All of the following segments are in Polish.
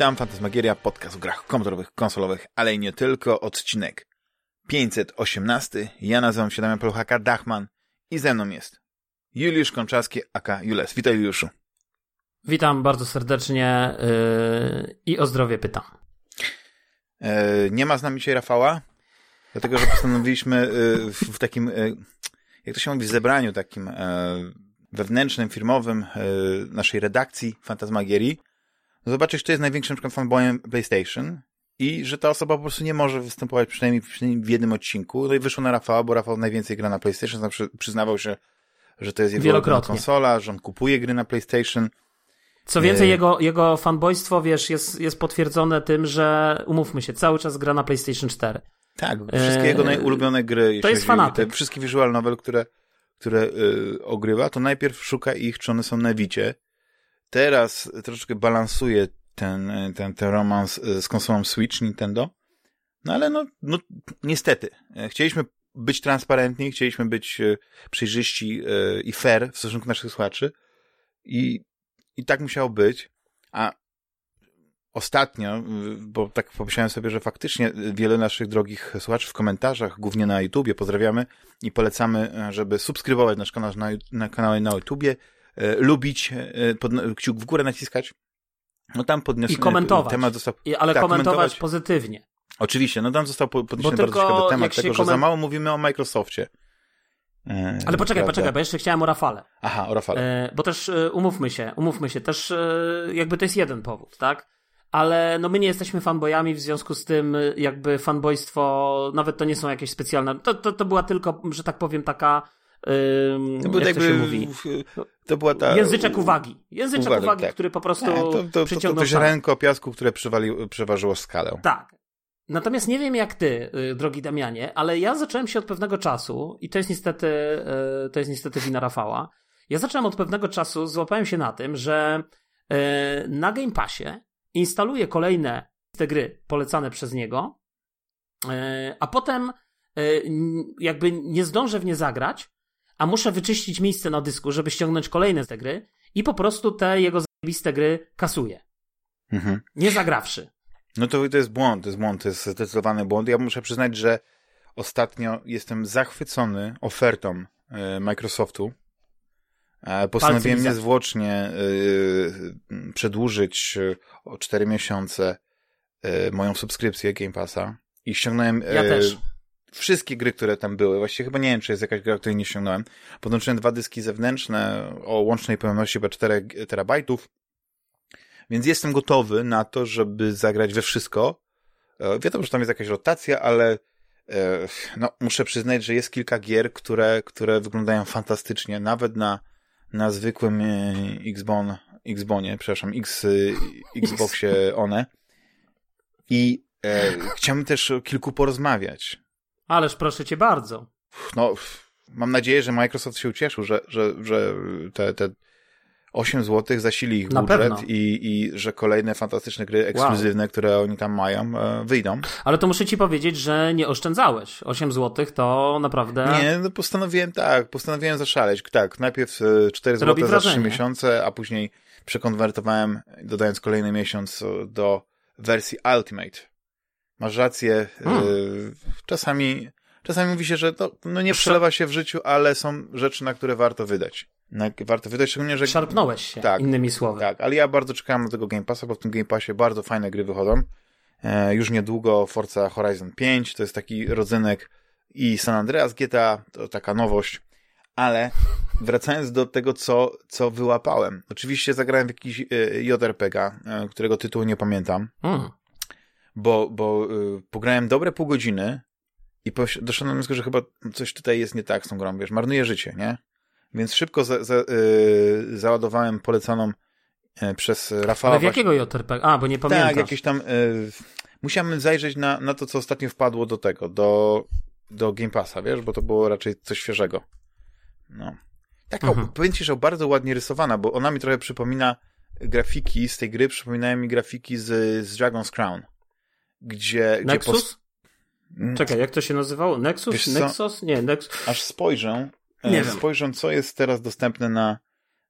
Witam, Fantasmagieria, podcast o grach komputerowych, konsolowych, ale i nie tylko, odcinek 518. Ja nazywam się Damian Peluchaka, Dachman i ze mną jest Juliusz Konczarski, aka Jules. Witaj Juliuszu. Witam bardzo serdecznie yy, i o zdrowie pytam. E, nie ma z nami dzisiaj Rafała, dlatego że postanowiliśmy e, w takim, e, jak to się mówi, zebraniu takim wewnętrznym, firmowym naszej redakcji Fantasmagierii zobaczyć, kto jest największym przykład fanboyem PlayStation i że ta osoba po prostu nie może występować przynajmniej, przynajmniej w jednym odcinku. No i wyszło na Rafała, bo Rafał najwięcej gra na PlayStation, zawsze przyznawał się, że to jest jego konsola, że on kupuje gry na PlayStation. Co więcej, e... jego, jego fanboystwo, wiesz, jest, jest potwierdzone tym, że umówmy się, cały czas gra na PlayStation 4. Tak, wszystkie jego najulubione gry, to jest fanatyk. te wszystkie visual novel, które, które yy, ogrywa, to najpierw szuka ich, czy one są na Wicie. Teraz troszeczkę balansuje ten, ten, ten romans z konsolą Switch Nintendo. No ale no, no niestety. Chcieliśmy być transparentni, chcieliśmy być przejrzyści i fair w stosunku do naszych słuchaczy i, i tak musiało być. A ostatnio, bo tak pomyślałem sobie, że faktycznie wiele naszych drogich słuchaczy w komentarzach, głównie na YouTubie, pozdrawiamy i polecamy, żeby subskrybować nasz kanał na, na kanale na YouTubie, e, lubić, e, pod, kciuk w górę naciskać. No tam podniosłem I komentować. temat został. I, ale tak, komentować, komentować pozytywnie. Oczywiście, no tam został podniesiony bardzo ciekawy temat tego, że za mało mówimy o Microsoftie. E, ale poczekaj, prawda? poczekaj, bo jeszcze chciałem o Rafale. Aha, o Rafale. E, bo też e, umówmy się, umówmy się, też e, jakby to jest jeden powód, tak? Ale no my nie jesteśmy fanboyami, w związku z tym jakby fanboystwo, nawet to nie są jakieś specjalne, to, to, to była tylko, że tak powiem, taka To jak to się mówi? To była ta... Języczek uwagi. Języczek uwagi, uwagi tak. który po prostu Nie, to, to, przyciągnął... To, to, to ziarenko piasku, które przywali, przeważyło skalę. Tak. Natomiast nie wiem jak ty, y, drogi Damianie, ale ja zacząłem się od pewnego czasu i to jest niestety, y, to jest niestety wina Rafała. Ja zacząłem od pewnego czasu, złapałem się na tym, że y, na Game Passie instaluję kolejne te gry polecane przez niego, a potem jakby nie zdążę w nie zagrać, a muszę wyczyścić miejsce na dysku, żeby ściągnąć kolejne z te gry i po prostu te jego zajebiste gry kasuję. Mhm. Nie zagrawszy. No to, to jest błąd, to jest błąd, to jest zdecydowany błąd. Ja muszę przyznać, że ostatnio jestem zachwycony ofertą y, Microsoftu. E, postanowiłem niezwłocznie y, przedłużyć o 4 miesiące moją subskrypcję Game Passa i ściągnąłem ja też wszystkie gry, które tam były. Właściwie chyba nie wiem, czy jest jakaś gra, której nie ściągnąłem. Podłączyłem dwa dyski zewnętrzne o łącznej pojemności chyba 4 terabajtów. Więc jestem gotowy na to, żeby zagrać we wszystko. E, wiadomo, że tam jest jakaś rotacja, ale e, no, muszę przyznać, że jest kilka gier, które, które wyglądają fantastycznie, nawet na, na zwykłym e, Xbon, Xbonie, przepraszam, X, Xboxie one. I e, chciałbym też o kilku porozmawiać. Ależ proszę cię bardzo. No, mam nadzieję, że Microsoft się ucieszył, że, że, że te, te 8 zł zasili ich Na budżet i, i że kolejne fantastyczne gry ekskluzywne, wow. które oni tam mają, e, wyjdą. Ale to muszę ci powiedzieć, że nie oszczędzałeś. 8 zł to naprawdę... Nie, no postanowiłem tak, postanowiłem zaszaleć. Tak, najpierw 4 zł za 3 miesiące, a później przekonwertowałem, dodając kolejny miesiąc do wersji Ultimate. Masz rację. Hmm. Y, czasami, czasami mówi się, że to no nie przelewa się w życiu, ale są rzeczy, na które warto wydać. Na, warto wydać, szczególnie, że... Szarpnąłeś się, tak, innymi słowy. Tak, ale ja bardzo czekałem na tego Game Passa, bo w tym Game Passie bardzo fajne gry wychodzą. E, już niedługo Forza Horizon 5, to jest taki rodzynek i San Andreas GTA, to taka nowość. Ale wracając do tego, co, co wyłapałem. Oczywiście zagrałem w jakiś e, JRPG, e, którego tytułu nie pamiętam. Hmm bo, bo y, pograłem dobre pół godziny i doszedłem do wniosku, że chyba coś tutaj jest nie tak z tą grą, wiesz, marnuje życie, nie? Więc szybko za, za, y, załadowałem polecaną y, przez Rafała. Ale w jakiego JRPG? A, bo nie pamiętam. Tak, jakieś tam... Y, musiałem zajrzeć na, na to, co ostatnio wpadło do tego, do, do Game Passa, wiesz, bo to było raczej coś świeżego. No. Taka, mhm. powiem ci, że bardzo ładnie rysowana, bo ona mi trochę przypomina grafiki z tej gry, przypominają mi grafiki z, z Dragon's Crown gdzie... Nexus? Gdzie mm. Czekaj, jak to się nazywało? Nexus? Nexus? Nie, Nexus. Aż spojrzę, nie e, spojrzę, co jest teraz dostępne na,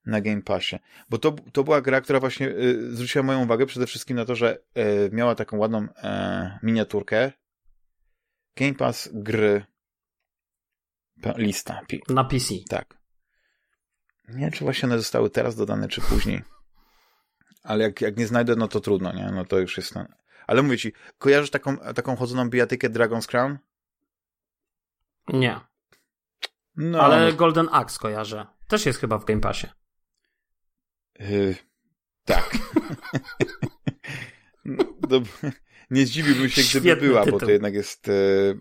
na Game Passie. Bo to, to była gra, która właśnie y, zwróciła moją uwagę przede wszystkim na to, że y, miała taką ładną y, miniaturkę. Game Pass gry lista. Na PC. Tak. Nie wiem, czy właśnie one zostały teraz dodane, czy później. Ale jak, jak nie znajdę, no to trudno, nie? No to już jest... No. Ale mówię ci, kojarzysz taką, taką chodzoną bijatykę Dragon's Crown? Nie. No, Ale no. Golden Axe kojarzę. Też jest chyba w Game Passie. Yy, tak. no, nie zdziwiłbym się, gdyby Świetny była, tytuł. bo to jednak jest e,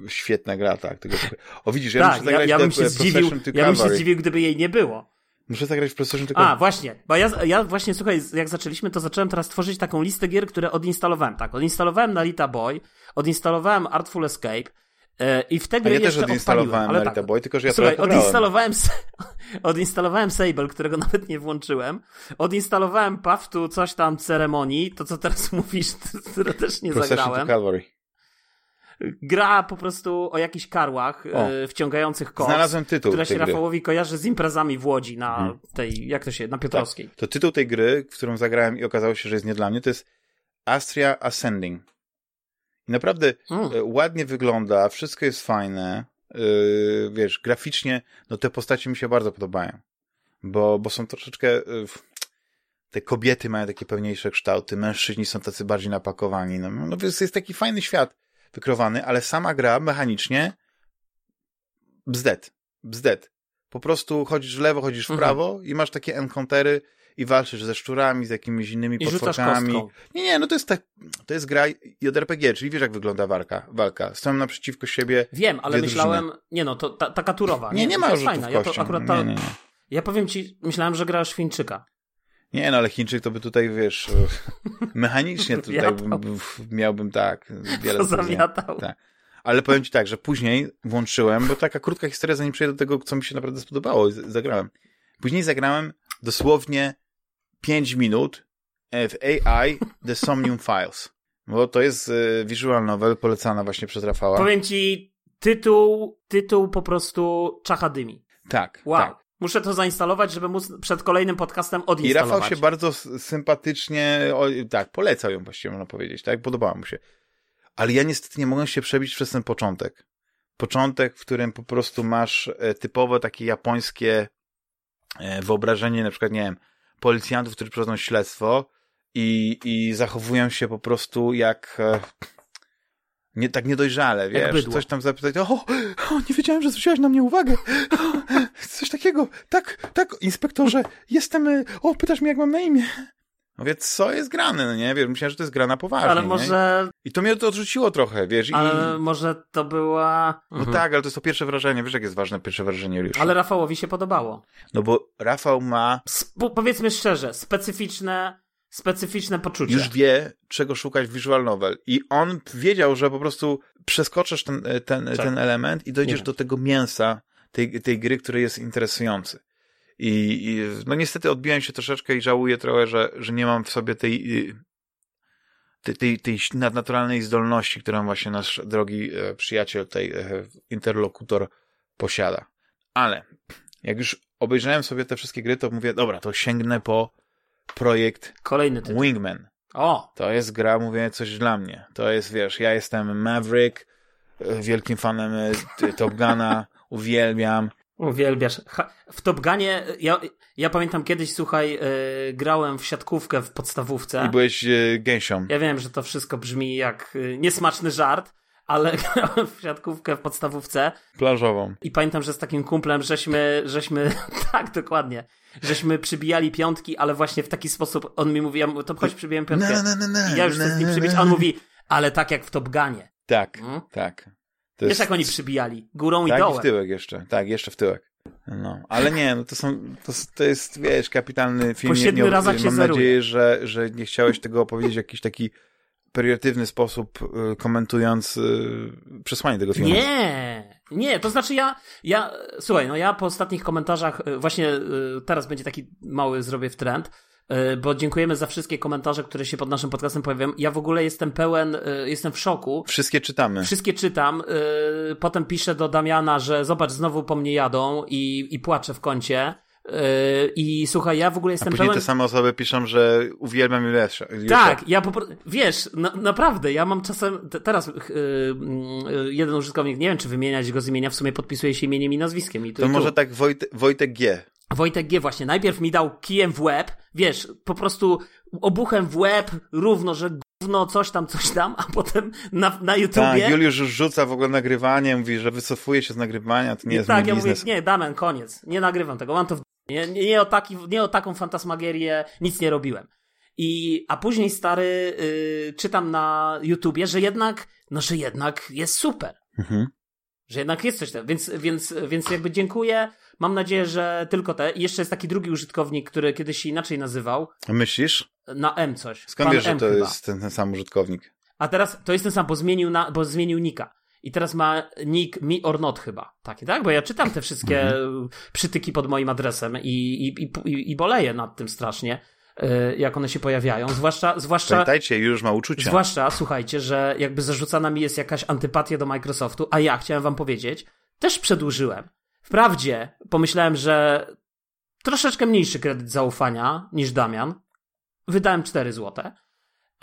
świetna gra, tak. Tego, o widzisz, ja tak, muszę zagrać ja, ja bym się zdziwił, Ja bym się zdziwił, gdyby jej nie było. Muszę zagrać w PlayStation tylko... A, właśnie, bo ja, ja właśnie, słuchaj, jak zaczęliśmy, to zacząłem teraz tworzyć taką listę gier, które odinstalowałem. Tak, odinstalowałem Nalita Boy, odinstalowałem Artful Escape, e, i wtedy ja też odinstalowałem Narita tak, Boy, tylko że ja Słuchaj, odinstalowałem, odinstalowałem Sable, którego nawet nie włączyłem. Odinstalowałem Path to coś tam ceremonii, to co teraz mówisz, które też nie Procession zagrałem. To Calvary gra po prostu o jakichś karłach e, wciągających koks. Znalazłem tytuł Która się Rafałowi kojarzy z imprezami w Łodzi na hmm. tej, jak to się, na Piotrowskiej. Tak. To tytuł tej gry, w którą zagrałem i okazało się, że jest nie dla mnie, to jest Astria Ascending. I naprawdę hmm. ładnie wygląda, wszystko jest fajne, yy, wiesz, graficznie, no te postacie mi się bardzo podobają. Bo, bo są troszeczkę... Yy, te kobiety mają takie pełniejsze kształty, mężczyźni są tacy bardziej napakowani. No, no jest, jest taki fajny świat wykrowany, ale sama gra mechanicznie bzdet, bzdet. Po prostu chodzisz w lewo, chodzisz w mhm. prawo i masz takie encountery i walczysz ze szczurami, z jakimiś innymi I potworkami. Nie, nie, no to jest tak, to jest gra JRPG, czyli wiesz jak wygląda walka, walka. Stoją naprzeciwko siebie Wiem, ale myślałem, drużyny. nie no, to ta, taka turowa. Nie, nie, nie ma już fajna. Ja to akurat ta, nie, nie, nie. Ja powiem ci, myślałem, że grasz Fińczyka. Nie, no ale Chińczyk to by tutaj, wiesz, mechanicznie tutaj miałbym tak wiele zamiatał. Tak. Ale powiem ci tak, że później włączyłem, bo taka krótka historia, zanim przejdę do tego, co mi się naprawdę spodobało zagrałem. Później zagrałem dosłownie 5 minut w AI The Somnium Files. Bo to jest e, visual novel polecana właśnie przez Rafała. Powiem ci, tytuł, tytuł po prostu czacha dymi. Tak, wow. tak. Muszę to zainstalować, żeby móc przed kolejnym podcastem odinstalować. I Rafał się bardzo sympatycznie, o, tak, polecał ją właściwie, można powiedzieć, tak, podobała mu się. Ale ja niestety nie mogę się przebić przez ten początek. Początek, w którym po prostu masz e, typowe takie japońskie e, wyobrażenie, na przykład, nie wiem, policjantów, którzy prowadzą śledztwo i, i zachowują się po prostu jak e, nie, tak niedojrzale, wiesz, coś tam zapytać, o, o, nie wiedziałem, że zwróciłaś na mnie uwagę, coś takiego, tak, tak, inspektorze, jestem, e, o, pytasz mnie, jak mam na imię. Więc co jest grane, no nie? Wiesz, myślałem, że to jest grana poważnie. Ale może... Nie? I to mnie to odrzuciło trochę, wiesz. Ale i... może to była... No mhm. tak, ale to jest to pierwsze wrażenie. Wiesz, jak jest ważne pierwsze wrażenie już. Ale Rafałowi się podobało. No bo Rafał ma... Sp powiedzmy szczerze, specyficzne specyficzne poczucie. Już wie, czego szukać w visual novel. I on wiedział, że po prostu przeskoczysz ten, ten, tak. ten element i dojdziesz do tego mięsa tej, tej gry, który jest interesujący. I, I, no niestety odbiłem się troszeczkę i żałuję trochę, że, że nie mam w sobie tej, tej, tej, tej nadnaturalnej zdolności, którą właśnie nasz drogi e, przyjaciel, tej e, interlokutor posiada. Ale jak już obejrzałem sobie te wszystkie gry, to mówię, dobra, to sięgnę po projekt Kolejny tytuł. Wingman. O! To jest gra, mówię, coś dla mnie. To jest, wiesz, ja jestem Maverick, e, wielkim fanem e, Top Guna, uwielbiam. Uwielbiasz. W Top Gunie, ja, ja pamiętam kiedyś, słuchaj, yy, grałem w siatkówkę w podstawówce. I byłeś yy, gęsią. Ja wiem, że to wszystko brzmi jak yy, niesmaczny żart, ale grałem w siatkówkę w podstawówce. Plażową. I pamiętam, że z takim kumplem żeśmy, żeśmy, tak, dokładnie, żeśmy przybijali piątki, ale właśnie w taki sposób, on mi mówi, ja, to chodź przybijam piątkę. No, no, I ja już chcę z nim przybić, a on mówi, ale tak jak w Top Gunie. Tak, hmm? tak. To Wiesz, jest... jak oni przybijali? Górą tak, i dołem. Tak, w tyłek jeszcze. Tak, jeszcze w tyłek. No, ale nie, no to są, to, to jest, wiesz, kapitalny film. Po siedmiu razach się Mam zeruje. nadzieję, że, że nie chciałeś tego opowiedzieć w jakiś taki periodywny sposób, y, komentując y, przesłanie tego filmu. Nie, nie, to znaczy ja, ja, słuchaj, no ja po ostatnich komentarzach, y, właśnie teraz będzie taki mały, zrobię w trend, bo dziękujemy za wszystkie komentarze, które się pod naszym podcastem pojawiają. Ja w ogóle jestem pełen, jestem w szoku. Wszystkie czytamy. Wszystkie czytam. Potem piszę do Damiana, że zobacz, znowu po mnie jadą i, i płaczę w kącie I słuchaj, ja w ogóle A jestem później pełen... te same osoby piszą, że uwielbiam Juliusza. Tak, ja po prostu, wiesz, na, naprawdę, ja mam czasem, te, teraz yy, yy, jeden użytkownik, nie wiem czy wymieniać go z imienia, w sumie podpisuje się imieniem i nazwiskiem. I tu, To i może tak Wojt Wojtek G. Wojtek G właśnie najpierw mi dał kijem w łeb, wiesz, po prostu obuchem w łeb, równo, że gówno, coś tam, coś tam, a potem na, na YouTubie... Tak, Juliusz już rzuca w ogóle nagrywanie, mówi, że wycofuje się z nagrywania, to nie I jest tak, mój ja biznes. mówię, nie, Damian, koniec, nie nagrywam tego, mam to w... Nie, nie, nie, o, taki, nie o taką fantasmagierię, nic nie robiłem. I, a później, stary, yy, czytam na YouTubie, że jednak, no, że jednak jest super. Mhm. Że jednak jest coś tam, więc, więc, więc jakby dziękuję. Mam nadzieję, że tylko te. I jeszcze jest taki drugi użytkownik, który kiedyś się inaczej nazywał. Myślisz? Na M coś. Skąd Pan wiesz, że to chyba. jest ten, ten sam użytkownik? A teraz to jest ten sam, bo zmienił, na, bo zmienił nika. I teraz ma nick me or not chyba. Taki, tak? Bo ja czytam te wszystkie Mhm. przytyki pod moim adresem i, i, i, i, boleję nad tym strasznie, y, jak one się pojawiają. Zwłaszcza, zwłaszcza, Pamiętajcie, już ma uczucia. zwłaszcza, słuchajcie, że jakby zarzucana mi jest jakaś antypatia do Microsoftu, a ja chciałem wam powiedzieć, też przedłużyłem. Wprawdzie pomyślałem, że troszeczkę mniejszy kredyt zaufania niż Damian. Wydałem 4 złote.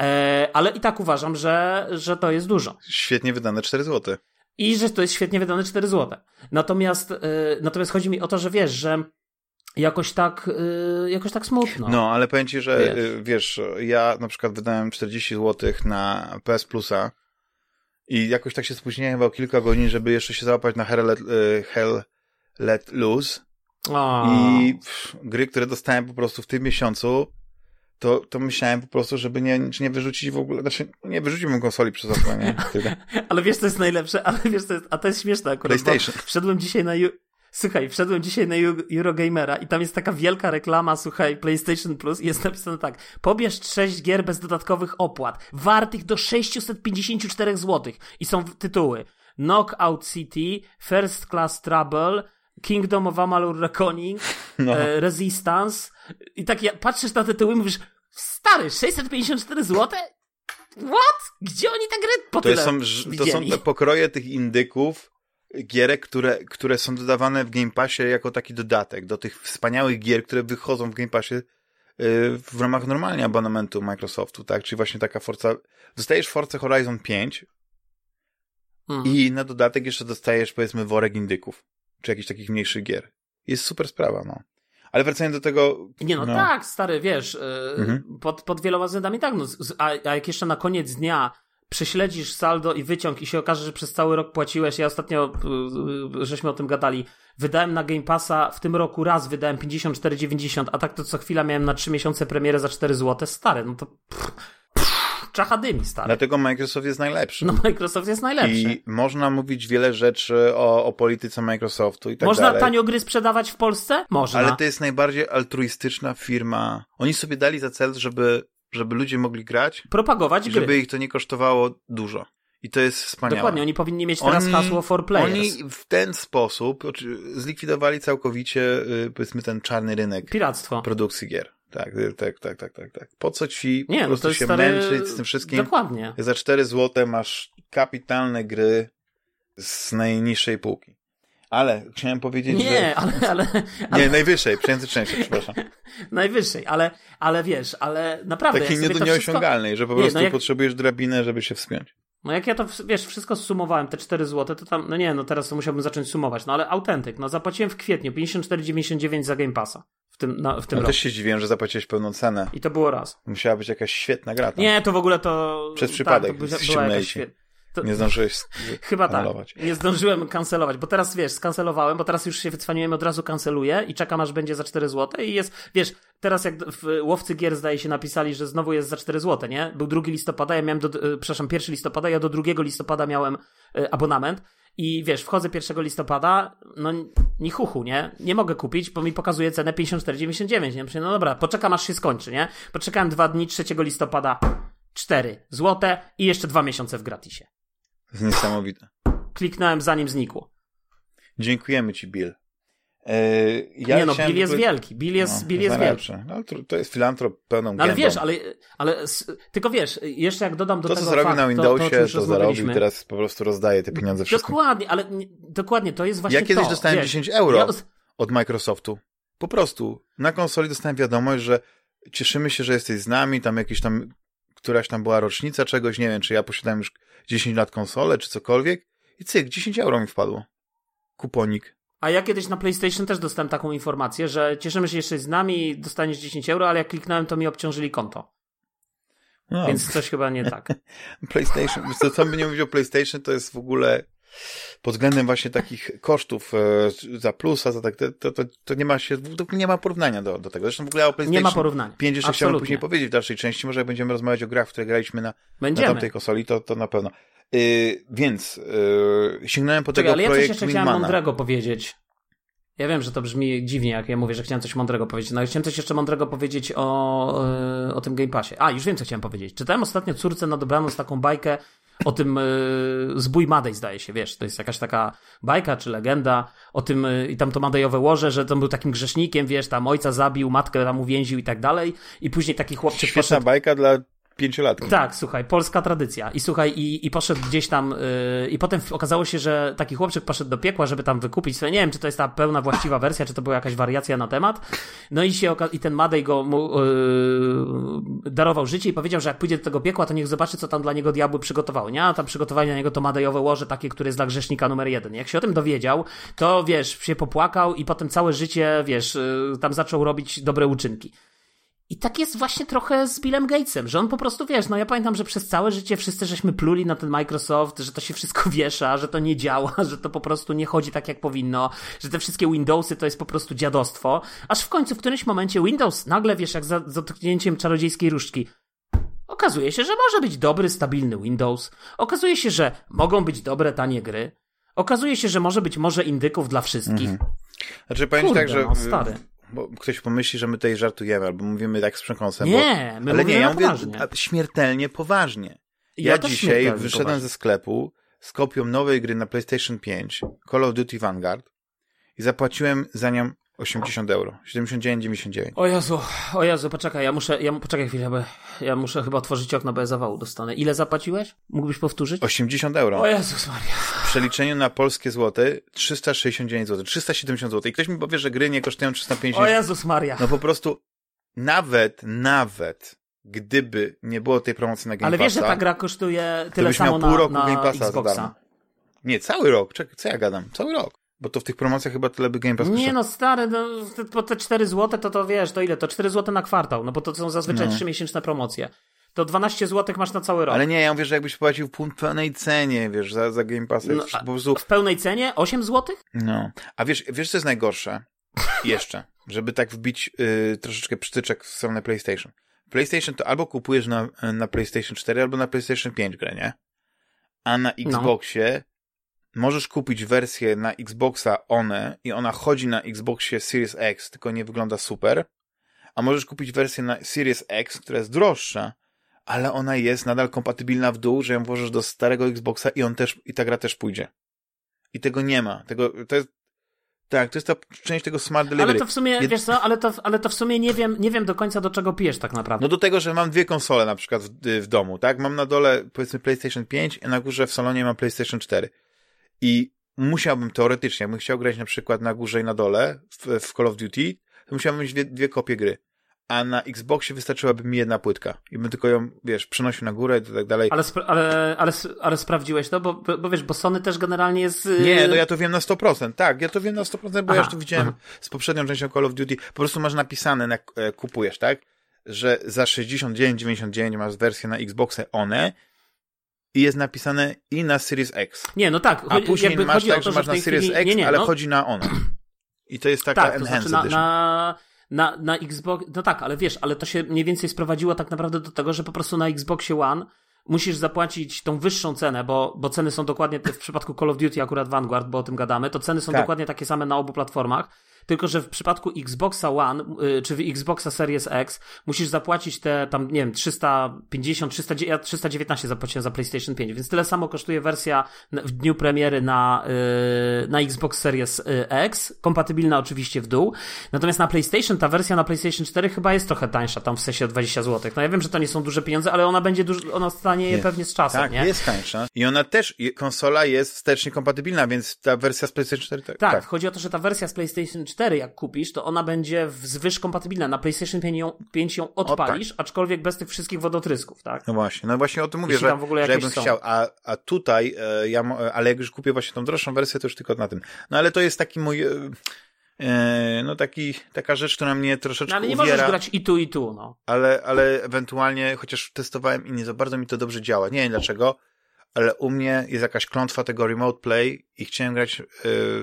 E, ale i tak uważam, że, że to jest dużo. Świetnie wydane 4 zł. I że to jest świetnie wydane 4 złote. Natomiast, e, natomiast chodzi mi o to, że wiesz, że jakoś tak, e, jakoś tak smutno. No, ale powiem ci, że Wiesz. wiesz, ja na przykład wydałem 40 zł na PS Plusa i jakoś tak się spóźniłem chyba o kilka godzin, żeby jeszcze się załapać na Hell Let, Hell Let Loose O. i pff, gry, które dostałem po prostu w tym miesiącu, to, to myślałem po prostu, żeby nie, czy nie wyrzucić w ogóle, znaczy nie wyrzuciłbym konsoli przez okno, nie? Tyle. Ale wiesz, co jest najlepsze? Ale wiesz, co jest, a to jest śmieszne akurat. PlayStation. Wszedłem dzisiaj na. Ju- Słuchaj, wszedłem dzisiaj na Eurogamera i tam jest taka wielka reklama, słuchaj, PlayStation Plus i jest napisane tak. Pobierz 6 gier bez dodatkowych opłat, wartych do 654 zł. I są tytuły Knockout City, First Class Trouble, Kingdom of Amalur Reckoning, No. e, Resistance. I tak ja, patrzysz na te tytuły i mówisz, stary, 654 zł? What? Gdzie oni te gry po To, tyle są, to są te pokroje tych indyków, gierek, które, które są dodawane w Game Passie jako taki dodatek do tych wspaniałych gier, które wychodzą w Game Passie y, w ramach normalnie abonamentu Microsoftu, tak? Czyli właśnie taka Forza... Dostajesz Forza Horizon 5 Mm. i na dodatek jeszcze dostajesz powiedzmy worek indyków, czy jakichś takich mniejszych gier. Jest super sprawa, no. Ale wracając do tego... Nie no, tak, stary, wiesz, yy, Mhm. pod, pod wieloma względami tak, no, a, a jak jeszcze na koniec dnia prześledzisz saldo i wyciąg i się okaże, że przez cały rok płaciłeś, ja ostatnio, yy, yy, żeśmy o tym gadali, wydałem na Game Passa w tym roku raz wydałem 54,90, a tak to co chwila miałem na 3 miesiące premierę za 4 zł, stary, no to pff, pff, czacha dymi, stary. Dlatego Microsoft jest najlepszy. No Microsoft jest najlepszy. I można mówić wiele rzeczy o, o polityce Microsoftu i tak Można dalej. tanio gry sprzedawać w Polsce? Można. Ale to jest najbardziej altruistyczna firma. Oni sobie dali za cel, żeby, żeby ludzie mogli grać Propagować i gry. żeby ich to nie kosztowało dużo. I to jest wspaniałe. Dokładnie, oni powinni mieć teraz Oni- hasło for players. Oni w ten sposób zlikwidowali całkowicie, y, powiedzmy, ten czarny rynek Piractwo. produkcji gier. Tak, y, tak, tak, tak, tak, tak. Po co ci Nie, po no prostu to jest się stary... męczyć z tym wszystkim? Dokładnie. Za 4 zł masz kapitalne gry z najniższej półki. Ale chciałem powiedzieć, że... Nie, ale, ale, ale Nie, najwyższej, przejęzyczniejszej, przepraszam. najwyższej, ale, ale wiesz, ale naprawdę. Takiej jak nie sobie do to wszystko, nieosiągalnej, że po Nie, prostu no jak- potrzebujesz drabinę, żeby się wspiąć. no jak ja to, wiesz, wszystko zsumowałem, te 4 zł, to tam, no nie, no teraz musiałbym zacząć sumować, no ale autentyk, no zapłaciłem w kwietniu 54,99 za Game Passa w tym, no, w tym roku. też się dziwiłem, że zapłaciłeś pełną cenę. I to było raz. Musiała być jakaś świetna gra tam. Nie, to w ogóle to... Przez tak, przypadek to by- była jakaś ci. To- Nie zdążyłeś Chyba tak. anulować. Nie zdążyłem kancelować, bo teraz wiesz, skancelowałem, bo teraz już się wycwaniłem, od razu kanceluję i czekam aż będzie za 4 zł i jest, wiesz, teraz jak w Łowcy Gier zdaje się napisali, że znowu jest za 4 zł, nie? Był 2 listopada, ja miałem do, e, przepraszam, 1 listopada, ja do 2 listopada miałem e, abonament i wiesz, wchodzę 1 listopada, no ni chuchu, nie? Nie mogę kupić, bo mi pokazuje cenę 54,99, nie? Myślę, no dobra, poczekam aż się skończy, nie? Poczekałem dwa dni, 3 listopada 4 zł i jeszcze dwa miesiące w gratisie. To jest niesamowite. Kliknąłem zanim znikło. Dziękujemy ci, Bill. Eee, ja nie no, Bill jest wielki, Bill jest, No, Bill jest wielki. No, to- to jest filantrop pełną No ale gębą. wiesz, ale, ale tylko wiesz, jeszcze jak dodam do To, tego co zrobił na to, Windowsie, to, to, o czym już zarobił teraz po prostu rozdaje te pieniądze wszystkim. Dokładnie, ale nie- dokładnie, to jest właśnie Ja kiedyś to. dostałem wiesz, 10 euro Ja, od Microsoftu Po prostu. Na konsoli dostałem wiadomość, że cieszymy się, że jesteś z nami, tam jakieś tam, któraś tam była rocznica czegoś, nie wiem, czy ja posiadałem już 10 lat konsolę, czy cokolwiek. I cyk, 10 euro mi wpadło. Kuponik. A ja kiedyś na PlayStation też dostałem taką informację, że cieszymy się, jesteś z nami, dostaniesz 10 euro, ale jak kliknąłem, to mi obciążyli konto. No. Więc coś chyba nie tak. PlayStation, co, co by nie mówić o PlayStation, to jest w ogóle pod względem właśnie takich kosztów e, za plusa, za tak, to, to, to nie ma się, nie ma porównania do, do tego. Zresztą w ogóle o PlayStation nie ma porównania. 5 jeszcze chciałem później powiedzieć w dalszej części, może jak będziemy rozmawiać o grach, w które graliśmy na, na tamtej konsoli, to, to na pewno. Yy, więc yy, sięgnąłem po Czekaj, tego ale projekt ja coś jeszcze chciałem mądrego powiedzieć. Ja wiem, że to brzmi dziwnie, jak ja mówię, że chciałem coś mądrego powiedzieć. No ale chciałem coś jeszcze mądrego powiedzieć o, o tym Game Passie. A, już wiem, co chciałem powiedzieć. Czytałem ostatnio córce na dobranoc taką bajkę o tym y, zbój Madej, zdaje się, wiesz, to jest jakaś taka bajka czy legenda o tym, y, i tam to Madejowe łoże, że to był takim grzesznikiem, wiesz, tam ojca zabił, matkę tam uwięził i tak dalej. I później taki chłopczyk Świetna poszedł... bajka dla pięciolatki. Tak, słuchaj, polska tradycja. I słuchaj, i, i poszedł gdzieś tam, yy, i potem okazało się, że taki chłopczyk poszedł do piekła, żeby tam wykupić sobie, nie wiem, czy to jest ta pełna właściwa wersja, czy to była jakaś wariacja na temat. No i się i ten Madej go mu yy, darował życie i powiedział, że jak pójdzie do tego piekła, to niech zobaczy, co tam dla niego diabły przygotowały, nie? A tam przygotowali na niego to Madejowe łoże, takie, które jest dla grzesznika numer jeden. Jak się o tym dowiedział, to wiesz, się popłakał i potem całe życie, wiesz, yy, tam zaczął robić dobre uczynki. I tak jest właśnie trochę z Billem Gatesem, że on po prostu, wiesz, no ja pamiętam, że przez całe życie wszyscy żeśmy pluli na ten Microsoft, że to się wszystko wiesza, że to nie działa, że to po prostu nie chodzi tak jak powinno, że te wszystkie Windowsy to jest po prostu dziadostwo, aż w końcu w którymś momencie Windows nagle, wiesz, jak za dotknięciem czarodziejskiej różdżki, okazuje się, że może być dobry, stabilny Windows, okazuje się, że mogą być dobre, tanie gry, okazuje się, że może być może indyków dla wszystkich. Mhm. Znaczy, powiem tak, że... No, stary bo ktoś pomyśli, że my tutaj żartujemy, albo mówimy tak z przekąsem. Nie, bo... my Ale nie, ja mówię poważnie. śmiertelnie poważnie. Ja, ja dzisiaj wyszedłem poważnie. ze sklepu z kopią nowej gry na PlayStation 5, Call of Duty Vanguard i zapłaciłem za nią 80 euro. 79,99. O Jezu, o Jezu, poczekaj, ja muszę, ja, poczekaj chwilę, bo ja muszę chyba otworzyć okno, bo ja zawału dostanę. Ile zapłaciłeś? Mógłbyś powtórzyć? 80 euro. O Jezus Maria. W przeliczeniu na polskie złote 369 zł, 370 zł. I ktoś mi powie, że gry nie kosztują 350 O Jezus Maria. No po prostu nawet, nawet gdyby nie było tej promocji na Game Ale wiesz, że ta gra kosztuje tyle samo na, pół na Game Passa. Nie, cały rok. Czekaj, co ja gadam? Cały rok. Bo to w tych promocjach chyba tyle by Game Pass Nie no, stary, no, po te 4 zł to to wiesz, to ile? To 4 zł na kwartał, no bo to są zazwyczaj no. 3-miesięczne promocje. To 12 zł masz na cały rok. Ale nie, ja mówię, że jakbyś płacił w pełnej cenie, wiesz, za, za Game Pass. No, po prostu... W pełnej cenie? 8 zł? No. A wiesz, wiesz co jest najgorsze? Jeszcze, żeby tak wbić y, troszeczkę przytyczek w stronę PlayStation. PlayStation to albo kupujesz na, na PlayStation 4, albo na PlayStation 5 grę, nie? A na no. Xboxie no możesz kupić wersję na Xboxa One i ona chodzi na Xboxie Series X, tylko nie wygląda super, a możesz kupić wersję na Series X, która jest droższa, ale ona jest nadal kompatybilna w dół, że ją włożysz do starego Xboxa i on też, i ta gra też pójdzie. I tego nie ma. Tego, to jest, tak, to jest ta część tego smart delivery. Ale to w sumie, nie... wiesz co, ale to, ale to w sumie nie wiem, nie wiem do końca do czego pijesz tak naprawdę. No do tego, że mam dwie konsole na przykład w, w domu, tak? Mam na dole powiedzmy PlayStation 5 i na górze w salonie mam PlayStation 4. I musiałbym teoretycznie, jakbym chciał grać na przykład na górze i na dole w, w Call of Duty, to musiałbym mieć dwie, dwie kopie gry. A na Xboxie wystarczyłaby mi jedna płytka. I bym tylko ją, wiesz, przenosił na górę i tak dalej. Ale, ale, ale, ale sprawdziłeś to? Bo, bo wiesz, bo Sony też generalnie jest... Y, Nie, no ja to wiem na 100%. Tak, ja to wiem na 100%, bo aha, ja już to widziałem aha. z poprzednią częścią Call of Duty. Po prostu masz napisane, na, e, kupujesz, tak? Że za 69,99 masz wersję na Xboxy One i jest napisane i na Series X. Nie, no tak. A później masz tak, że masz na Series chwili... X, nie, nie, ale no... chodzi na ona. I to jest taka tak, Enhanced to znaczy na, na, na, na Xbox, no tak, ale wiesz, ale to się mniej więcej sprowadziło tak naprawdę do tego, że po prostu na Xboxie One musisz zapłacić tą wyższą cenę, bo, bo ceny są dokładnie, w przypadku Call of Duty akurat Vanguard, bo o tym gadamy, to ceny są tak. dokładnie takie same na obu platformach tylko że w przypadku Xboxa One, y, czy w Xboxa Series X, musisz zapłacić te tam, nie wiem, 350, 300, ja 319 zapłaciłem za PlayStation 5, więc tyle samo kosztuje wersja w dniu premiery na, y, na Xbox Series y, X, kompatybilna oczywiście w dół. Natomiast na PlayStation, ta wersja na PlayStation 4 chyba jest trochę tańsza, tam w sensie o 20 zł. No ja wiem, że to nie są duże pieniądze, ale ona będzie duż, ona stanie je pewnie z czasem, tak, nie? jest tańsza. I ona też, konsola jest wstecznie kompatybilna, więc ta wersja z PlayStation 4 tak. Tak, tak. chodzi o to, że ta wersja z PlayStation 4 4 jak kupisz, to ona będzie zwyż kompatybilna. Na PlayStation 5 ją, 5 ją odpalisz, o, tak. aczkolwiek bez tych wszystkich wodotrysków, tak? No właśnie, no właśnie o tym mówię, Jeśli że, że jakbym są. chciał, a, a tutaj, e, ja, ale jak już kupię właśnie tą droższą wersję, to już tylko na tym. No ale to jest taki mój... E, e no taki, taka rzecz, która mnie troszeczkę no, ale nie uwiera, możesz grać i tu, i tu, no. Ale, ale ewentualnie, chociaż testowałem i nie za bardzo mi to dobrze działa. Nie wiem dlaczego, ale u mnie jest jakaś klątwa tego Remote Play i chciałem grać y,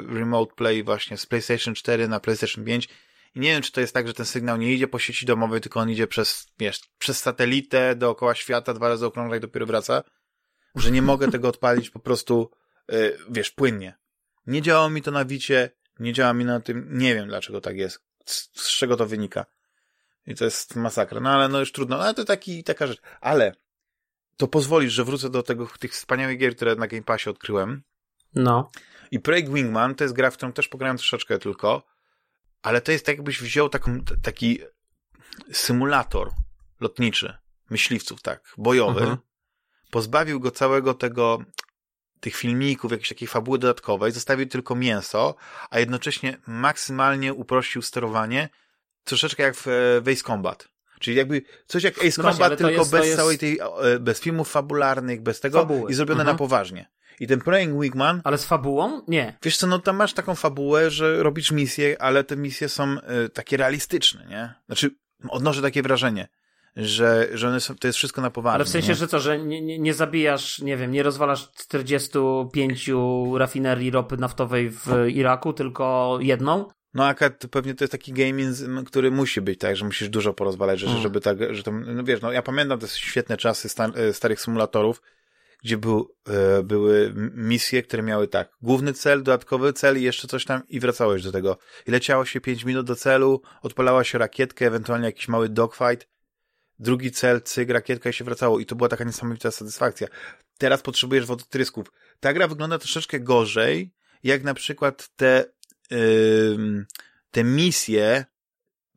Remote Play właśnie z PlayStation 4 na PlayStation 5 i nie wiem, czy to jest tak, że ten sygnał nie idzie po sieci domowej, tylko on idzie przez, wiesz, przez satelitę dookoła świata, dwa razy okrągla i dopiero wraca, że nie mogę tego odpalić po prostu, y, wiesz, płynnie. Nie działało mi to na Wicie, nie działa mi na tym, nie wiem dlaczego tak jest, z, z czego to wynika. I to jest masakra. No ale no już trudno, no, ale to taki, taka rzecz. Ale to pozwolisz, że wrócę do tego, tych wspaniałych gier, które na Game Passie odkryłem. No. I Projekt Wingman to jest gra, w którą też pograłem troszeczkę tylko, ale to jest tak, jakbyś wziął taką, taki symulator lotniczy, myśliwców, tak, bojowy, mhm. pozbawił go całego tego, tych filmików, jakiejś takiej fabuły dodatkowej, zostawił tylko mięso, a jednocześnie maksymalnie uprościł sterowanie, troszeczkę jak w Base Combat. Czyli jakby coś jak Ace no Combat, właśnie, tylko jest, bez jest... całej tej, e, bez filmów fabularnych, bez tego Fabuły. i zrobione mhm. na poważnie. I ten Praying Wigman... Ale z fabułą? Nie. Wiesz co, no tam masz taką fabułę, że robisz misje, ale te misje są y, takie realistyczne, nie? Znaczy, odnoszę takie wrażenie, że, że one są, to jest wszystko na poważnie. Ale w sensie, nie? że co, że nie, nie, nie, zabijasz, nie wiem, nie rozwalasz 45 rafinerii ropy naftowej w Iraku, tylko jedną? No akad pewnie to jest taki gaming, który musi być, tak, że musisz dużo porozwalać rzeczy, mm. żeby tak, że to, no wiesz, no ja pamiętam te świetne czasy e, starych symulatorów, gdzie był, e, były misje, które miały tak, główny cel, dodatkowy cel i jeszcze coś tam i wracałeś do tego. I leciało się 5 minut do celu, odpalała się rakietkę, ewentualnie jakiś mały dogfight, drugi cel, cyk, rakietka i się wracało i to była taka niesamowita satysfakcja. Teraz potrzebujesz wodotrysków. Ta gra wygląda troszeczkę gorzej, jak na przykład te te misje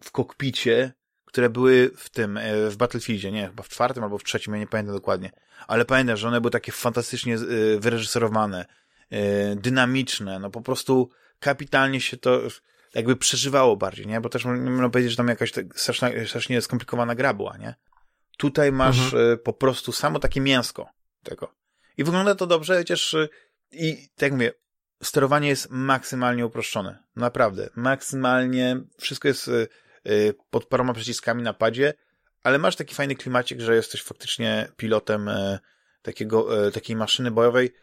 w kokpicie, które były w tym, e, w Battlefieldzie, nie, chyba w czwartym albo w trzecim, ja nie pamiętam dokładnie, ale pamiętam, że one były takie fantastycznie e, wyreżyserowane, e, dynamiczne, no po prostu kapitalnie się to jakby przeżywało bardziej, nie, bo też można powiedzieć, że tam jakaś tak strasznie, strasznie skomplikowana gra była, nie. Tutaj masz mhm. po prostu samo takie mięsko tego. I wygląda to dobrze, chociaż i tak jak mówię, sterowanie jest maksymalnie uproszczone. Naprawdę. Maksymalnie. Wszystko jest y, y, pod paroma przyciskami na padzie, ale masz taki fajny klimacik, że jesteś faktycznie pilotem y, takiego, takiej maszyny bojowej.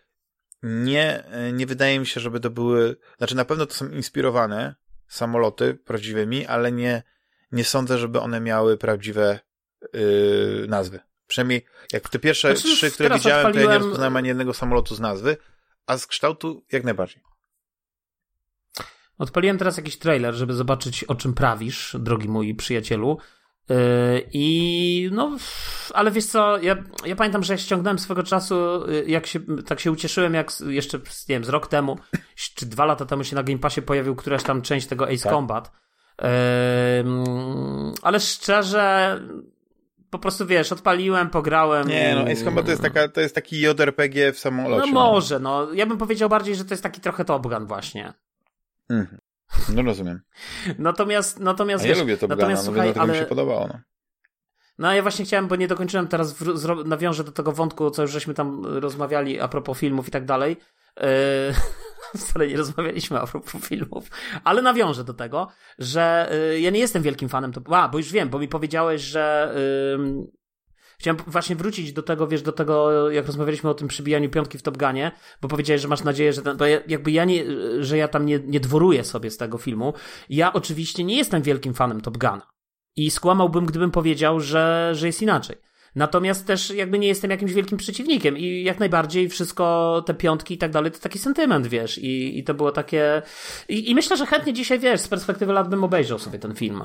Nie, nie wydaje mi się, żeby to były, znaczy na pewno to są inspirowane samoloty prawdziwymi, ale nie, nie sądzę, żeby one miały prawdziwe yy, nazwy. Przynajmniej jak te pierwsze znaczy, trzy, które widziałem, odpaliłem... to ja nie rozpoznałem ani jednego samolotu z nazwy, a z kształtu jak najbardziej. Odpaliłem teraz jakiś trailer, żeby zobaczyć o czym prawisz, drogi mój przyjacielu. Yy, I no, ale wiesz co, ja, ja pamiętam, że ja ściągnąłem swego czasu, yy, jak się, tak się ucieszyłem, jak jeszcze, nie wiem, z rok temu, czy dwa lata temu się na Game Passie pojawił któraś tam część tego Ace tak. Combat. Yy, ale szczerze, po prostu wiesz, odpaliłem, pograłem. Nie, no Ace Combat to jest, taka, to jest taki JRPG w samolocie. No może, no. Ja bym powiedział bardziej, że to jest taki trochę Top Gun właśnie. Mhm. No rozumiem. natomiast, natomiast A wiesz, ja lubię Top Guna, natomiast, no, słuchaj, ale... mi się podobało, no. No ja właśnie chciałem, bo nie dokończyłem teraz, w, nawiążę do tego wątku, co już żeśmy tam rozmawiali a propos filmów i tak dalej. Yy, wcale nie rozmawialiśmy a propos filmów, ale nawiążę do tego, że yy, ja nie jestem wielkim fanem, to, a, bo już wiem, bo mi powiedziałeś, że yy, Chciałem właśnie wrócić do tego, wiesz, do tego, jak rozmawialiśmy o tym przybijaniu piątki w Top Gunie, bo powiedziałeś, że masz nadzieję, że ten, bo ja, jakby ja nie, że ja tam nie, nie dworuję sobie z tego filmu. Ja oczywiście nie jestem wielkim fanem Top Guna. I skłamałbym, gdybym powiedział, że, że jest inaczej. Natomiast też jakby nie jestem jakimś wielkim przeciwnikiem i jak najbardziej wszystko, te piątki i tak dalej, to taki sentyment, wiesz, i, i to było takie... I, I, myślę, że chętnie dzisiaj, wiesz, z perspektywy lat bym obejrzał sobie ten film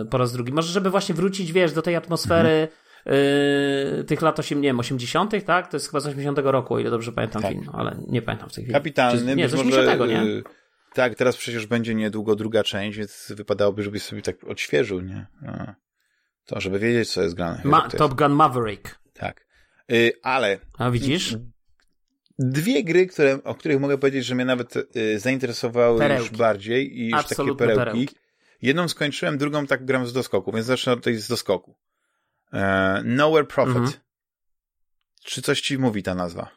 yy, po raz drugi. Może żeby właśnie wrócić, wiesz, do tej atmosfery mhm. Yy, tych lat 8, nie wiem, 80., tak? To jest chyba z 80 roku, o ile dobrze pamiętam tak. film, ale nie pamiętam w tej chwili. Kapitalny, Czy, nie, z 80, może, nie? Yy, tak, teraz przecież będzie niedługo druga część, więc wypadałoby, żebyś sobie tak odświeżył, nie? A, to, żeby wiedzieć, co jest grane. Ma, Top Gun Maverick. Tak. Yy, ale... A widzisz? dwie gry, które, o których mogę powiedzieć, że mnie nawet y, zainteresowały Perełki. już bardziej i już takie Absolutne perełki. perełki. Jedną skończyłem, drugą tak gram z doskoku, więc zacznę od tej z doskoku. E, Nowhere Prophet. Mhm. Czy coś ci mówi ta nazwa?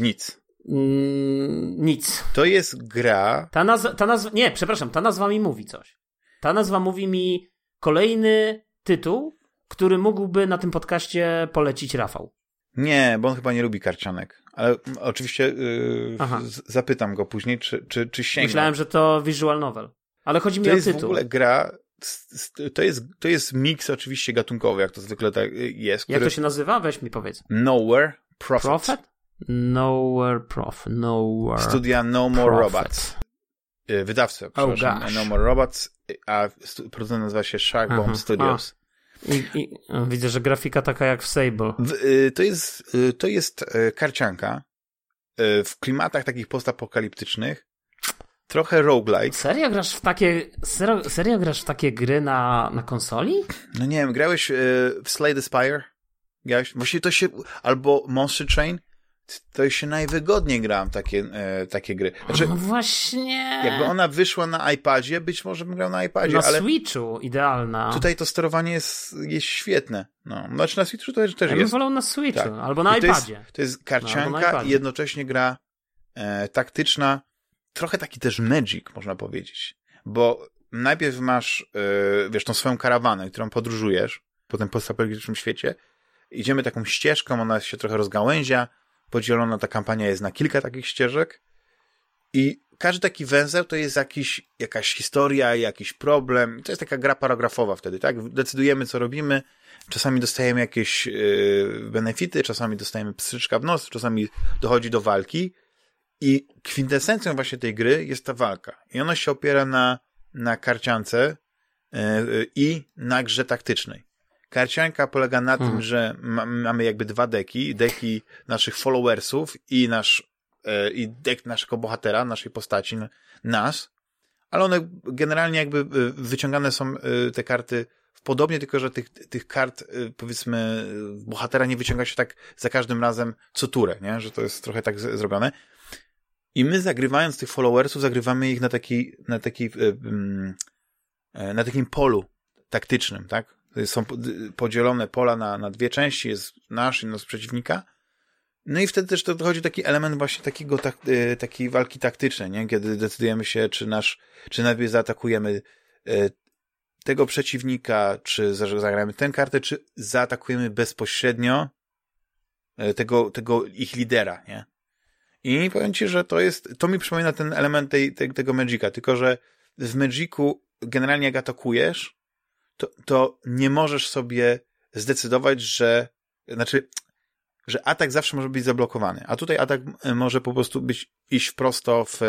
Nic. Mm, nic. To jest gra, Ta nazwa, ta nazwa, nie, przepraszam, ta nazwa mi mówi coś. Ta nazwa mówi mi kolejny tytuł, który mógłby na tym podcaście polecić Rafał. Nie, bo on chyba nie lubi karcianek. Ale mm, oczywiście yy, zapytam go później, czy, czy, czy sięgnie. Myślałem, że to visual novel. Ale chodzi mi to o jest tytuł. w ogóle gra, to jest, to jest miks oczywiście gatunkowy, jak to zwykle tak y, jest. Jak który- to się nazywa? Weź mi powiedz. Nowhere Prophet. Prophet? Nowhere Prophet. Nowhere Studia No More Prophet. Robots. Y, Wydawca, przepraszam. gosh. no More Robots, y, a producent nazywa się Sharkbomb Aha. Studios. I, i, o, widzę, że grafika taka jak w Sable. Y, to jest, to jest karcianka w klimatach takich postapokaliptycznych. Trochę roguelike. Serio grasz w takie, serio, serio grasz w takie gry na, na konsoli? No nie wiem, grałeś w Slay the Spire? Grałeś? Właściwie to się, albo Monster Train? To się najwygodniej grałem takie, e, takie gry. Znaczy, No właśnie. jakby ona wyszła na iPadzie, być może bym grał na iPadzie, na ale Switchu idealna. tutaj to sterowanie jest, jest świetne. No, znaczy na Switchu to też ja bym jest. wolał na Switchu, Tak. albo na I to jest, iPadzie. to jest No, albo na karcianka iPadzie. i jednocześnie gra e, taktyczna, trochę taki też magic, można powiedzieć. Bo najpierw masz, e, wiesz, tą swoją karawanę, którą podróżujesz po tym postapokaliptycznym świecie. Idziemy taką ścieżką, ona się trochę rozgałęzia, podzielona ta kampania jest na kilka takich ścieżek i każdy taki węzeł to jest jakiś, jakaś historia, jakiś problem. To jest taka gra paragrafowa wtedy, tak? Decydujemy, co robimy. Czasami dostajemy jakieś yy, benefity, czasami dostajemy pstryczka w nos, czasami dochodzi do walki. I kwintesencją właśnie tej gry jest ta walka. I ona się opiera na, na karciance yy, i na grze taktycznej. Karcianka polega na Hmm. tym, że ma, mamy jakby dwa deki, deki naszych followersów i nasz e, i dek naszego bohatera, naszej postaci, nas, ale one generalnie jakby e, wyciągane są e, te karty w podobnie, tylko że tych, tych kart powiedzmy bohatera nie wyciąga się tak za każdym razem co turę, nie? że to jest trochę tak zrobione. I my zagrywając tych followersów, zagrywamy ich na taki, na taki, mm, na takim polu taktycznym, tak? Są podzielone pola na, na dwie części, jest nasz i nasz przeciwnika. No i wtedy też to dochodzi taki element właśnie takiego, tak, e, takiej walki taktycznej, nie? Kiedy decydujemy się, czy nasz, czy najpierw zaatakujemy e, tego przeciwnika, czy za- zagramy tę kartę, czy zaatakujemy bezpośrednio e, tego, tego ich lidera, nie? I powiem ci, że to jest, to mi przypomina ten element tej, tej, tego Magica, tylko że w Magicu generalnie jak atakujesz, to, to nie możesz sobie zdecydować, że, znaczy, że atak zawsze może być zablokowany, a tutaj atak e, może po prostu być, iść prosto w,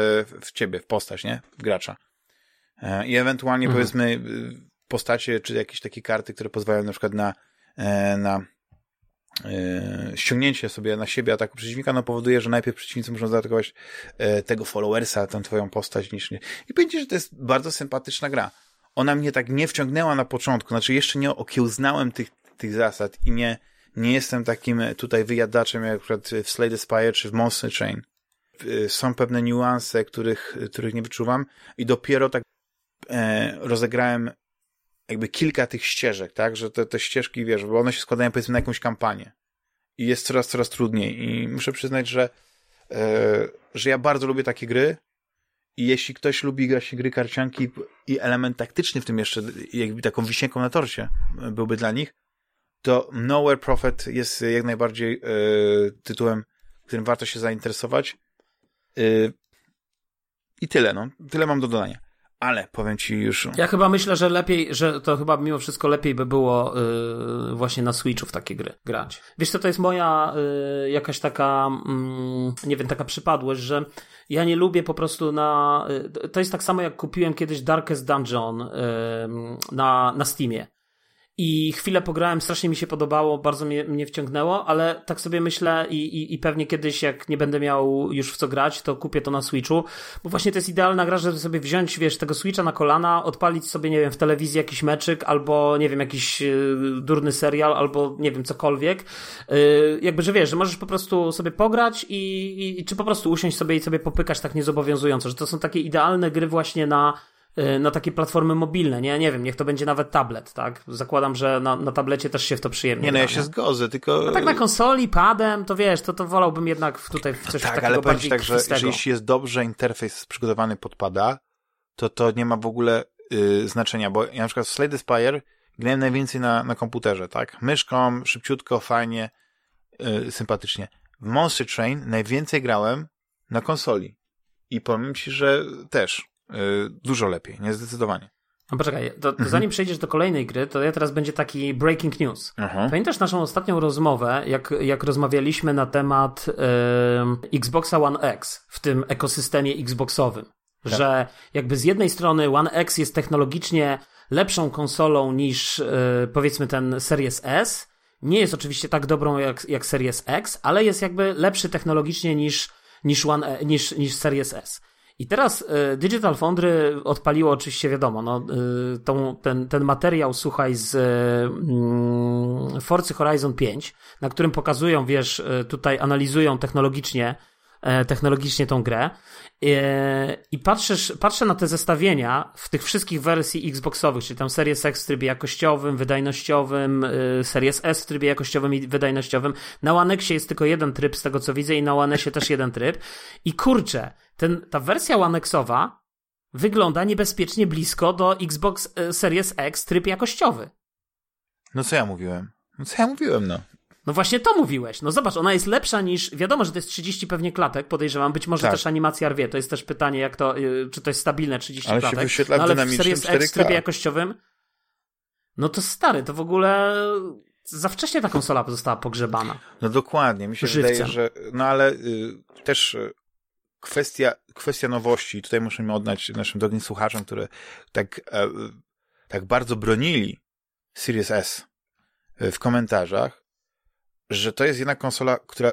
w ciebie, w postać, nie? W gracza. E, I ewentualnie Mhm. powiedzmy y, postacie, czy jakieś takie karty, które pozwalają na przykład na, e, na e, ściągnięcie sobie na siebie ataku przeciwnika, no powoduje, że najpierw przeciwnicy muszą zaatakować e, tego followersa, tę twoją postać, niż nie. I ci, że to jest bardzo sympatyczna gra. Ona mnie tak nie wciągnęła na początku, znaczy jeszcze nie okiełznałem tych, tych zasad i nie, nie jestem takim tutaj wyjadaczem jak przykład w Slay the Spire czy w Monster Train. Y, Są pewne niuanse, których, których nie wyczuwam i dopiero tak e, rozegrałem jakby kilka tych ścieżek, tak, że te, te ścieżki, wiesz, bo one się składają powiedzmy na jakąś kampanię i jest coraz, coraz trudniej. I muszę przyznać, że e, że ja bardzo lubię takie gry i jeśli ktoś lubi grać gry karcianki i element taktyczny w tym jeszcze, jakby taką wisienką na torcie byłby dla nich, to Nowhere Prophet jest jak najbardziej e, tytułem, którym warto się zainteresować. E, I tyle, no. Tyle mam do dodania. Ale powiem ci już... Ja chyba myślę, że lepiej, że to chyba mimo wszystko lepiej by było yy, właśnie na Switchu w takie gry grać. Wiesz co, to jest moja yy, jakaś taka, mm, nie wiem, taka przypadłość, że ja nie lubię po prostu na... Yy, to jest tak samo jak kupiłem kiedyś Darkest Dungeon yy, na, na Steamie. I chwilę pograłem, strasznie mi się podobało, bardzo mnie, mnie wciągnęło, ale tak sobie myślę i, i, i pewnie kiedyś, jak nie będę miał już w co grać, to kupię to na Switchu, bo właśnie to jest idealna gra, żeby sobie wziąć, wiesz, tego Switcha na kolana, odpalić sobie, nie wiem, w telewizji jakiś meczyk, albo, nie wiem, jakiś yy, durny serial, albo, nie wiem, cokolwiek. Yy, jakby, że wiesz, że możesz po prostu sobie pograć i, i, czy po prostu usiąść sobie i sobie popykać tak niezobowiązująco, że to są takie idealne gry właśnie na Y, na takie platformy mobilne, nie? Nie wiem, niech to będzie nawet tablet, tak? Zakładam, że na, na tablecie też się w to przyjemnie Nie, no ja się zgodzę, tylko... No tak na konsoli, padem, to wiesz, to, to wolałbym jednak tutaj w coś tak, takiego ale bardziej tak, że, że jeśli jest dobrze interfejs przygotowany pod pada, to to nie ma w ogóle yy, znaczenia, bo ja na przykład w Slade Spire grałem najwięcej na, na komputerze, tak? Myszką, szybciutko, fajnie, yy, sympatycznie. W Monster Train najwięcej grałem na konsoli. I powiem ci, że też Y, dużo lepiej, nie? Zdecydowanie. No poczekaj, to, to mhm. zanim przejdziesz do kolejnej gry, to ja teraz będzie taki breaking news. Aha. Pamiętasz naszą ostatnią rozmowę, jak, jak rozmawialiśmy na temat y, Xboxa One X w tym ekosystemie Xboxowym? Tak. Że jakby z jednej strony One X jest technologicznie lepszą konsolą niż y, powiedzmy ten Series S. Nie jest oczywiście tak dobrą jak, jak Series X, ale jest jakby lepszy technologicznie niż, niż, One, niż, niż Series S. I teraz y, Digital Foundry odpaliło oczywiście, wiadomo, no, y, tą, ten, ten materiał, słuchaj, z y, Forcy Horizon 5, na którym pokazują, wiesz, tutaj analizują technologicznie e, technologicznie tą grę. e, i patrzysz, patrzę na te zestawienia w tych wszystkich wersji Xboxowych, czyli tam Series X w trybie jakościowym, wydajnościowym, Series S w trybie jakościowym i wydajnościowym. Na One Xie jest tylko jeden tryb z tego co widzę i na One Xie też jeden tryb i kurczę, ten, ta wersja One Xowa wygląda niebezpiecznie blisko do Xbox e, Series X tryb jakościowy. No co ja mówiłem? No co ja mówiłem, no. No właśnie to mówiłeś. No zobacz, ona jest lepsza niż. Wiadomo, że to jest 30 pewnie klatek, podejrzewam. Być może tak. też animacja rwie. To jest też pytanie, jak to, y, czy to jest stabilne 30 ale klatek. Się wyświetla no, ale w Series X w trybie jakościowym. No to stary, to w ogóle za wcześnie ta konsola została pogrzebana. No dokładnie. Mi się Żywcem. wydaje, że. No ale y, też y, kwestia, kwestia nowości, tutaj musimy oddać naszym drogim słuchaczom, które tak, e, tak bardzo bronili Series S w komentarzach, że to jest jednak konsola, która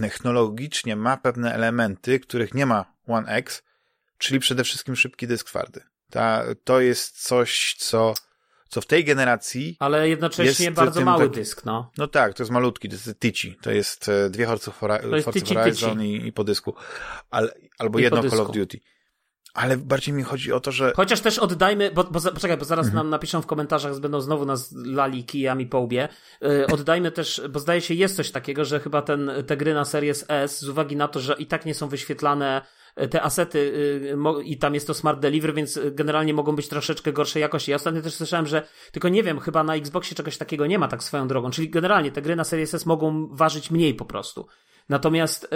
technologicznie ma pewne elementy, których nie ma One X, czyli przede wszystkim szybki dysk twardy. Ta, to jest coś, co co w tej generacji. Ale jednocześnie bardzo mały tak, dysk, no. No tak, to jest malutki, to jest Tici. To jest e, dwie Forza Horizon i, i po dysku. Ale, albo I jedno Call of Duty. Ale bardziej mi chodzi o to, że. Chociaż też oddajmy, bo, bo poczekaj, bo zaraz mhm. nam napiszą w komentarzach, będą znowu nas lali kijami po łbie. Yy, oddajmy też, bo zdaje się jest coś takiego, że chyba ten, te gry na Series S, z uwagi na to, że i tak nie są wyświetlane te asety y, i tam jest to smart delivery, więc generalnie mogą być troszeczkę gorszej jakości. Ja ostatnio też słyszałem, że tylko nie wiem, chyba na Xboxie czegoś takiego nie ma tak swoją drogą, czyli generalnie te gry na Series S mogą ważyć mniej po prostu. Natomiast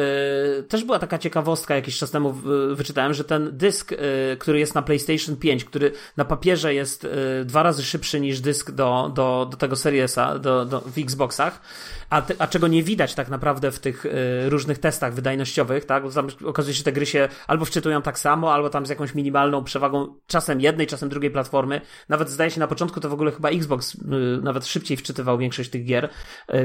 y, też była taka ciekawostka, jakiś czas temu wyczytałem, że ten dysk, y, który jest na PlayStation 5, który na papierze jest y, dwa razy szybszy niż dysk do, do, do tego Seriesa do, do, w Xboxach, a, a czego nie widać tak naprawdę w tych różnych testach wydajnościowych, tak? Bo tam okazuje się, że te gry się albo wczytują tak samo, albo tam z jakąś minimalną przewagą czasem jednej, czasem drugiej platformy. Nawet zdaje się na początku to w ogóle chyba Xbox nawet szybciej wczytywał większość tych gier,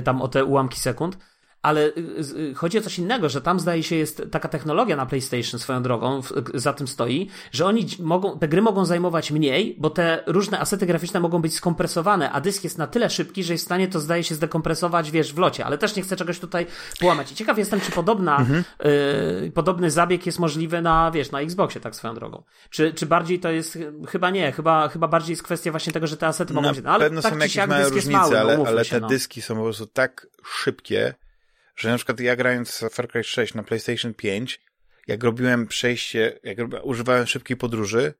tam o te ułamki sekund ale y, y, chodzi o coś innego, że tam zdaje się jest taka technologia na PlayStation swoją drogą, za tym stoi, że oni mogą, te gry mogą zajmować mniej, bo te różne asety graficzne mogą być skompresowane, a dysk jest na tyle szybki, że jest w stanie to zdaje się zdekompresować, wiesz, w locie, ale też nie chcę czegoś tutaj połamać. I ciekaw jestem, czy podobna, mhm. y, podobny zabieg jest możliwy na, wiesz, na Xboxie, tak swoją drogą. Czy, czy bardziej to jest, chyba nie, chyba, chyba bardziej jest kwestia właśnie tego, że te asety mogą być, no, ale pewno tak są jakieś małe różnice, mały, no, ale, ale te się, no. dyski są po prostu tak szybkie, że na przykład ja grając Far Cry 6 na PlayStation 5, jak robiłem przejście, jak używałem szybkiej podróży,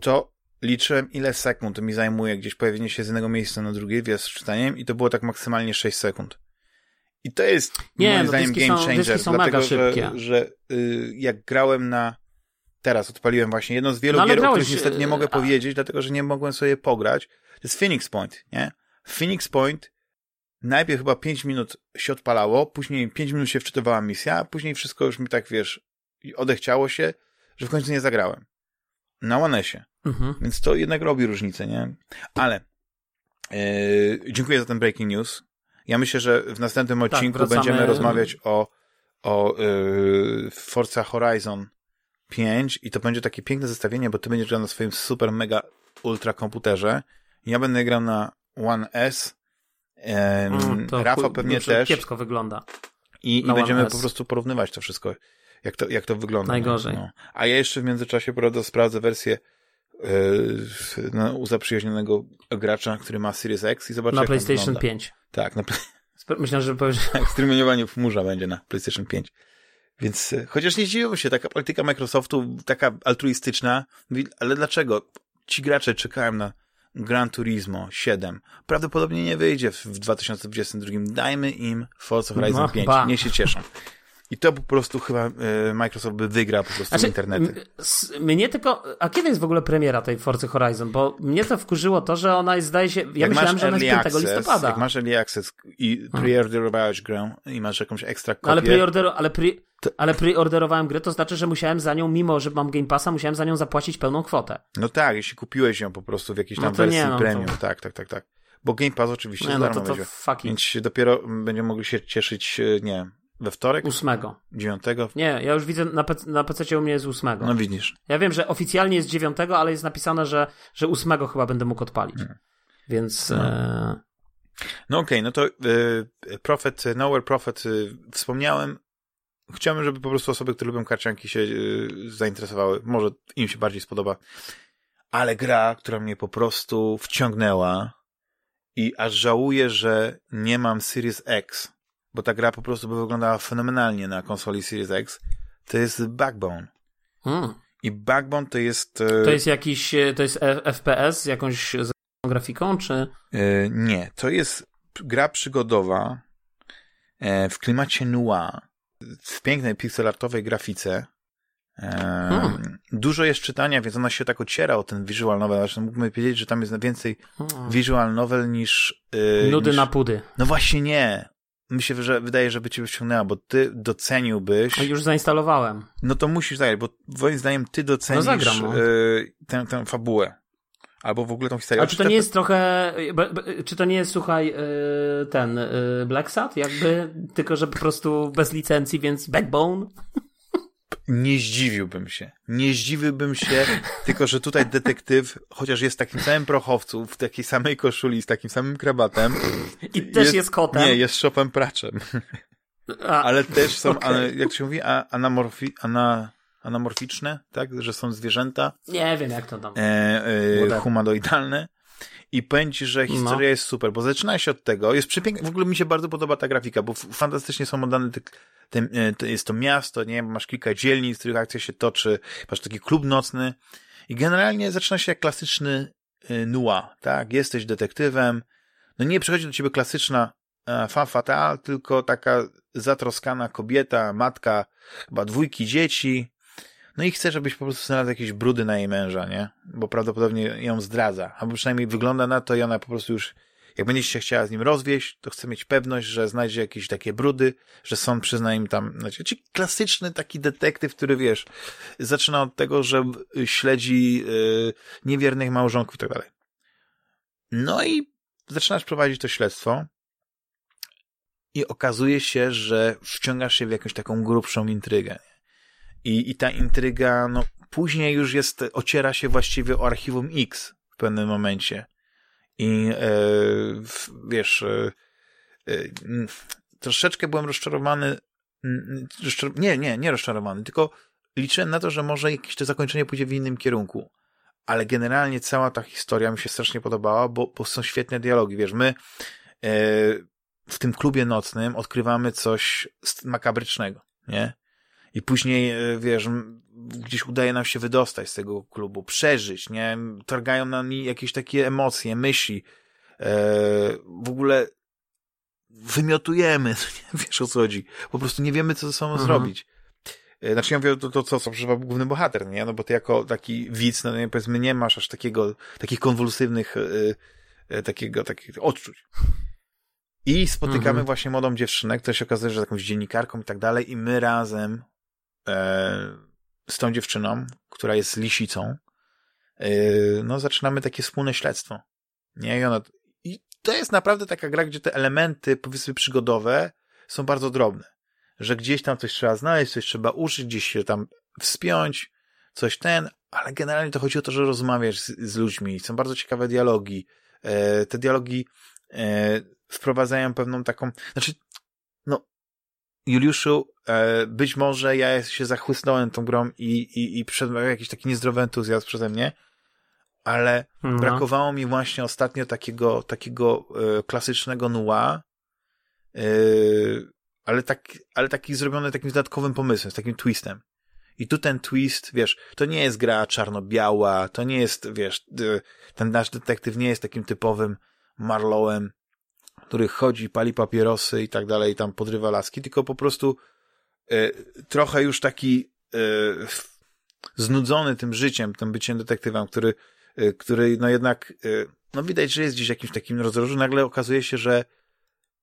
to liczyłem ile sekund mi zajmuje gdzieś pojawienie się z jednego miejsca na drugie wraz z czytaniem i to było tak maksymalnie 6 sekund. I to jest Nie, moim no, zdaniem game są, changer, są dlatego że, że y, jak grałem na teraz odpaliłem właśnie jedno z wielu no, gier, grałeś, o których niestety nie mogę a... powiedzieć, dlatego że nie mogłem sobie pograć. To jest Phoenix Point, nie? Phoenix Point najpierw chyba 5 minut się odpalało, później 5 minut się wczytywała misja, a później wszystko już mi tak, wiesz, odechciało się, że w końcu nie zagrałem. Na Onesie. Mhm. Więc to jednak robi różnicę, nie? Ale Yy, dziękuję za ten breaking news. Ja myślę, że w następnym Tak, odcinku wracamy- będziemy rozmawiać o, o yy, Forza Horizon 5 i to będzie takie piękne zestawienie, bo ty będziesz grał na swoim super mega ultra komputerze. Ja będę grał na One S. Mm, to Rafa chuj- pewnie też. Kiepsko wygląda. I, i będziemy po prostu porównywać to wszystko, jak to, jak to wygląda. Najgorzej. No. A ja jeszcze w międzyczasie prawda, sprawdzę wersję yy, no, u zaprzyjaźnionego gracza, który ma Series X i zobaczę, Na jak on PlayStation wygląda. 5. Tak, na, Myślę, że powiesz, tak, w chmurze będzie na PlayStation 5. Więc e, chociaż nie zdziwiłem się, taka polityka Microsoftu, taka altruistyczna, ale dlaczego? Ci gracze czekają na Gran Turismo 7. Prawdopodobnie nie wyjdzie w w 2022. Dajmy im Forza Horizon No, 5. ba. Niech się cieszą. I to po prostu chyba e, Microsoft by wygrał po prostu Znaczy, internety. mnie tylko. A kiedy jest w ogóle premiera tej Forcy Horizon? Bo mnie to wkurzyło to, że ona jest, zdaje się. Ja Jak myślałem, że ona jest early 5 access, listopada. Jak masz early access i preorderowałeś grę i masz jakąś ekstra kopię, No, ale, preorder, ale, pre, To- ale preorderowałem grę, to znaczy, że musiałem za nią, mimo że mam Game Passa, musiałem za nią zapłacić pełną kwotę. No tak, jeśli kupiłeś ją po prostu w jakiejś No tam to wersji nie, no to- premium. Tak, tak, tak, tak. Bo Game Pass oczywiście Nie, no to, to it. Więc dopiero będziemy mogli się cieszyć, e, nie, we wtorek, Ósmego. dziewiątego. Nie, ja już widzę, na, PC, na PC u mnie jest ósmego. No widzisz. Ja wiem, że oficjalnie jest dziewiątego, ale jest napisane, że, że ósmego chyba będę mógł odpalić. Hmm. Więc No. e, No okej, no to y, Prophet, Nowhere Prophet y, wspomniałem. Chciałbym, żeby po prostu osoby, które lubią karcianki się y, zainteresowały. Może im się bardziej spodoba. Ale gra, która mnie po prostu wciągnęła i aż żałuję, że nie mam Series X, bo ta gra po prostu by wyglądała fenomenalnie na konsoli Series X, to jest Backbone. mm, I Backbone to jest... y, to jest jakiś, e, to jest e- FPS z jakąś grafiką, czy... E, nie, to jest gra przygodowa e, w klimacie noir, w pięknej pixelartowej grafice. E, Hmm. Dużo jest czytania, więc ona się tak ociera o ten visual novel. Zresztą mógłbym powiedzieć, że tam jest więcej Hmm. visual novel niż... e, Nudy niż... na pudy. No właśnie nie. Mi się że, wydaje, że by cię ściągnęła, bo ty doceniłbyś... A Już zainstalowałem. No to musisz zająć, bo moim zdaniem ty docenisz zagram, no. e, tę, tę fabułę. Albo w ogóle tą historię. A czy to nie jest trochę, czy to nie jest, słuchaj, y, ten y, Black Sat, jakby, tylko że po prostu bez licencji, więc Backbone? Nie zdziwiłbym się. Nie zdziwiłbym się, tylko że tutaj detektyw, chociaż jest takim samym prochowcu, w takiej samej koszuli, z takim samym krabatem. I też jest kotem. Nie, jest szopem praczem. A, Ale też są, a, jak się mówi, a, anamorfi, ana, anamorficzne, tak? Że są zwierzęta Nie wiem, jak to tam. e, e, humanoidalne. I powiem ci, że historia No. jest super, bo zaczyna się od tego, jest przepiękna, w ogóle mi się bardzo podoba ta grafika, bo fantastycznie są oddane te, te, e, to jest to miasto, nie masz kilka dzielnic, w których akcja się toczy, masz taki klub nocny i generalnie zaczyna się jak klasyczny e, noir, tak? Jesteś detektywem, no nie przychodzi do ciebie klasyczna e, femme fatale, tylko taka zatroskana kobieta, matka chyba dwójki dzieci, no i chce, żebyś po prostu znalazł jakieś brudy na jej męża, nie? Bo prawdopodobnie ją zdradza. Albo przynajmniej wygląda na to i ona po prostu już, jak będzie się chciała z nim rozwieść, to chce mieć pewność, że znajdzie jakieś takie brudy, że sąd przyzna im tam, znaczy, klasyczny taki detektyw, który wiesz, zaczyna od tego, że śledzi yy, niewiernych małżonków i tak dalej. No i zaczynasz prowadzić to śledztwo i okazuje się, że wciągasz się w jakąś taką grubszą intrygę. I, I ta intryga, no, później już jest, ociera się właściwie o archiwum X w pewnym momencie. I e, wiesz, e, e, troszeczkę byłem rozczarowany. Nie, nie, nie rozczarowany, tylko liczyłem na to, że może jakieś to zakończenie pójdzie w innym kierunku. Ale generalnie cała ta historia mi się strasznie podobała, bo, bo są świetne dialogi. Wiesz, my w tym klubie nocnym odkrywamy coś makabrycznego, nie? I później, e, wiesz, gdzieś udaje nam się wydostać z tego klubu, przeżyć, nie? Targają nami jakieś takie emocje, myśli. E, w ogóle wymiotujemy, nie wiesz o co chodzi. Po prostu nie wiemy, co ze sobą Mhm. zrobić. E, Znaczy ja mówię to, to co, co przeżywa główny bohater, nie? No bo ty jako taki widz, no nie, powiedzmy, nie masz aż takiego, takich konwulsywnych, e, takiego, takich odczuć. I spotykamy Mhm. właśnie młodą dziewczynę, która się okazuje, że jakąś dziennikarką i tak dalej i my razem z tą dziewczyną, która jest lisicą, e, no zaczynamy takie wspólne śledztwo. Nie? I ona, i to jest naprawdę taka gra, gdzie te elementy, powiedzmy, przygodowe są bardzo drobne. Że gdzieś tam coś trzeba znaleźć, coś trzeba użyć, gdzieś się tam wspiąć, coś ten, ale generalnie to chodzi o to, że rozmawiasz z, z ludźmi, są bardzo ciekawe dialogi. E, te dialogi e, wprowadzają pewną taką, znaczy, Juliuszu, e, być może ja się zachłysnąłem tą grą i, i, i przyszedł jakiś taki niezdrowy entuzjazm przeze mnie, ale no. brakowało mi właśnie ostatnio takiego, takiego e, klasycznego noir, e, ale, tak, ale taki zrobiony takim dodatkowym pomysłem, z takim twistem. I tu ten twist, wiesz, to nie jest gra czarno-biała, to nie jest, wiesz, ten nasz detektyw nie jest takim typowym Marlowem, który chodzi, pali papierosy i tak dalej, tam podrywa laski, tylko po prostu e, trochę już taki e, znudzony tym życiem, tym byciem detektywem, który, e, który no jednak, no widać, że jest gdzieś jakimś takim rozdrożu, nagle okazuje się, że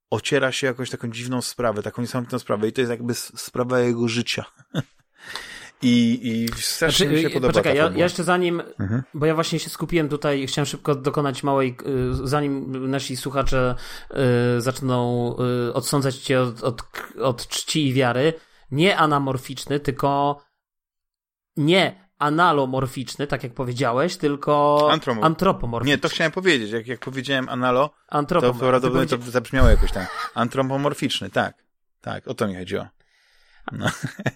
ociera się jakąś taką dziwną sprawę, taką niesamowitą sprawę i to jest jakby sprawa jego życia. I, i strasznie znaczy, mi się podoba Poczekaj, ja, ja, jeszcze zanim, mhm. bo ja właśnie się skupiłem tutaj, chciałem szybko dokonać małej, y, zanim nasi słuchacze y, zaczną y, odsądzać cię od, od, od czci i wiary, nie anamorficzny, tylko nie analomorficzny, tak jak powiedziałeś, tylko Antromor antropomorficzny. Nie, to chciałem powiedzieć. Jak, jak powiedziałem analo, to prawdopodobnie to zabrzmiało jakoś tak. Antropomorficzny, tak. Tak, o to mi chodziło. No.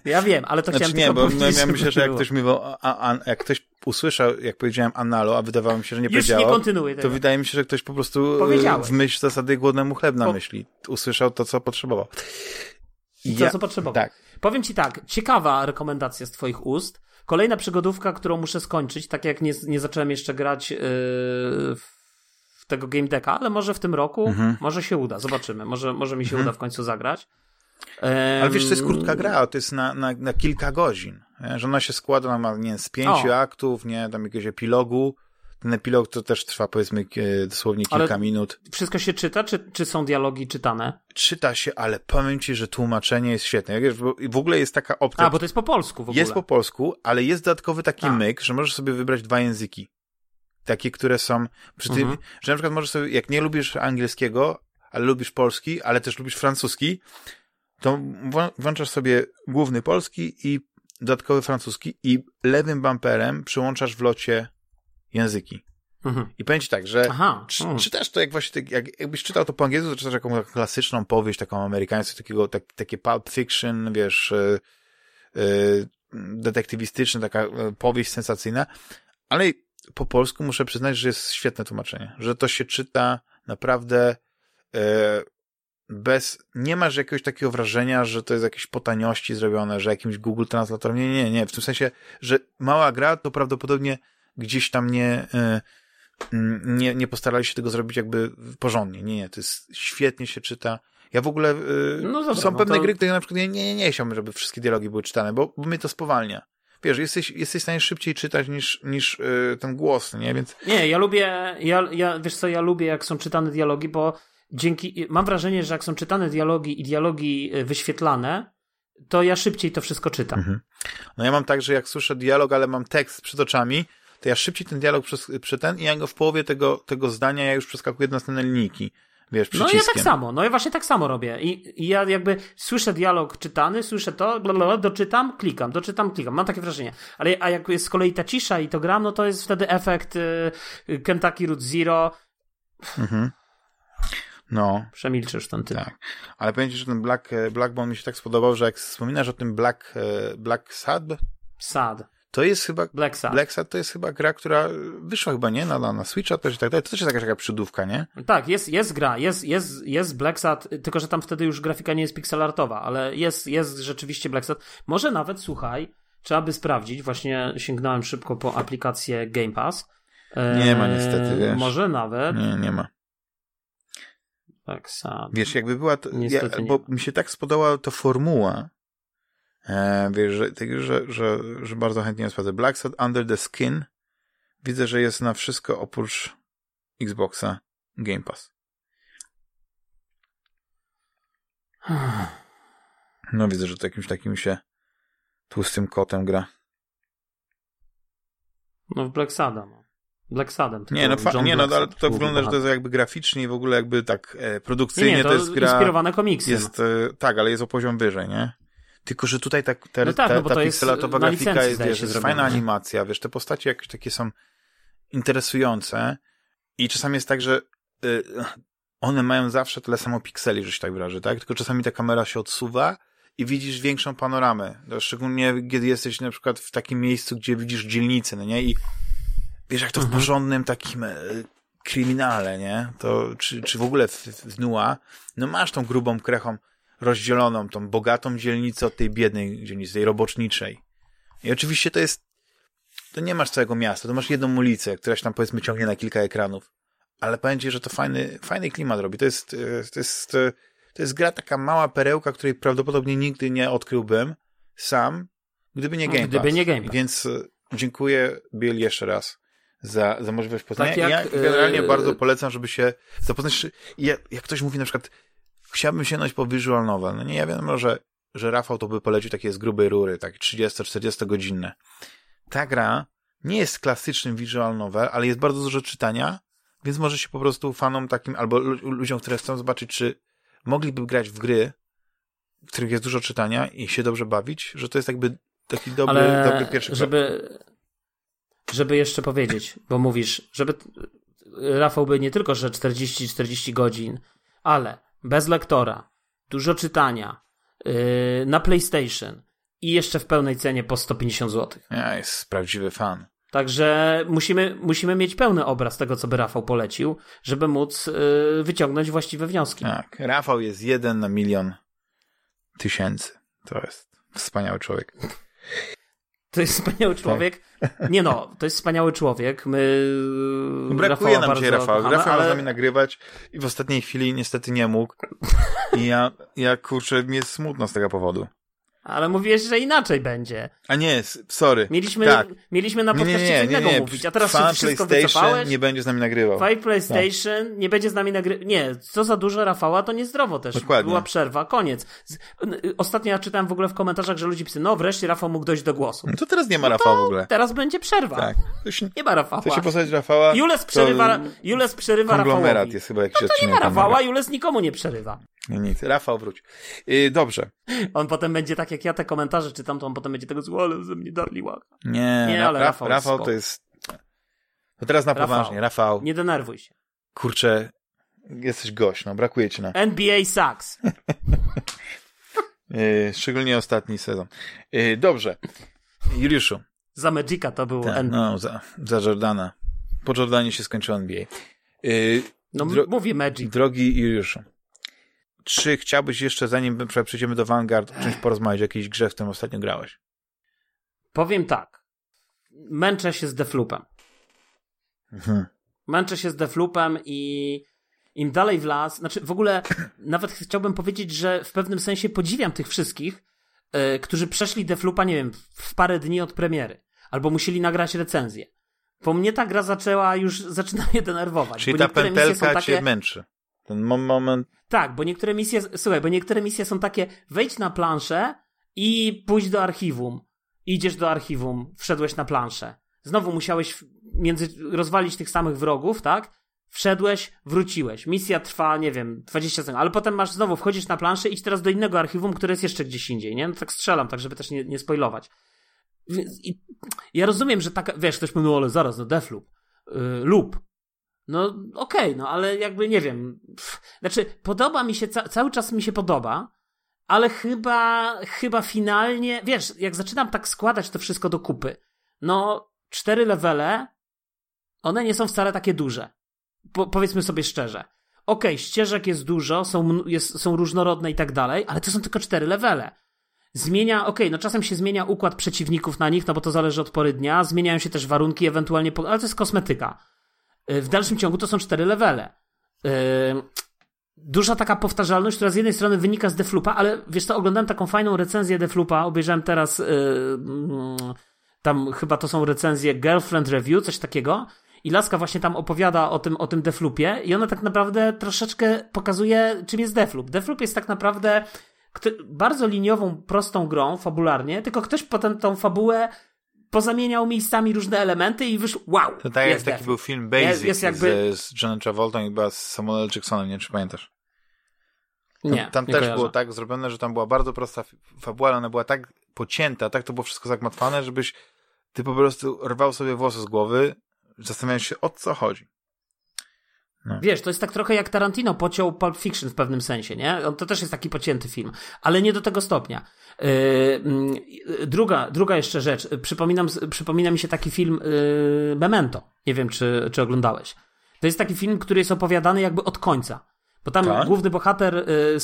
Ja wiem, ale to znaczy, chciałem nie, bo ja myślę, że jak ktoś a, a, jak ktoś usłyszał, jak powiedziałem analo, a wydawało mi się, że nie Już powiedziało, nie to wydaje mi się, że ktoś po prostu w myśl zasady głodnemu chleb na po... myśli. Usłyszał to, co potrzebował. I to, ja... co potrzebował. Tak. Powiem ci tak, ciekawa rekomendacja z twoich ust. Kolejna przygodówka, którą muszę skończyć, tak jak nie, nie zacząłem jeszcze grać yy, w tego game decka, ale może w tym roku, mhm. może się uda, zobaczymy. Może, może mi się mhm. uda w końcu zagrać. Ale wiesz, to jest krótka gra, to jest na, na, na kilka godzin. Że ona się składa, ma, nie z pięciu o. aktów, nie, tam jakiegoś epilogu. Ten epilog to też trwa, powiedzmy, dosłownie kilka ale minut. Wszystko się czyta, czy, czy są dialogi czytane? Czyta się, ale powiem ci, że tłumaczenie jest świetne. W ogóle jest taka opcja. A, bo to jest po polsku w ogóle. Jest po polsku, ale jest dodatkowy taki A. myk, że możesz sobie wybrać dwa języki. Takie, które są przy tym, mhm. że na przykład możesz sobie, jak nie lubisz angielskiego, ale lubisz polski, ale też lubisz francuski, to włączasz sobie główny polski i dodatkowy francuski i lewym bumperem przyłączasz w locie języki. Mhm. I powiem ci tak, że Aha. Czy, mhm. czytasz to jak właśnie, jak, jakbyś czytał to po angielsku, to czytasz jakąś klasyczną powieść, taką amerykańską, takiego, tak, takie pulp fiction, wiesz, yy, yy, detektywistyczna, taka yy, powieść sensacyjna, ale po polsku muszę przyznać, że jest świetne tłumaczenie, że to się czyta naprawdę bez, nie masz jakiegoś takiego wrażenia, że to jest jakieś po taniości zrobione, że jakimś Google Translatorem, nie, nie, nie, w tym sensie, że mała gra to prawdopodobnie gdzieś tam nie, e, nie, nie postarali się tego zrobić jakby porządnie, nie, nie, to jest, świetnie się czyta, ja w ogóle, e, no dobra, są no pewne to... gry, które na przykład nie, nie, nie chciałbym, żeby wszystkie dialogi były czytane, bo, bo mnie to spowalnia. Wiesz, jesteś, jesteś w stanie szybciej czytać niż, niż yy, ten głos, nie? Więc... Nie, ja lubię, ja, ja, wiesz co, ja lubię jak są czytane dialogi, bo dzięki, mam wrażenie, że jak są czytane dialogi i dialogi e, wyświetlane, to ja szybciej to wszystko czytam. Mhm. No ja mam tak, że jak słyszę dialog, ale mam tekst przed oczami, to ja szybciej ten dialog przez, ten i ja go w połowie tego, tego zdania ja już przeskakuję do następne linijki. Wiesz, przyciskiem. No ja tak samo, no ja właśnie tak samo robię. I, i ja jakby słyszę dialog czytany, słyszę to, blablabla, doczytam, klikam, doczytam, klikam. Mam takie wrażenie. Ale a jak jest z kolei ta cisza i to gram, no to jest wtedy efekt y, Kentucky Root Zero. Mhm. No. Przemilczysz ten typ. Tak. Ale powiem ci, że ten Black, e, Black Bone mi się tak spodobał, że jak wspominasz o tym Black, e, Black Sad? Sad. To jest chyba. Black Sad. Black Sad to jest chyba gra, która wyszła chyba, nie? Na, na Switcha też i tak dalej. To też jest jakaś taka przydówka, nie? Tak, jest, jest gra, jest, jest, jest Black Sad, tylko że tam wtedy już grafika nie jest pixelartowa, ale jest, jest rzeczywiście Black Sad. Może nawet, słuchaj, trzeba by sprawdzić, właśnie sięgnąłem szybko po aplikację Game Pass. Nie ma niestety, wiesz. Może nawet. Nie, nie ma. Tak, sad. Wiesz, jakby była to, ja, bo mi się tak spodobała to formuła, e, wiesz, że, że, że, że bardzo chętnie ją sprawdzę. Black Sad Under the Skin widzę, że jest na wszystko oprócz Xboxa Game Pass. No widzę, że to jakimś takim się tłustym kotem gra. No w Black Sada, no. Black Sadem. Nie, no, fa- nie, no ale to wygląda, że to jest jakby graficznie i w ogóle jakby tak e, produkcyjnie nie, nie, to, to jest gra... inspirowane komiksy. Jest, e, tak, ale jest o poziom wyżej, nie? Tylko, że tutaj tak, ta, no tak, ta, no ta pikselatowa grafika jest, wiesz, jest fajna animacja, wiesz, te postacie jakieś takie są interesujące i czasami jest tak, że y, one mają zawsze tyle samo pikseli, że się tak wyrażę, tak? Tylko czasami ta kamera się odsuwa i widzisz większą panoramę. No, szczególnie kiedy jesteś na przykład w takim miejscu, gdzie widzisz dzielnicę, no nie? I wiesz, jak to w mhm. porządnym takim e, kryminale, nie? To, czy, czy w ogóle w, w Nua, no masz tą grubą krechą rozdzieloną, tą bogatą dzielnicę od tej biednej dzielnicy, tej roboczniczej. I oczywiście to jest, to nie masz całego miasta, to masz jedną ulicę, która się tam powiedzmy ciągnie na kilka ekranów. Ale powiem ci, że to fajny, fajny klimat robi. To jest, e, to jest, to jest gra taka mała perełka, której prawdopodobnie nigdy nie odkryłbym sam, gdyby nie Game Pass. Gdyby nie Game Pass. Więc e, dziękuję Bill jeszcze raz za, za możliwość poznania. Tak jak, ja generalnie yy... bardzo polecam, żeby się zapoznać. Jak, jak ktoś mówi na przykład, chciałbym sięgnąć po visual novel. No nie, ja wiem, że, że Rafał to by polecił takie z grubej rury, tak 30-40 godzinne. Ta gra nie jest klasycznym visual novel, ale jest bardzo dużo czytania, więc może się po prostu fanom takim, albo ludziom, które chcą zobaczyć, czy mogliby grać w gry, w których jest dużo czytania i się dobrze bawić, że to jest jakby taki dobry, ale dobry pierwszy żeby, żeby jeszcze powiedzieć, bo mówisz, żeby Rafał by nie tylko, że 40-40 godzin, ale bez lektora, dużo czytania, yy, na PlayStation i jeszcze w pełnej cenie po 150 zł. Ja, jest prawdziwy fan. Także musimy, musimy mieć pełny obraz tego, co by Rafał polecił, żeby móc yy, wyciągnąć właściwe wnioski. Tak, Rafał jest jeden na milion tysięcy. To jest wspaniały człowiek. To jest wspaniały tak. człowiek. Tak. Nie no, to jest wspaniały człowiek. My. Brakuje Rafała nam dzisiaj Rafał. Kochamy, Rafał ale... ma z nami nagrywać i w ostatniej chwili niestety nie mógł. I ja, ja kurczę, mi jest smutno z tego powodu. Ale mówiłeś, że inaczej będzie. A nie, sorry. Mieliśmy, tak. mieliśmy na podcaście nie, nie, nie, innego mówić, a teraz Fan wszystko wycofałeś. nie będzie z nami nagrywał. Five PlayStation tak. nie będzie z nami nagrywał. Nie, co za dużo Rafała, to niezdrowo też. Dokładnie. Była przerwa, koniec. Ostatnio ja czytałem w ogóle w komentarzach, że ludzie pisają, no wreszcie Rafał mógł dojść do głosu. No to teraz nie ma no Rafała w ogóle. Teraz będzie przerwa. Tak. Się, nie ma Rafała. Chce się posadzić Rafała. Jules przerywa, Jules przerywa Rafałowi. jest chyba jakiś no to nie ma Rafała, Jules nikomu nie przerywa. Nic. Rafał, wróć. Yy, dobrze. On potem będzie tak, jak ja te komentarze czytam, to on potem będzie tego zło, ale ze mnie darli łaka. Nie, nie ale Rafał, Rafał to jest... Teraz na Rafał, poważnie. Rafał. Nie denerwuj się. Kurczę, jesteś gość, no brakuje ci na... NBA sucks. yy, szczególnie ostatni sezon. Yy, dobrze. Juliuszu. Za Magica to był tak, No, za, za Jordana. Po Jordanie się skończył NBA. Yy, no dro- mówię Magic. Drogi Juliuszu. Czy chciałbyś jeszcze, zanim przejdziemy do Vanguard, o czymś porozmawiać, o jakiejś grze, w którym ostatnio grałeś? Powiem tak. Męczę się z Defloopem. Mhm. Męczę się z Defloopem i im dalej w las, znaczy w ogóle nawet chciałbym powiedzieć, że w pewnym sensie podziwiam tych wszystkich, yy, którzy przeszli Defloopa, nie wiem, w parę dni od premiery. Albo musieli nagrać recenzję. Bo mnie ta gra zaczęła już, zaczyna mnie denerwować. Czyli ta pętelka takie... cię męczy. Ten moment. Tak, bo niektóre misje, słuchaj, bo niektóre misje są takie, wejdź na planszę i pójdź do archiwum. Idziesz do archiwum, wszedłeś na planszę. Znowu musiałeś między, rozwalić tych samych wrogów, tak? Wszedłeś, wróciłeś. Misja trwa, nie wiem, 20 sekund, ale potem masz znowu, wchodzisz na planszę, idź teraz do innego archiwum, które jest jeszcze gdzieś indziej, nie? No tak strzelam, tak żeby też nie, nie spoilować. I ja rozumiem, że taka, wiesz, ktoś mówi, no ale zaraz, no Deathloop, yy, loop, no okej, okay, no ale jakby nie wiem. Pff, znaczy, podoba mi się, ca cały czas mi się podoba, ale chyba, chyba finalnie, wiesz, jak zaczynam tak składać to wszystko do kupy, no cztery levele, one nie są wcale takie duże. Po powiedzmy sobie szczerze. Okej, okay, ścieżek jest dużo, są, jest, są różnorodne i tak dalej, ale to są tylko cztery levele. Zmienia, okej, okay, no czasem się zmienia układ przeciwników na nich, no bo to zależy od pory dnia, zmieniają się też warunki, ewentualnie, ale to jest kosmetyka. Y, w dalszym ciągu to są cztery levele. Y, duża taka powtarzalność, która z jednej strony wynika z Deflupa, ale wiesz co, oglądałem taką fajną recenzję Deflupa, obejrzałem teraz y, mm, tam chyba to są recenzje Girlfriend Review, coś takiego i Laska właśnie tam opowiada o tym, o tym Deflupie i ona tak naprawdę troszeczkę pokazuje, czym jest Deflup. Deflup jest tak naprawdę bardzo liniową, prostą grą, fabularnie, tylko ktoś potem tą fabułę pozamieniał miejscami różne elementy i wyszło, wow! To tak jest taki był film Basic Jest- jest jakby- z, z Johnem Travoltą i chyba z Samuel. Jacksonem, nie wiem, czy pamiętasz. Tam, Nie, tam nie też kojarzę. było tak zrobione, że tam była bardzo prosta fabuła, ale ona była tak pocięta, tak to było wszystko zagmatwane, żebyś ty po prostu rwał sobie włosy z głowy, zastanawiając się, o co chodzi. Wiesz, to jest tak trochę jak Tarantino pociął Pulp Fiction w pewnym sensie, nie? On to też jest taki pocięty film, ale nie do tego stopnia. Yy, mm, druga, druga jeszcze rzecz. Przypominam, przypomina mi się taki film yy, Memento. Nie wiem, czy, czy oglądałeś. To jest taki film, który jest opowiadany jakby od końca. Bo tam Tak? główny bohater... Yy,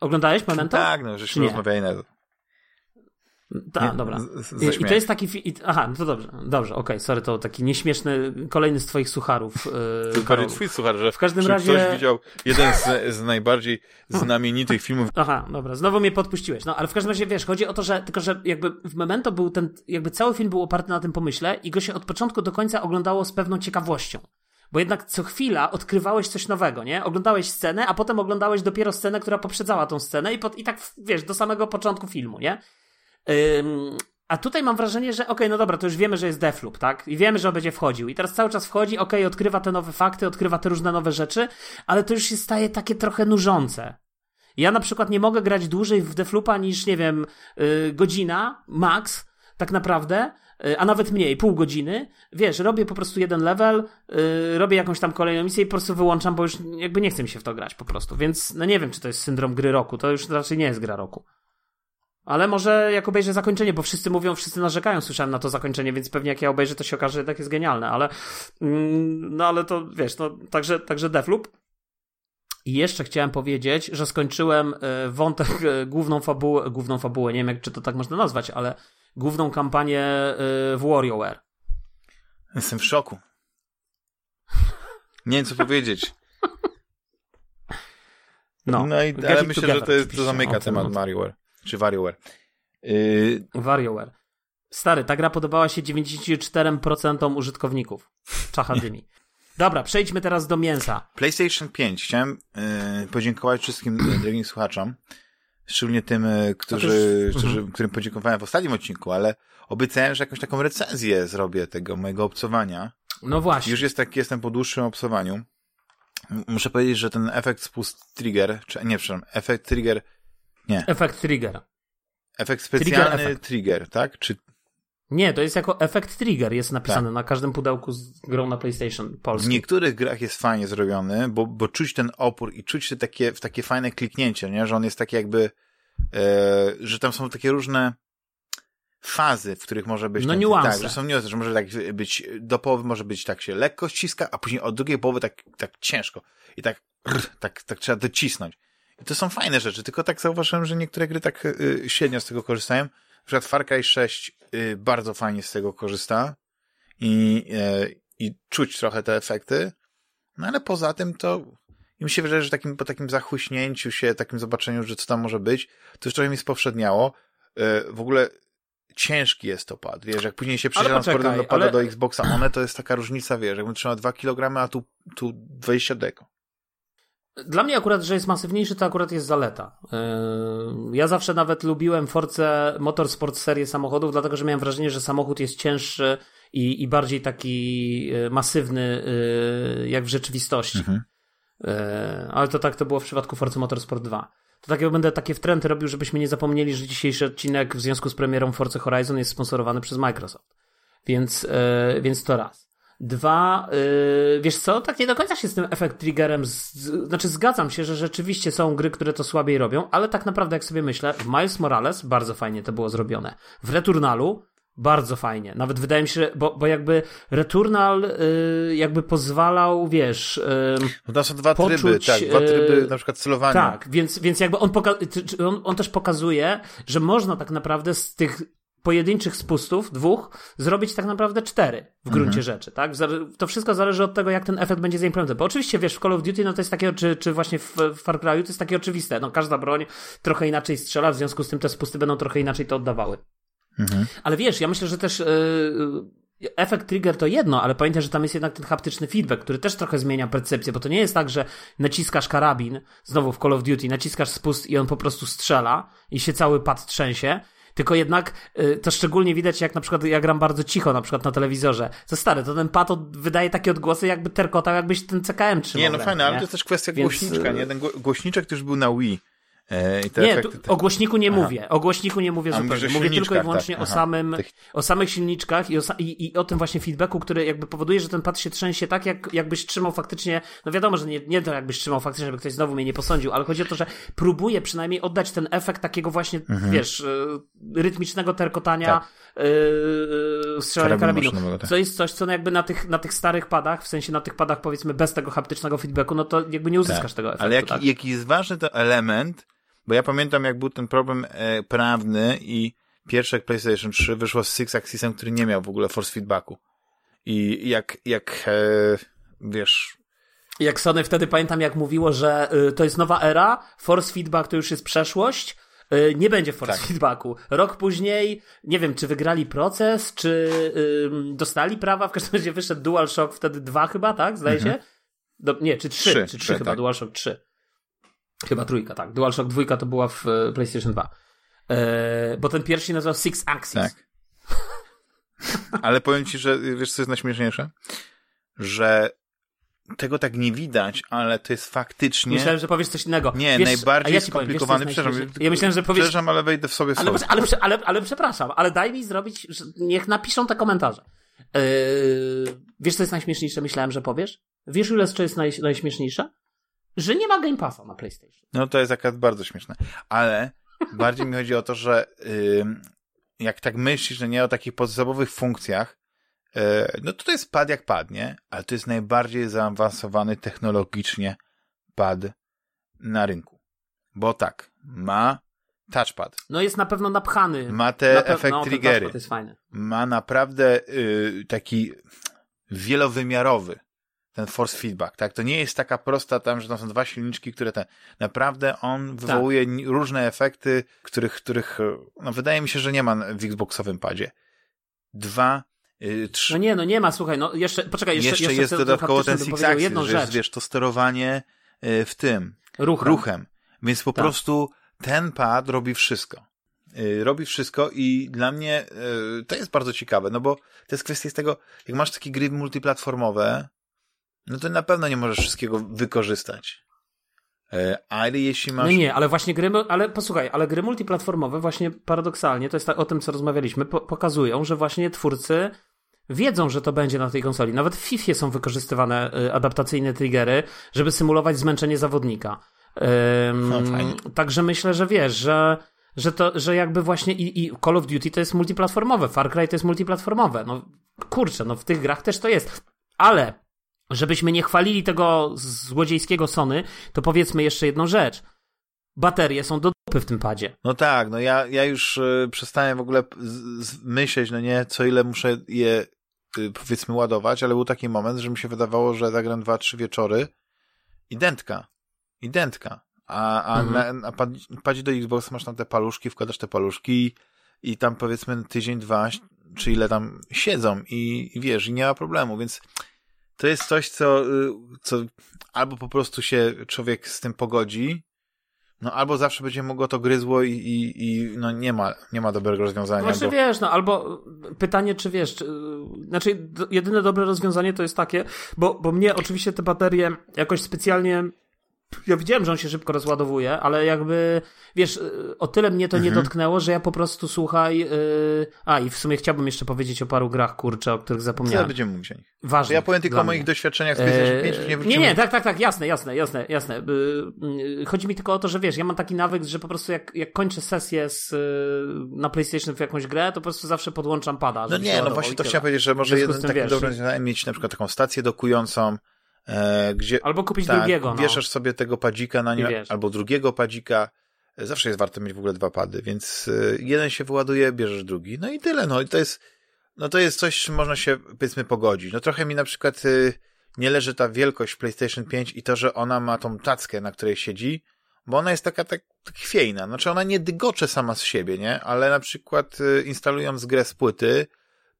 Oglądałeś Memento? Tak, no, żeśmy rozmawiali na to. Tak, dobra. z- z- I, I to jest taki. fi- I, aha, no to dobrze, dobrze, okej, sorry, to taki nieśmieszny, kolejny z twoich sucharów. Yy, To Karolu. bardziej twój słuchar, że W każdym czy razie- ktoś widział jeden z, z najbardziej znamienitych filmów Aha, dobra, znowu mnie podpuściłeś. No, ale w każdym razie, wiesz, chodzi o to, że tylko, że jakby w Memento był ten, jakby cały film był oparty na tym pomyśle i go się od początku do końca oglądało z pewną ciekawością. Bo jednak co chwila odkrywałeś coś nowego, nie? Oglądałeś scenę, a potem oglądałeś dopiero scenę, która poprzedzała tą scenę i, pod, i tak, wiesz, do samego początku filmu, nie? A tutaj mam wrażenie, że okej, no dobra, to już wiemy, że jest Deathloop, tak? I wiemy, że on będzie wchodził. I teraz cały czas wchodzi, okej, odkrywa te nowe fakty, odkrywa te różne nowe rzeczy, ale to już się staje takie trochę nużące. Ja na przykład nie mogę grać dłużej w Defloopa niż, nie wiem, yy, godzina, max, tak naprawdę, yy, a nawet mniej, pół godziny. Wiesz, robię po prostu jeden level, yy, robię jakąś tam kolejną misję i po prostu wyłączam, bo już jakby nie chce mi się w to grać po prostu. Więc no nie wiem, czy to jest syndrom gry roku. To już raczej nie jest gra roku. Ale może jak obejrzę zakończenie, bo wszyscy mówią, wszyscy narzekają, słyszałem na to zakończenie, więc pewnie jak ja obejrzę, to się okaże, że jednak jest genialne, ale mm, no ale to wiesz, no także, także Deathloop. I jeszcze chciałem powiedzieć, że skończyłem e, wątek, e, główną fabułę, główną fabułę, nie wiem jak, czy to tak można nazwać, ale główną kampanię e, w WarioWare. Jestem w szoku. Nie wiem, co powiedzieć. No, No, i, ale myślę, Together że to, jest, to zamyka temat no. Czy WarioWare. Yy, WarioWare. Stary, ta gra podobała się 94% użytkowników. Czacha dymi. Dobra, przejdźmy teraz do mięsa. PlayStation 5. Chciałem yy, podziękować wszystkim drogim słuchaczom. Szczególnie tym, yy, którzy, którzy, mhm. którym podziękowałem w ostatnim odcinku, ale obiecałem, że jakąś taką recenzję zrobię tego mojego obcowania. No właśnie. Już jest tak, jestem po dłuższym obcowaniu. Muszę powiedzieć, że ten efekt spust trigger, czy nie, przepraszam, efekt trigger, Efekt trigger. efekt specjalny efekt. trigger, tak? Czy Nie, to jest jako efekt trigger, jest napisane Tak. na każdym pudełku z grą na PlayStation w polskim. niektórych grach jest fajnie zrobiony, bo, bo czuć ten opór i czuć te takie, w takie fajne kliknięcie, nie? Że on jest taki jakby, e, że tam są takie różne fazy, w których może być No, ten, niuanse. Tak, że są niuanse, że może tak być, do połowy może być tak się lekko ściska, a później od drugiej połowy tak, tak ciężko. I tak, rr, tak, tak trzeba docisnąć. I to są fajne rzeczy, tylko tak zauważyłem, że niektóre gry tak y, średnio z tego korzystają. Na przykład Far Cry 6 y, bardzo fajnie z tego korzysta i, y, i czuć trochę te efekty. No ale poza tym to i mi się wydaje, że takim, po takim zachłyśnięciu się, takim zobaczeniu, że co tam może być, to już trochę mi spowszedniał. Y, w ogóle ciężki jest to pad, wiesz, jak później się przesiadam z powrotem do pada ale- do Xboxa One, to jest taka różnica, wiesz, jakbym trzymał 2 kg, a tu, tu 20 deko. Dla mnie akurat, że jest masywniejszy, to akurat jest zaleta. Yy, Ja zawsze nawet lubiłem Force Motorsport serię samochodów, dlatego że miałem wrażenie, że samochód jest cięższy i, i bardziej taki yy, masywny, yy, jak w rzeczywistości. Mhm. Ale to tak to było w przypadku Forza Motorsport 2. To tak ja będę takie wtręty robił, żebyśmy nie zapomnieli, że dzisiejszy odcinek w związku z premierą Forza Horizon jest sponsorowany przez Microsoft. Więc, więc to raz. Dwa, yy, wiesz co, tak nie do końca się z tym efekt triggerem, z, z, znaczy zgadzam się, że rzeczywiście są gry, które to słabiej robią, ale tak naprawdę jak sobie myślę, w Miles Morales bardzo fajnie to było zrobione. W Returnalu bardzo fajnie. Nawet wydaje mi się, bo, bo jakby Returnal yy, jakby pozwalał, wiesz... No tam są dwa Poczuć, tryby, tak, dwa tryby e, na przykład celowania. tak, więc, więc jakby on, on, on też pokazuje, że można tak naprawdę z tych pojedynczych spustów, dwóch, zrobić tak naprawdę cztery w gruncie rzeczy, tak? To wszystko zależy od tego, jak ten efekt będzie zaimplementowany. Bo oczywiście, wiesz, w Call of Duty, no to jest takie, czy, czy właśnie w, w Far Cry'u, to jest takie oczywiste. No każda broń trochę inaczej strzela, w związku z tym te spusty będą trochę inaczej to oddawały. Mhm. Ale wiesz, ja myślę, że też yy, efekt trigger to jedno, ale pamiętaj, że tam jest jednak ten haptyczny feedback, który też trochę zmienia percepcję, bo to nie jest tak, że naciskasz karabin, znowu w Call of Duty, naciskasz spust i on po prostu strzela i się cały pad trzęsie, Tylko jednak y, to szczególnie widać, jak na przykład ja gram bardzo cicho, na przykład na telewizorze. Co stare, to ten pad wydaje takie odgłosy, jakby terkotał, jakbyś ten CKM trzymał. Nie, no fajne, ale to jest też kwestia Więc... głośniczka, nie? Ten głośniczek, który już był na Wii. E, nie, efekty, o głośniku nie Aha. mówię. O głośniku nie mówię A zupełnie. Mówię tylko i wyłącznie tak. o, samym, o samych silniczkach i o, i, i o tym właśnie feedbacku, który jakby powoduje, że ten pad się trzęsie tak, jak, jakbyś trzymał faktycznie, no wiadomo, że nie, nie to jakbyś trzymał faktycznie, żeby ktoś znowu mnie nie posądził, ale chodzi o to, że próbuje przynajmniej oddać ten efekt takiego właśnie, mhm. wiesz, y, rytmicznego terkotania, tak. yy, strzelania karabinu. Co jest coś, co no jakby na tych, na tych starych padach, w sensie na tych padach powiedzmy bez tego haptycznego feedbacku, no to jakby nie uzyskasz tak. tego efektu. Ale jaki, tak? jaki jest ważny to element, bo ja pamiętam, jak był ten problem e, prawny i pierwsze jak PlayStation 3 wyszło z Six Axisem, który nie miał w ogóle force feedbacku. I jak, jak e, wiesz... Jak Sony wtedy pamiętam, jak mówiło, że y, to jest nowa era, force feedback to już jest przeszłość, y, nie będzie force tak. feedbacku. Rok później, nie wiem, czy wygrali proces, czy y, dostali prawa, w każdym razie wyszedł DualShock wtedy dwa chyba, tak? Zdaje mhm. się? Do, nie, czy trzy, trzy czy trzy, chyba, tak. DualShock 3. Chyba trójka, tak. DualShock 2 to była w e, PlayStation 2. E, bo ten pierwszy nazywał Six Axis. Tak. Ale powiem ci, że wiesz, co jest najśmieszniejsze? Że tego tak nie widać, ale to jest faktycznie... Myślałem, że powiesz coś innego. Nie, wiesz, najbardziej ja skomplikowany, powiem, przepraszam. Ja myślałem, że powiesz... Przepraszam, ale wejdę w sobie w ale, ale, ale, ale, przepraszam, ale daj mi zrobić, niech napiszą te komentarze. Yy, wiesz, co jest najśmieszniejsze? Myślałem, że powiesz. Wiesz, ile co jest naj, najśmieszniejsze? Że nie ma Game Passa na PlayStation. No to jest akurat bardzo śmieszne. Ale bardziej mi chodzi o to, że yy, jak tak myślisz, że nie o takich podstawowych funkcjach, yy, no to to jest pad jak pad, nie? Ale to jest najbardziej zaawansowany technologicznie pad na rynku. Bo tak, ma touchpad. No jest na pewno napchany. Ma te na efekt no, triggery. Ma naprawdę yy, taki wielowymiarowy ten force feedback, tak? To nie jest taka prosta tam, że tam są dwa silniczki, które te, naprawdę on wywołuje tak. różne efekty, których, których, no wydaje mi się, że nie ma w Xboxowym padzie. Dwa, yy, trzy. No nie, no nie ma, słuchaj, no jeszcze, poczekaj, jeszcze, jeszcze, jeszcze jest dodatkowo ten Six Axis, jedną że jest, wiesz, to sterowanie yy, w tym, ruchem. ruchem. Więc po tak. prostu ten pad robi wszystko. Yy, robi wszystko i dla mnie to jest bardzo ciekawe, no bo to jest kwestia z tego, jak masz takie gry multiplatformowe, no to na pewno nie możesz wszystkiego wykorzystać. E, ale jeśli masz... Nie, nie, ale właśnie gry, ale posłuchaj, ale gry multiplatformowe właśnie paradoksalnie, to jest tak, o tym, co rozmawialiśmy, po, pokazują, że właśnie twórcy wiedzą, że to będzie na tej konsoli. Nawet w FIFA są wykorzystywane y, adaptacyjne triggery, żeby symulować zmęczenie zawodnika. Ym, no, także myślę, że wiesz, że, że to, że jakby właśnie i, i Call of Duty to jest multiplatformowe, Far Cry to jest multiplatformowe. No kurczę, no w tych grach też to jest. Ale żebyśmy nie chwalili tego złodziejskiego Sony, to powiedzmy jeszcze jedną rzecz. Baterie są do dupy w tym padzie. No tak, no ja, ja już y, przestałem w ogóle myśleć, no nie, co ile muszę je y, powiedzmy ładować, ale był taki moment, że mi się wydawało, że zagram dwa, trzy wieczory identka. Identka. A, a mhm. na, na padzie do Xboxa masz tam te paluszki, wkładasz te paluszki i, i tam powiedzmy tydzień, dwa, czy ile tam siedzą i, i wiesz, i nie ma problemu, więc to jest coś, co, y, co albo po prostu się człowiek z tym pogodzi, no albo zawsze będzie mogło to gryzło i, i, i no nie ma, nie ma dobrego rozwiązania. Znaczy bo... wiesz, no albo pytanie, czy wiesz, czy, znaczy jedyne dobre rozwiązanie to jest takie, bo, bo mnie oczywiście te baterie jakoś specjalnie ja widziałem, że on się szybko rozładowuje, ale jakby, wiesz, o tyle mnie to mhm. nie dotknęło, że ja po prostu, słuchaj, yy... a i w sumie chciałbym jeszcze powiedzieć o paru grach, kurczę, o których zapomniałem. Co będziemy mówić o nich? Ważne. Ja powiem tylko o moich doświadczeniach z PlayStation 5, nie wrócimy. Nie, nie, tak, tak, tak, jasne, jasne, jasne, jasne. Yy, chodzi mi tylko o to, że wiesz, ja mam taki nawyk, że po prostu jak, jak kończę sesję z, yy, na PlayStation w jakąś grę, to po prostu zawsze podłączam pada. No nie, no właśnie to chciałem powiedzieć, że może jeden taki dobry rozwiązanie mieć na przykład taką stację dokującą, E, gdzie, albo kupić tak, drugiego. No. Wieszasz sobie tego padzika na nie, albo drugiego padzika. Zawsze jest warto mieć w ogóle dwa pady, więc e, jeden się wyładuje, bierzesz drugi. No i tyle. No i to jest, no to jest coś, czym można się powiedzmy pogodzić. No trochę mi na przykład e, nie leży ta wielkość PlayStation 5 i to, że ona ma tą tackę, na której siedzi, bo ona jest taka tak, tak chwiejna. Znaczy ona nie dygocze sama z siebie, nie? Ale na przykład instalując grę z płyty,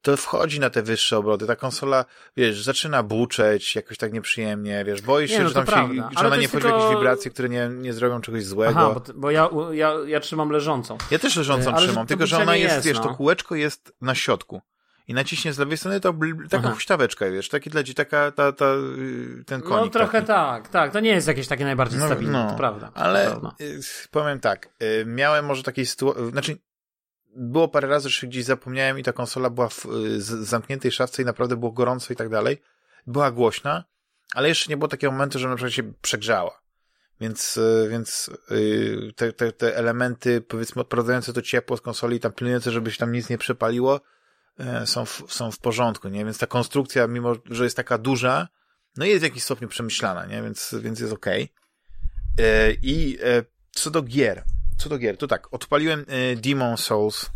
to wchodzi na te wyższe obroty. Ta konsola, wiesz, zaczyna buczeć jakoś tak nieprzyjemnie, wiesz, boisz się, no że tam prawda. się, że Ale ona nie wchodzi tylko- jakieś wibracje, które nie, nie zrobią czegoś złego. Aha, bo, bo ja, ja, ja trzymam leżącą. Ja też leżącą Ale że trzymam, tylko że ona jest, jest, wiesz, no. to kółeczko jest na środku. I naciśnie z lewej strony, to taka Aha. huśtaweczka, wiesz, taki dla ci, taka, ta, ta, y, ten konik No trochę taki. tak, tak. To nie jest jakieś takie najbardziej No, stabilne, no. to prawda. Ale To prawda. y, powiem tak, y, miałem może takiej sytuacji, znaczy było parę razy, że gdzieś zapomniałem i ta konsola była w y, zamkniętej szafce i naprawdę było gorąco i tak dalej. Była głośna, ale jeszcze nie było takiego momentu, że na przykład się przegrzała. Więc, y, więc y, te, te, te elementy, powiedzmy, odprowadzające to ciepło z konsoli, tam pilnujące, żeby się tam nic nie przepaliło, są w, są w porządku, nie? Więc ta konstrukcja, mimo że jest taka duża, no jest w jakimś stopniu przemyślana, nie? Więc, więc jest okej. E, I co do gier, co do gier, to tak, odpaliłem e, Demon Souls.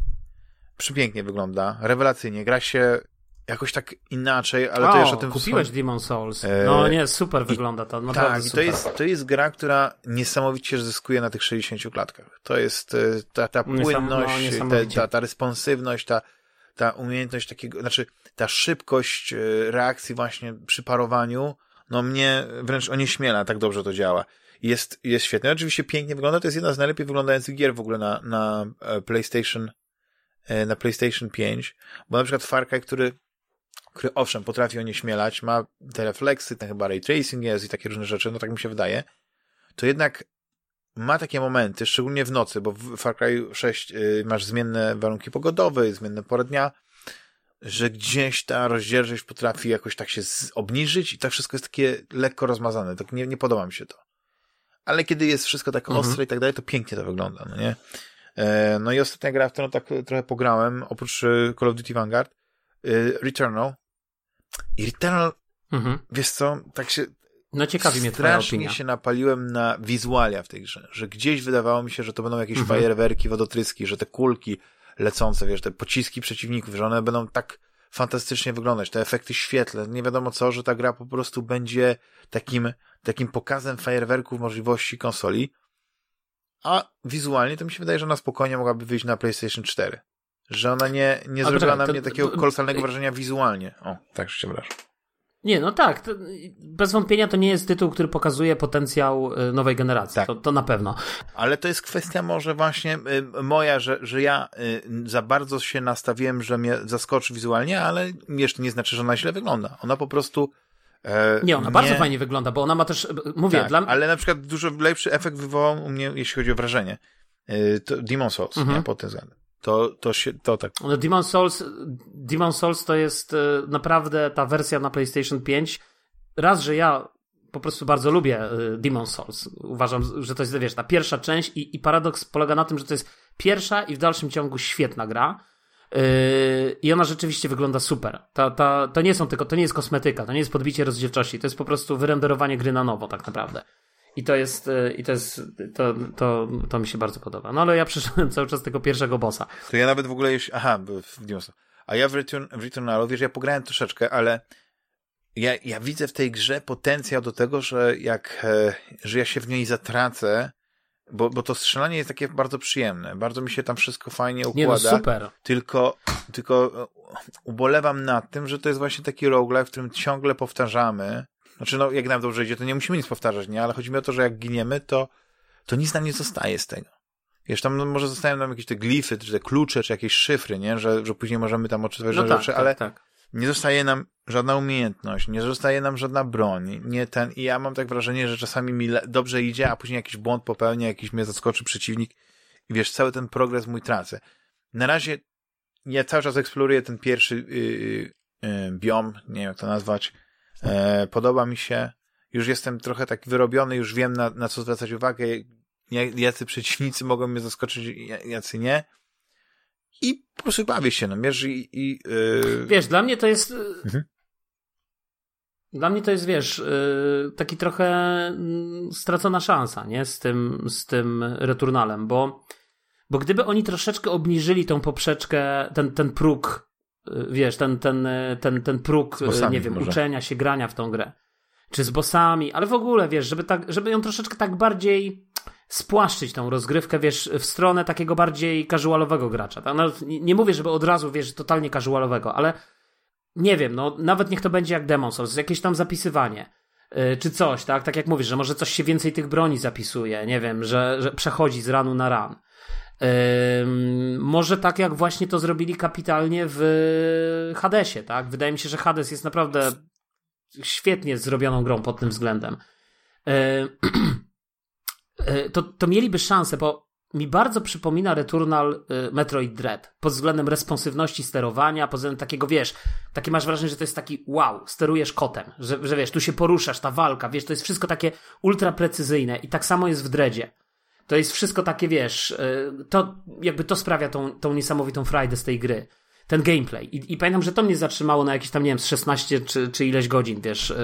Przepięknie wygląda, rewelacyjnie. Gra się jakoś tak inaczej, ale to o, jeszcze o tym kupiłeś wspom- Demon Souls. E, No nie, super wygląda to, naprawdę Tak, to jest, to jest gra, która niesamowicie zyskuje na tych 60 klatkach. To jest e, ta, ta Niesam- no, płynność, ta, niesamowicie. ta, ta responsywność, ta, ta umiejętność takiego, znaczy ta szybkość reakcji właśnie przy parowaniu, no mnie wręcz onieśmiela, tak dobrze to działa. Jest, jest świetne. Oczywiście pięknie wygląda, to jest jedna z najlepiej wyglądających gier w ogóle na, na e, PlayStation, e, na PlayStation 5, bo na przykład Far Cry, który który owszem, potrafi onieśmielać, ma te refleksy, ten chyba ray tracing jest i takie różne rzeczy, no tak mi się wydaje, to jednak ma takie momenty, szczególnie w nocy, bo w Far Cry 6 y, masz zmienne warunki pogodowe, zmienne pory dnia, że gdzieś ta rozdzielczość potrafi jakoś tak się obniżyć i tak wszystko jest takie lekko rozmazane. Tak nie, nie podoba mi się to. Ale kiedy jest wszystko tak Mhm. ostre i tak dalej, to pięknie to wygląda, no nie? E, no i ostatnia gra, w którą tak trochę pograłem, oprócz y, Call of Duty Vanguard, y, Returnal. I Returnal, Mhm. wiesz co, tak się No ciekawi mnie twoja strasznie opinia. się napaliłem na wizualia w tej grze, że gdzieś wydawało mi się, że to będą jakieś Mhm. fajerwerki, wodotryski, że te kulki lecące, wiesz, te pociski przeciwników, że one będą tak fantastycznie wyglądać, te efekty świetle, nie wiadomo co, że ta gra po prostu będzie takim, takim pokazem fajerwerków możliwości konsoli, a wizualnie to mi się wydaje, że ona spokojnie mogłaby wyjść na PlayStation 4. Że ona nie, nie zrobiła na to- mnie takiego to- kolosalnego wrażenia wizualnie. O, tak się przepraszam. Nie, no tak. To, bez wątpienia to nie jest tytuł, który pokazuje potencjał y, nowej generacji. Tak. To, to na pewno. Ale to jest kwestia może właśnie y, moja, że, że ja za bardzo się nastawiłem, że mnie zaskoczy wizualnie, ale jeszcze nie znaczy, że ona źle wygląda. Ona po prostu. E, Nie, ona bardzo fajnie wygląda, bo ona ma też, mówię, Tak, dla ale na przykład dużo lepszy efekt wywołał u mnie, jeśli chodzi o wrażenie. Y, to Demon Souls, Mhm. nie, pod tym względem. To, to się, to tak. No Demon Souls, Demon Souls to jest y, naprawdę ta wersja na PlayStation 5. Raz, że ja po prostu bardzo lubię Demon Souls. Uważam, że to jest, wiesz, ta pierwsza część i, i paradoks polega na tym, że to jest pierwsza i w dalszym ciągu świetna gra. Yy, I ona rzeczywiście wygląda super. Ta, ta, to nie są tylko, to nie jest kosmetyka, to nie jest podbicie rozdzielczości, to jest po prostu wyrenderowanie gry na nowo, tak naprawdę. I to jest, yy, i to jest, to, to, to mi się bardzo podoba. No ale ja przeszedłem cały czas tego pierwszego bossa. To ja nawet w ogóle jeśli, aha, w Souls. A ja w, Return, w Returnalu, wiesz, ja pograłem troszeczkę, ale ja, ja widzę w tej grze potencjał do tego, że jak, e, że ja się w niej zatracę, bo, bo to strzelanie jest takie bardzo przyjemne. Bardzo mi się tam wszystko fajnie Nie no, układa. super. tylko, tylko e, ubolewam nad tym, że to jest właśnie taki roguelike, w którym ciągle powtarzamy. Znaczy, no, jak nam dobrze idzie, to nie musimy nic powtarzać, nie? Ale chodzi mi o to, że jak giniemy, to, to nic nam nie zostaje z tego. Wiesz, tam no, może zostają nam jakieś te glify, czy te klucze, czy jakieś szyfry, nie? Że, że później możemy tam odczytywać No tak, rzeczy, tak, ale tak. Nie zostaje nam żadna umiejętność, nie zostaje nam żadna broń, nie ten, i ja mam tak wrażenie, że czasami mi dobrze idzie, a później jakiś błąd popełnię, jakiś mnie zaskoczy przeciwnik i wiesz, cały ten progres mój tracę. Na razie ja cały czas eksploruję ten pierwszy yy, yy, biom, nie wiem jak to nazwać, e, podoba mi się, już jestem trochę tak wyrobiony, już wiem na, na co zwracać uwagę, jacy przeciwnicy mogą mnie zaskoczyć, jacy nie. I po prostu bawię się, no wiesz, i, i yy, Wiesz, dla mnie to jest. y, Mhm. Dla mnie to jest, wiesz, y, taki trochę mm, stracona szansa, nie? Z tym, z tym returnalem, bo, bo gdyby oni troszeczkę obniżyli tą poprzeczkę, ten, ten próg, wiesz, ten, ten, ten, ten próg, nie wiem, może. uczenia się grania w tą grę, czy z bossami, ale w ogóle, wiesz, żeby, tak, żeby ją troszeczkę tak bardziej spłaszczyć tą rozgrywkę, wiesz, w stronę takiego bardziej casualowego gracza. Tak? No, nie mówię, żeby od razu, wiesz, totalnie casualowego, ale nie wiem, no nawet niech to będzie jak Demon Souls, jakieś tam zapisywanie yy, czy coś, tak? Tak jak mówisz, że może coś się więcej tych broni zapisuje, nie wiem, że, że przechodzi z ranu na ran. Yy, może tak jak właśnie to zrobili kapitalnie w Hadesie, tak? Wydaje mi się, że Hades jest naprawdę świetnie zrobioną grą pod tym względem. Yy, to, to mieliby szansę, bo mi bardzo przypomina Returnal e, Metroid Dread pod względem responsywności sterowania, pod względem takiego, wiesz, takie masz wrażenie, że to jest taki wow, sterujesz kotem, że, że wiesz, tu się poruszasz, ta walka, wiesz, to jest wszystko takie ultra precyzyjne i tak samo jest w Dreadzie. To jest wszystko takie, wiesz, e, to jakby to sprawia tą, tą niesamowitą frajdę z tej gry ten gameplay. I, I, pamiętam, że to mnie zatrzymało na jakieś tam, nie wiem, 16 czy, czy ileś godzin, wiesz,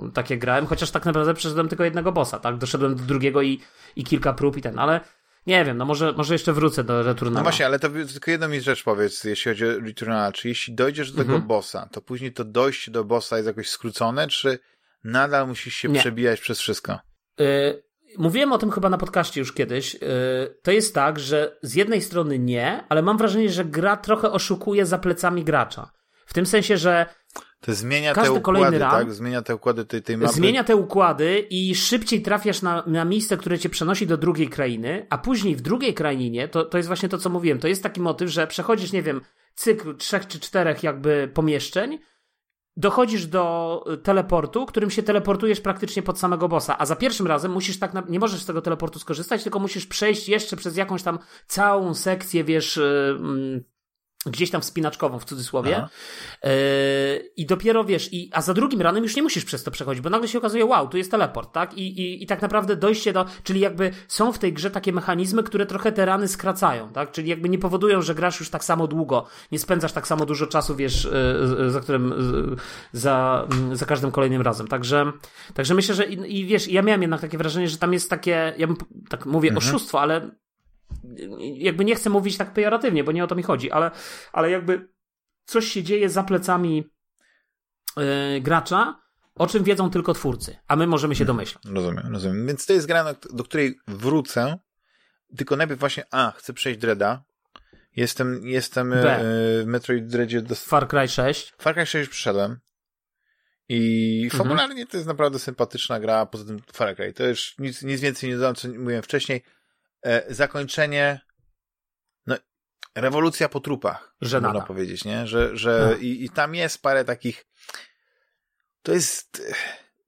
yy, takie grałem, chociaż tak naprawdę przeszedłem tylko jednego bossa, tak? Doszedłem do drugiego i, i kilka prób i ten, ale nie wiem, no może, może jeszcze wrócę do Returnala. No właśnie, ale to tylko jedną mi rzecz powiedz, jeśli chodzi o Returnala, czy jeśli dojdziesz do tego mhm. bossa, to później to dojście do bossa jest jakoś skrócone, czy nadal musisz się nie. przebijać przez wszystko? Yy, Mówiłem o tym chyba na podcaście już kiedyś. Y, to jest tak, że z jednej strony nie, ale mam wrażenie, że gra trochę oszukuje za plecami gracza. W tym sensie, że to zmienia każdy te układy, tak? Zmienia te układy tej, tej mapy. Zmienia te układy i szybciej trafiasz na, na miejsce, które cię przenosi do drugiej krainy, a później w drugiej krainie, to, to jest właśnie to, co mówiłem, to jest taki motyw, że przechodzisz, nie wiem, cykl trzech czy czterech jakby pomieszczeń, dochodzisz do y, teleportu, którym się teleportujesz praktycznie pod samego bossa, a za pierwszym razem musisz tak, na... nie możesz z tego teleportu skorzystać, tylko musisz przejść jeszcze przez jakąś tam całą sekcję, wiesz, yy, gdzieś tam wspinaczkową w cudzysłowie. Yy, I dopiero wiesz, i, a za drugim ranem już nie musisz przez to przechodzić, bo nagle się okazuje, wow, tu jest teleport, tak? I, i, i tak naprawdę dojście do, czyli jakby są w tej grze takie mechanizmy, które trochę te rany skracają, tak? Czyli jakby nie powodują, że grasz już tak samo długo, nie spędzasz tak samo dużo czasu, wiesz, yy, za którym, yy, za, mm, za każdym kolejnym razem. Także, także myślę, że i, i wiesz, ja miałem jednak takie wrażenie, że tam jest takie, ja bym, tak mówię, mhm. oszustwo, ale jakby nie chcę mówić tak pejoratywnie, bo nie o to mi chodzi, ale, ale jakby coś się dzieje za plecami yy, gracza, o czym wiedzą tylko twórcy, a my możemy się hmm. domyślać. Rozumiem, rozumiem. Więc to jest gra, do której wrócę, tylko najpierw właśnie, a, chcę przejść Dreda. Jestem, jestem e, w Metroid Dreadzie. Do... Far Cry 6. Far Cry 6 przyszedłem. I mhm. fabularnie to jest naprawdę sympatyczna gra, poza tym Far Cry. To już nic, nic więcej nie dodam, co mówiłem wcześniej. E, zakończenie, no, rewolucja po trupach, że można powiedzieć, nie? Że, że no. i, i tam jest parę takich, to jest,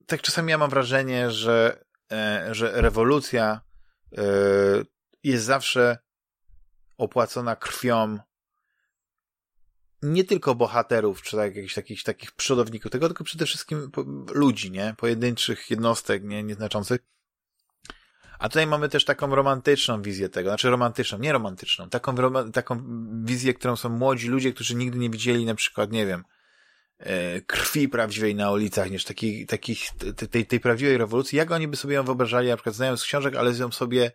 tak czasami ja mam wrażenie, że, e, że rewolucja e, jest zawsze opłacona krwią nie tylko bohaterów, czy tak, jakichś takich, takich przodowników tego, tylko przede wszystkim ludzi, nie? Pojedynczych jednostek, nie? Nieznaczących. A tutaj mamy też taką romantyczną wizję tego, znaczy romantyczną, nie romantyczną, taką, taką wizję, którą są młodzi ludzie, którzy nigdy nie widzieli na przykład, nie wiem, e, krwi prawdziwej na ulicach, niż takich, takich tej, tej prawdziwej rewolucji. Jak oni by sobie ją wyobrażali, na przykład znają z książek, ale ją sobie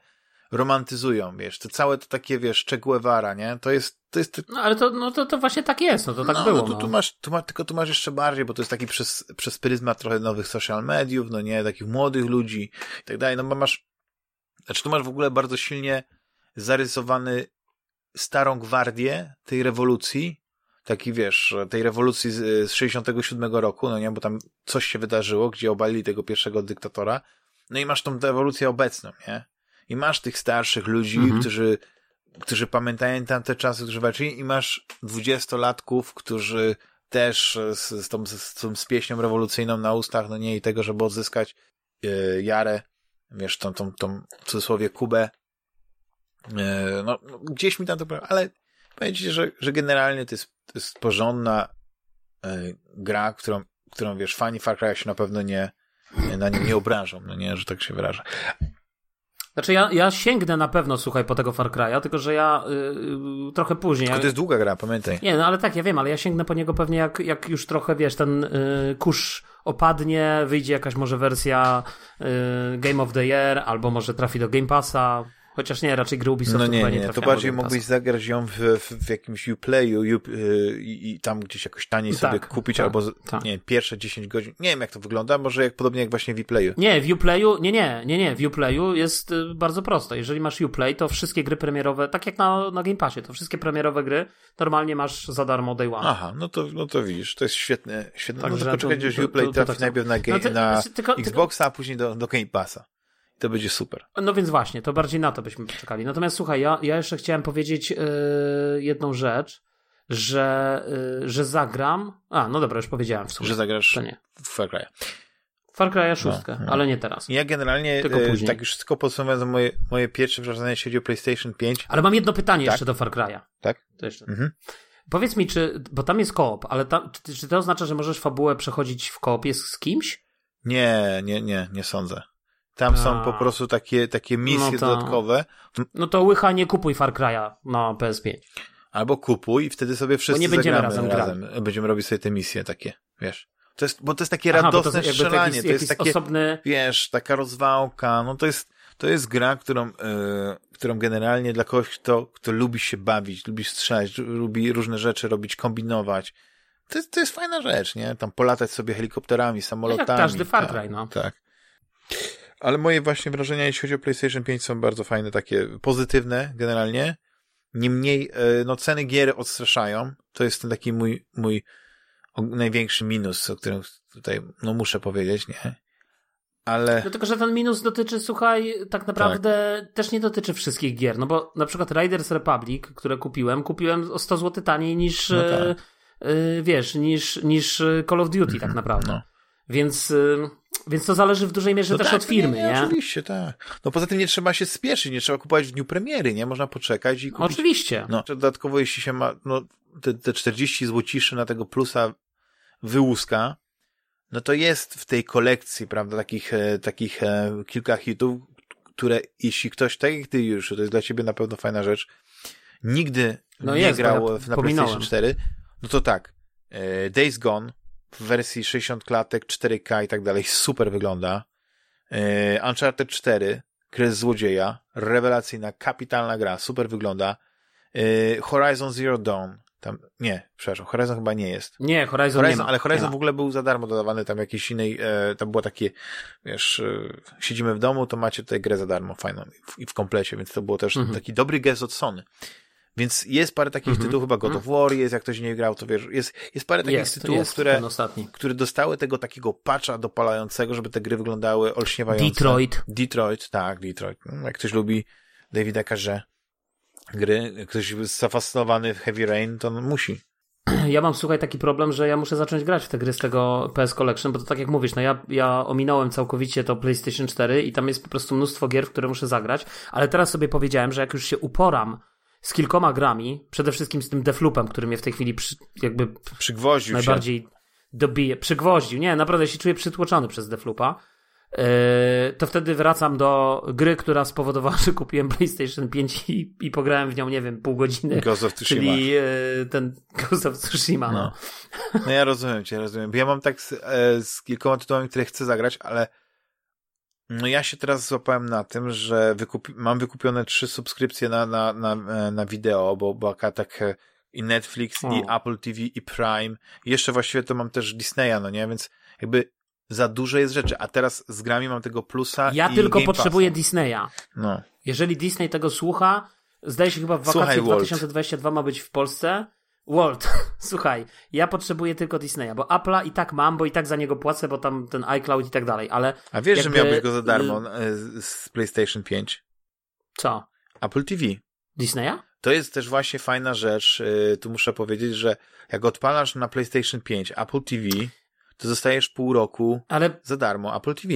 romantyzują, wiesz, to całe to takie, wiesz, Che Guevara, nie? To jest, to jest... No ale to, no to, to właśnie tak jest, no to tak no, było. No, tu, tu no. masz, tu masz, tylko tu masz jeszcze bardziej, bo to jest taki przez, przez pryzmat trochę nowych social mediów, no nie, takich młodych ludzi i tak dalej, no bo masz znaczy, tu masz w ogóle bardzo silnie zarysowany starą gwardię tej rewolucji, taki wiesz, tej rewolucji z, z 67 roku, no nie, bo tam coś się wydarzyło, gdzie obalili tego pierwszego dyktatora, no i masz tą rewolucję obecną, nie? I masz tych starszych ludzi, mhm. którzy, którzy pamiętają tamte czasy, którzy walczyli i masz dwudziestolatków, którzy też z, z, tą, z, z, z pieśnią rewolucyjną na ustach, no nie, i tego, żeby odzyskać yy, Jarę, wiesz, tą, tą, tą w cudzysłowie Kubę, e, no, no, gdzieś mi tam to, ale powiedzcie, że, że generalnie to jest, to jest porządna e, gra, którą, którą, wiesz, fani Far Cry się na pewno nie, na nie, nie obrażą, no nie, że tak się wyrażę. Znaczy ja, ja sięgnę na pewno, słuchaj, po tego Far Cry'a, tylko że ja yy, trochę później. Tylko to jest długa gra, pamiętaj. Nie, no ale tak, ja wiem, ale ja sięgnę po niego pewnie jak, jak już trochę, wiesz, ten yy, kurz opadnie, wyjdzie jakaś może wersja yy, Game of the Year, albo może trafi do Game Passa. Chociaż nie, raczej gry Ubisoftu No nie, chyba nie, nie to bardziej mógłbyś zagrać ją w, w, w jakimś Uplayu u, y, i, tam gdzieś jakoś taniej sobie Tak, kupić, tak, albo tak. nie, pierwsze 10 godzin. Nie wiem jak to wygląda, może jak podobnie jak właśnie w Uplayu. Nie, w Uplayu, nie, nie, nie, nie, w Uplayu jest y, bardzo prosto. Jeżeli masz Uplay, to wszystkie gry premierowe, tak jak na, na Game Passie, to wszystkie premierowe gry normalnie masz za darmo day one. Aha, no to, no to widzisz, to jest świetne. świetne. Także no to poczekaj, to- aż to- Uplay to- to trafi tak- najpierw na, game, No ty- na znaczy, Xboxa, a później do, do Game Passa. To będzie super. No więc właśnie, to bardziej na to byśmy poczekali. Natomiast słuchaj, ja, ja jeszcze chciałem powiedzieć yy, jedną rzecz, że, yy, że zagram. A, no dobra, już powiedziałem w sumie. Że zagrasz To nie. w Far Cry. Far Cry'a szóstkę, no. ale nie teraz. Ja generalnie, e, później. tak już tylko podsumowując moje, moje pierwsze wrażenia, jeśli chodzi o PlayStation 5. Ale mam jedno pytanie Tak? jeszcze do Far Cry'a. Tak? To jeszcze. Mhm. Powiedz mi, czy, bo tam jest koop, ale tam, czy, czy to oznacza, że możesz fabułę przechodzić w koopie z kimś? Nie, nie, nie, nie sądzę. Tam są A. po prostu takie, takie misje No to- dodatkowe. No to łycha nie kupuj Far Cry'a na PS5. Albo kupuj i wtedy sobie wszyscy nie będziemy razem razem. Będziemy robić sobie te misje takie, wiesz. To jest, bo to jest takie Aha, radosne to strzelanie. jakiś, to jest takie, osobny... wiesz, taka rozwałka. No to jest, to jest gra, którą, y, którą generalnie dla kogoś, kto, kto lubi się bawić, lubi strzelać, lubi różne rzeczy robić, kombinować. To jest, to jest fajna rzecz, nie? Tam polatać sobie helikopterami, samolotami. Jak każdy Far tak, Cry, no. Tak. Ale moje właśnie wrażenia, jeśli chodzi o PlayStation 5 są bardzo fajne, takie pozytywne generalnie. Niemniej, e, no ceny gier odstraszają. To jest ten taki mój, mój największy minus, o którym tutaj, no muszę powiedzieć, nie? Ale, Dlatego, że ten minus dotyczy, słuchaj, tak naprawdę też nie dotyczy wszystkich gier. No bo na przykład Riders Republic, które kupiłem, kupiłem o 100 zł taniej niż, No tak. e, wiesz, niż, niż Call of Duty tak naprawdę. no. Więc, e, więc to zależy w dużej mierze No też tak, od firmy, nie, nie? nie? Oczywiście, tak. No poza tym nie trzeba się spieszyć, nie trzeba kupować w dniu premiery, nie? Można poczekać i kupić Oczywiście. No, dodatkowo jeśli się ma, no, te, te 40 złociszy na tego plusa wyłuska, no to jest w tej kolekcji, prawda, takich, e, takich e, kilka hitów, które jeśli ktoś, tak jak ty już, to jest dla ciebie na pewno fajna rzecz, nigdy No nie jest, grał ja w- na. PlayStation 4, no to tak, e, Days Gone w wersji 60 klatek, 4K i tak dalej, super wygląda. E, Uncharted 4, Kres Złodzieja, rewelacyjna, kapitalna gra, super wygląda. E, Horizon Zero Dawn, tam, nie, przepraszam, Horizon chyba nie jest. Nie, Horizon, nie Horizon, ma. ale nie Horizon ma. w ogóle był za darmo dodawany tam jakiejś innej, e, tam było takie, wiesz, e, siedzimy w domu, to macie tutaj grę za darmo, fajną i w, i w komplecie, więc to było też Mhm. taki dobry gest od Sony. Więc jest parę takich Mhm. tytułów, chyba God of War jest, jak ktoś nie grał, to wiesz, jest, jest parę takich Jest, tytułów, jest, które, które dostały tego takiego patcha dopalającego, żeby te gry wyglądały olśniewająco. Detroit. Detroit, tak, Detroit. No, Jak ktoś lubi Davida Carze gry, ktoś jest zafascynowany w Heavy Rain, to on musi. Ja mam, słuchaj, taki problem, że ja muszę zacząć grać w te gry z tego PS Collection, bo to tak jak mówisz, no ja, ja ominąłem całkowicie to PlayStation 4 i tam jest po prostu mnóstwo gier, w które muszę zagrać, ale teraz sobie powiedziałem, że jak już się uporam z kilkoma grami, przede wszystkim z tym Defloopem, który mnie w tej chwili przy, jakby Przygwoździł się. najbardziej dobije, przygwoździł. Nie, naprawdę się czuję przytłoczony przez Defloopa. Yy, to wtedy wracam do gry, która spowodowała, że kupiłem PlayStation 5 i, i pograłem w nią, nie wiem, pół godziny. Ghost of Tsushima. Czyli yy, ten Ghost of Tsushima, no. No. No ja rozumiem cię, rozumiem. Ja mam tak z, e, z kilkoma tytułami, które chcę zagrać, ale no ja się teraz złapałem na tym, że wykupi, mam wykupione trzy subskrypcje na, na, na, e, na wideo, bo, bo tak e, i Netflix, O. i Apple TV, i Prime. Jeszcze właściwie to mam też Disneya, no nie? Więc jakby za dużo jest rzeczy. A teraz z grami mam tego plusa Ja tylko Game potrzebuję Passa. Disneya. No. Jeżeli Disney tego słucha, zdaje się chyba w Słuchaj, wakacje Walt. 2022 ma być w Polsce. Walt, słuchaj, ja potrzebuję tylko Disneya, bo Apple'a i tak mam, bo i tak za niego płacę, bo tam ten iCloud i tak dalej, ale A wiesz, Jakby, że miałbyś go za darmo e, z- PlayStation 5? co? Apple TV. Disneya? To jest też właśnie fajna rzecz. Yy, tu muszę powiedzieć, że jak odpalasz na PlayStation 5 Apple TV, to zostajesz pół roku Ale, za darmo Apple TV.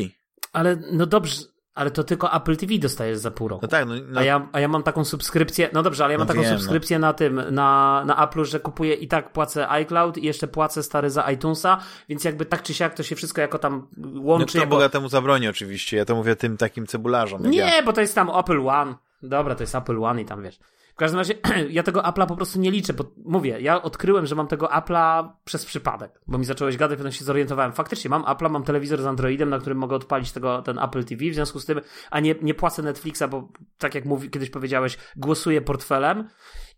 ale, no dobrze, ale to tylko Apple TV dostajesz za pół roku. No tak, no, no A, ja, a ja mam taką subskrypcję, no dobrze, ale ja mam No taką wiem, no. subskrypcję na tym, na, na Apple'u, że kupuję i tak płacę iCloud i jeszcze płacę stary za iTunesa, więc jakby tak czy siak to się wszystko jako tam no łączy. kto jako... bogatemu zabroni oczywiście. Ja to mówię tym takim cebularzom. jak ja. Nie, bo to jest tam Apple One. Dobra, to jest Apple One i tam wiesz. W każdym razie ja tego Apple'a po prostu nie liczę, bo mówię, ja odkryłem, że mam tego Apple'a przez przypadek, bo mi zacząłeś gadać, potem się zorientowałem. Faktycznie mam Apple'a, mam telewizor z Androidem, na którym mogę odpalić tego, ten Apple TV, w związku z tym, a nie, nie płacę Netflixa, bo tak jak mówi, kiedyś powiedziałeś, głosuję portfelem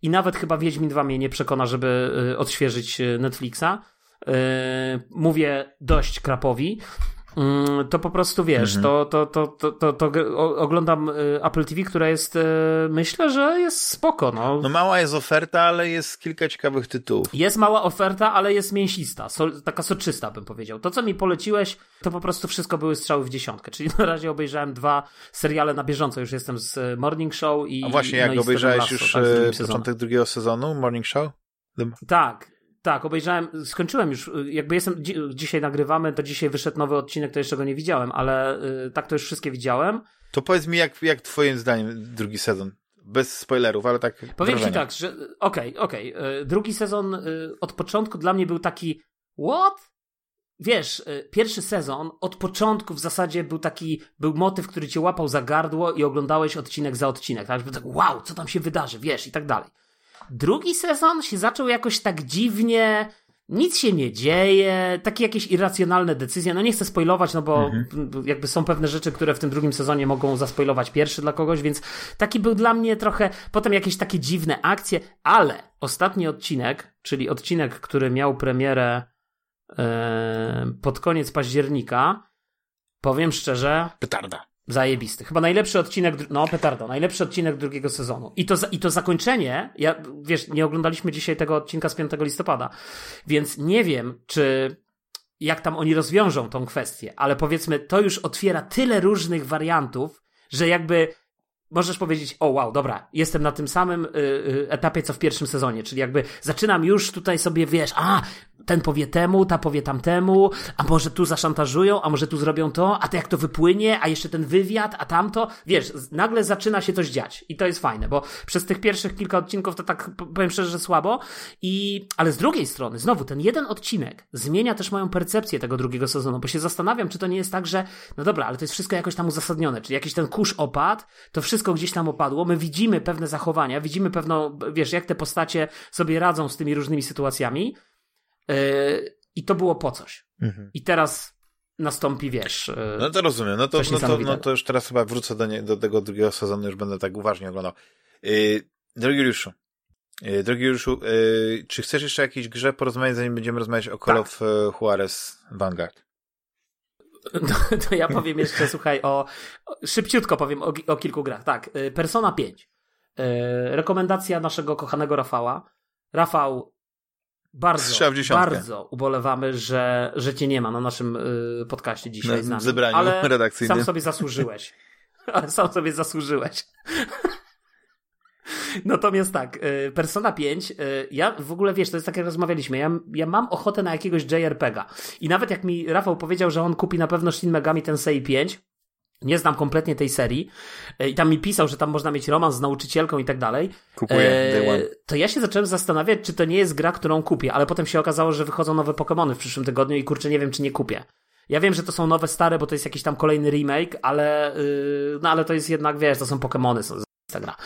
i nawet chyba Wiedźmin 2 mnie nie przekona, żeby y, odświeżyć y, Netflixa. Yy, mówię dość krapowi. Mm, to po prostu wiesz, mhm. to, to, to, to, to, to, oglądam y, Apple TV, która jest, y, myślę, że jest spoko. No. no mała jest oferta, ale jest kilka ciekawych tytułów. Jest mała oferta, ale jest mięsista, so, taka soczysta bym powiedział. To, co mi poleciłeś, to po prostu wszystko były strzały w dziesiątkę, czyli na razie obejrzałem dwa seriale na bieżąco, już jestem z y, Morning Show i... A właśnie, jak no obejrzałeś już tak, początek drugiego sezonu Morning Show? Tak, tak, obejrzałem, skończyłem już, jakby jestem, dzisiaj nagrywamy, to dzisiaj wyszedł nowy odcinek, to jeszcze go nie widziałem, ale y, tak to już wszystkie widziałem. To powiedz mi, jak, jak twoim zdaniem drugi sezon? Bez spoilerów, ale tak. Powiem ci tak, że okej, okay, okej. Okay. Drugi sezon y, od początku dla mnie był taki what? Wiesz, y, pierwszy sezon od początku w zasadzie był taki, był motyw, który cię łapał za gardło i oglądałeś odcinek za odcinek, tak? Był tak, wow, co tam się wydarzy, wiesz, i tak dalej. Drugi sezon się zaczął jakoś tak dziwnie, nic się nie dzieje, takie jakieś irracjonalne decyzje. No nie chcę spoilować, no bo mhm. jakby są pewne rzeczy, które w tym drugim sezonie mogą zaspoilować pierwszy dla kogoś, więc taki był dla mnie trochę, potem jakieś takie dziwne akcje, ale ostatni odcinek, czyli odcinek, który miał premierę e, pod koniec października, powiem szczerze. Petarda. Zajebisty. Chyba najlepszy odcinek, no petardo, najlepszy odcinek drugiego sezonu. I to, I to zakończenie, ja, wiesz, nie oglądaliśmy dzisiaj tego odcinka z 5 listopada, więc nie wiem, czy jak tam oni rozwiążą tą kwestię, ale powiedzmy, to już otwiera tyle różnych wariantów, że jakby możesz powiedzieć, o wow, dobra, jestem na tym samym y, y, etapie, co w pierwszym sezonie, czyli jakby zaczynam już tutaj sobie, wiesz, a, ten powie temu, ta powie tamtemu, a może tu zaszantażują, a może tu zrobią to, a to jak to wypłynie, a jeszcze ten wywiad, a tamto, wiesz, nagle zaczyna się coś dziać i to jest fajne, bo przez tych pierwszych kilka odcinków to tak, powiem szczerze, że słabo i, ale z drugiej strony, znowu, ten jeden odcinek zmienia też moją percepcję tego drugiego sezonu, bo się zastanawiam, czy to nie jest tak, że, no dobra, ale to jest wszystko jakoś tam uzasadnione, czyli jakiś ten kurz opadł, to wszystko gdzieś tam opadło, my widzimy pewne zachowania, widzimy pewną, wiesz, jak te postacie sobie radzą z tymi różnymi sytuacjami, Yy, I to było po coś. Mhm. I teraz nastąpi, wiesz. Yy, no to rozumiem. No to, no to, no to już teraz chyba wrócę do, nie, do tego drugiego sezonu, już będę tak uważnie oglądał. Yy, drogi Juliuszu, yy, drogi Juliuszu, yy, czy chcesz jeszcze o jakiejś grze porozmawiać, zanim będziemy rozmawiać o Call tak. of Juarez Vanguard? To, to, ja powiem jeszcze, słuchaj, o, szybciutko powiem o, o kilku grach. Tak, Persona 5. Rekomendacja naszego kochanego Rafała. Rafał, bardzo, bardzo ubolewamy, że, że cię nie ma na naszym y, podcaście dzisiaj na z nami. zebraniu ale redakcyjnym. sam sobie zasłużyłeś. ale sam sobie zasłużyłeś. Natomiast tak, y, Persona 5, y, ja w ogóle wiesz, to jest tak jak rozmawialiśmy, ja, ja mam ochotę na jakiegoś JRPGa. I nawet jak mi Rafał powiedział, że on kupi na pewno Shin Megami Tensei 5, nie znam kompletnie tej serii e, i tam mi pisał, że tam można mieć romans z nauczycielką i tak dalej. Kupuję, e, To ja się zacząłem zastanawiać, czy to nie jest gra, którą kupię, ale potem się okazało, że wychodzą nowe Pokémony w przyszłym tygodniu i kurczę, nie wiem, czy nie kupię. Ja wiem, że to są nowe, stare, bo to jest jakiś tam kolejny remake, ale, yy, no ale to jest jednak, wiesz, to są Pokémony, gra.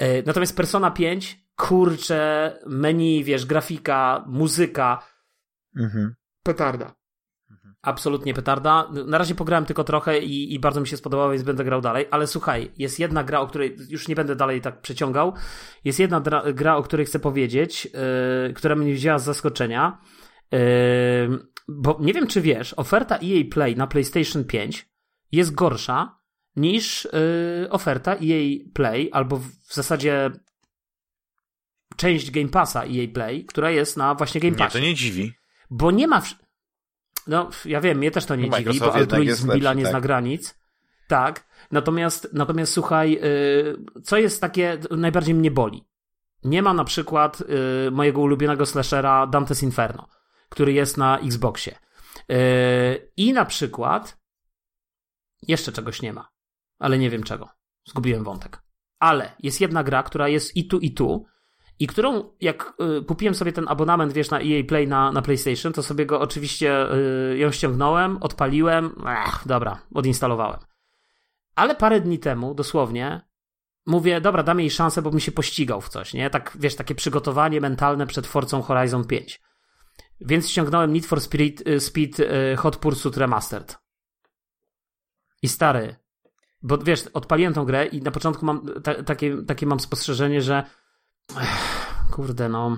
Yy, natomiast Persona 5, kurczę, menu, wiesz, grafika, muzyka. Mhm. Petarda. Absolutnie petarda. Na razie pograłem tylko trochę i, i, bardzo mi się spodobało, więc będę grał dalej. Ale słuchaj, jest jedna gra, o której już nie będę dalej tak przeciągał. Jest jedna gra, gra o której chcę powiedzieć, yy, która mnie wzięła z zaskoczenia. Yy, bo nie wiem, czy wiesz, oferta EA Play na PlayStation 5 jest gorsza niż yy, oferta EA Play, albo w zasadzie część Game Passa EA Play, która jest na właśnie Game Passie. Nie, to nie dziwi. Bo nie ma. No, ja wiem, mnie też to nie dziwi, bo altruizm Billa nie tak. zna granic. Tak. Natomiast, natomiast słuchaj, yy, co jest takie, najbardziej mnie boli. Nie ma na przykład yy, mojego ulubionego slashera Dante's Inferno, który jest na Xboxie. Yy, I na przykład jeszcze czegoś nie ma, ale nie wiem czego. Zgubiłem wątek. Ale jest jedna gra, która jest i tu, i tu, i którą, jak y, kupiłem sobie ten abonament, wiesz, na EA Play na, na PlayStation, to sobie go oczywiście y, ją ściągnąłem, odpaliłem, ech, dobra, odinstalowałem. Ale parę dni temu, dosłownie, mówię, dobra, dam jej szansę, bo mi się pościgał w coś, nie? Tak, wiesz, takie przygotowanie mentalne przed Forcą Horizon 5. Więc ściągnąłem Need for Speed, y, Speed y, Hot Pursuit Remastered. I stary, bo wiesz, odpaliłem tą grę i na początku mam ta, takie, takie mam spostrzeżenie, że ech, kurde, no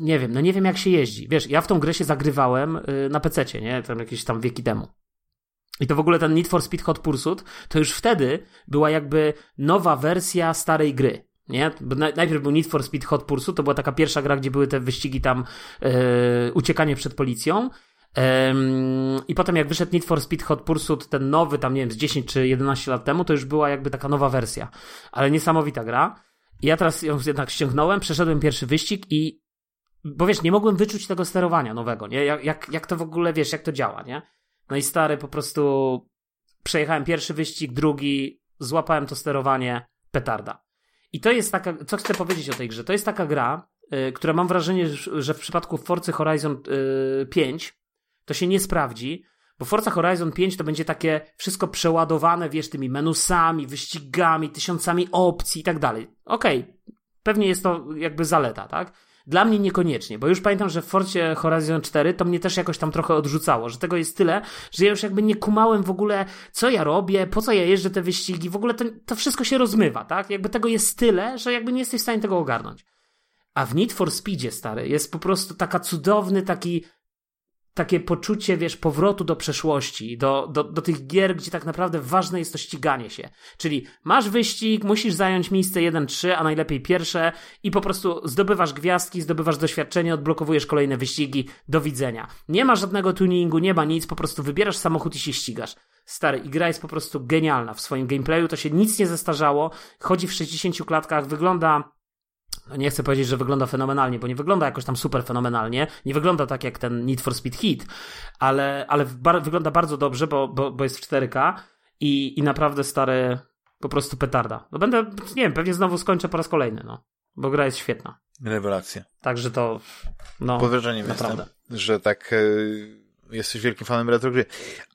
nie wiem, no nie wiem jak się jeździ. Wiesz, ja w tą grę się zagrywałem y, na PC, nie? Tam jakieś tam wieki temu. I to w ogóle ten Need for Speed Hot Pursuit, to już wtedy była jakby nowa wersja starej gry. Nie? Bo najpierw był Need for Speed Hot Pursuit, to była taka pierwsza gra, gdzie były te wyścigi tam, yy, uciekanie przed policją. I potem jak wyszedł Need for Speed Hot Pursuit, ten nowy, tam nie wiem, z 10 czy 11 lat temu, to już była jakby taka nowa wersja. Ale niesamowita gra. Ja teraz ją jednak ściągnąłem, przeszedłem pierwszy wyścig i bo wiesz, nie mogłem wyczuć tego sterowania nowego, nie? Jak, jak, jak to w ogóle, wiesz, jak to działa, nie? No i stary, po prostu przejechałem pierwszy wyścig, drugi, złapałem to sterowanie, petarda. I to jest taka, co chcę powiedzieć o tej grze, to jest taka gra, yy, która mam wrażenie, że w przypadku Forcy Horizon yy, 5 to się nie sprawdzi, bo Forza Horizon 5 to będzie takie wszystko przeładowane, wiesz, tymi menusami, wyścigami, tysiącami opcji i tak dalej. Okej, pewnie jest to jakby zaleta, tak? Dla mnie niekoniecznie, bo już pamiętam, że w Forcie Horizon 4 to mnie też jakoś tam trochę odrzucało, że tego jest tyle, że ja już jakby nie kumałem w ogóle, co ja robię, po co ja jeżdżę te wyścigi, w ogóle to, to wszystko się rozmywa, tak? Jakby tego jest tyle, że jakby nie jesteś w stanie tego ogarnąć. A w Need for Speedzie, stary, jest po prostu taka cudowny, taki takie poczucie, wiesz, powrotu do przeszłości, do, do, do tych gier, gdzie tak naprawdę ważne jest to ściganie się. Czyli masz wyścig, musisz zająć miejsce 1-3, a najlepiej pierwsze i po prostu zdobywasz gwiazdki, zdobywasz doświadczenie, odblokowujesz kolejne wyścigi, do widzenia. Nie ma żadnego tuningu, nie ma nic, po prostu wybierasz samochód i się ścigasz. Stary, i gra jest po prostu genialna w swoim gameplayu, to się nic nie zestarzało, chodzi w 60 klatkach, wygląda nie chcę powiedzieć, że wygląda fenomenalnie, bo nie wygląda jakoś tam super fenomenalnie, nie wygląda tak jak ten Need for Speed Hit, ale, ale bar wygląda bardzo dobrze, bo, bo, bo jest w 4K i, i naprawdę stary, po prostu petarda. No będę, nie wiem, pewnie znowu skończę po raz kolejny, no, bo gra jest świetna. Rewelacja. Także to, no, Pod wrażeniem naprawdę. Jestem, że tak... Yy jesteś wielkim fanem retro gry.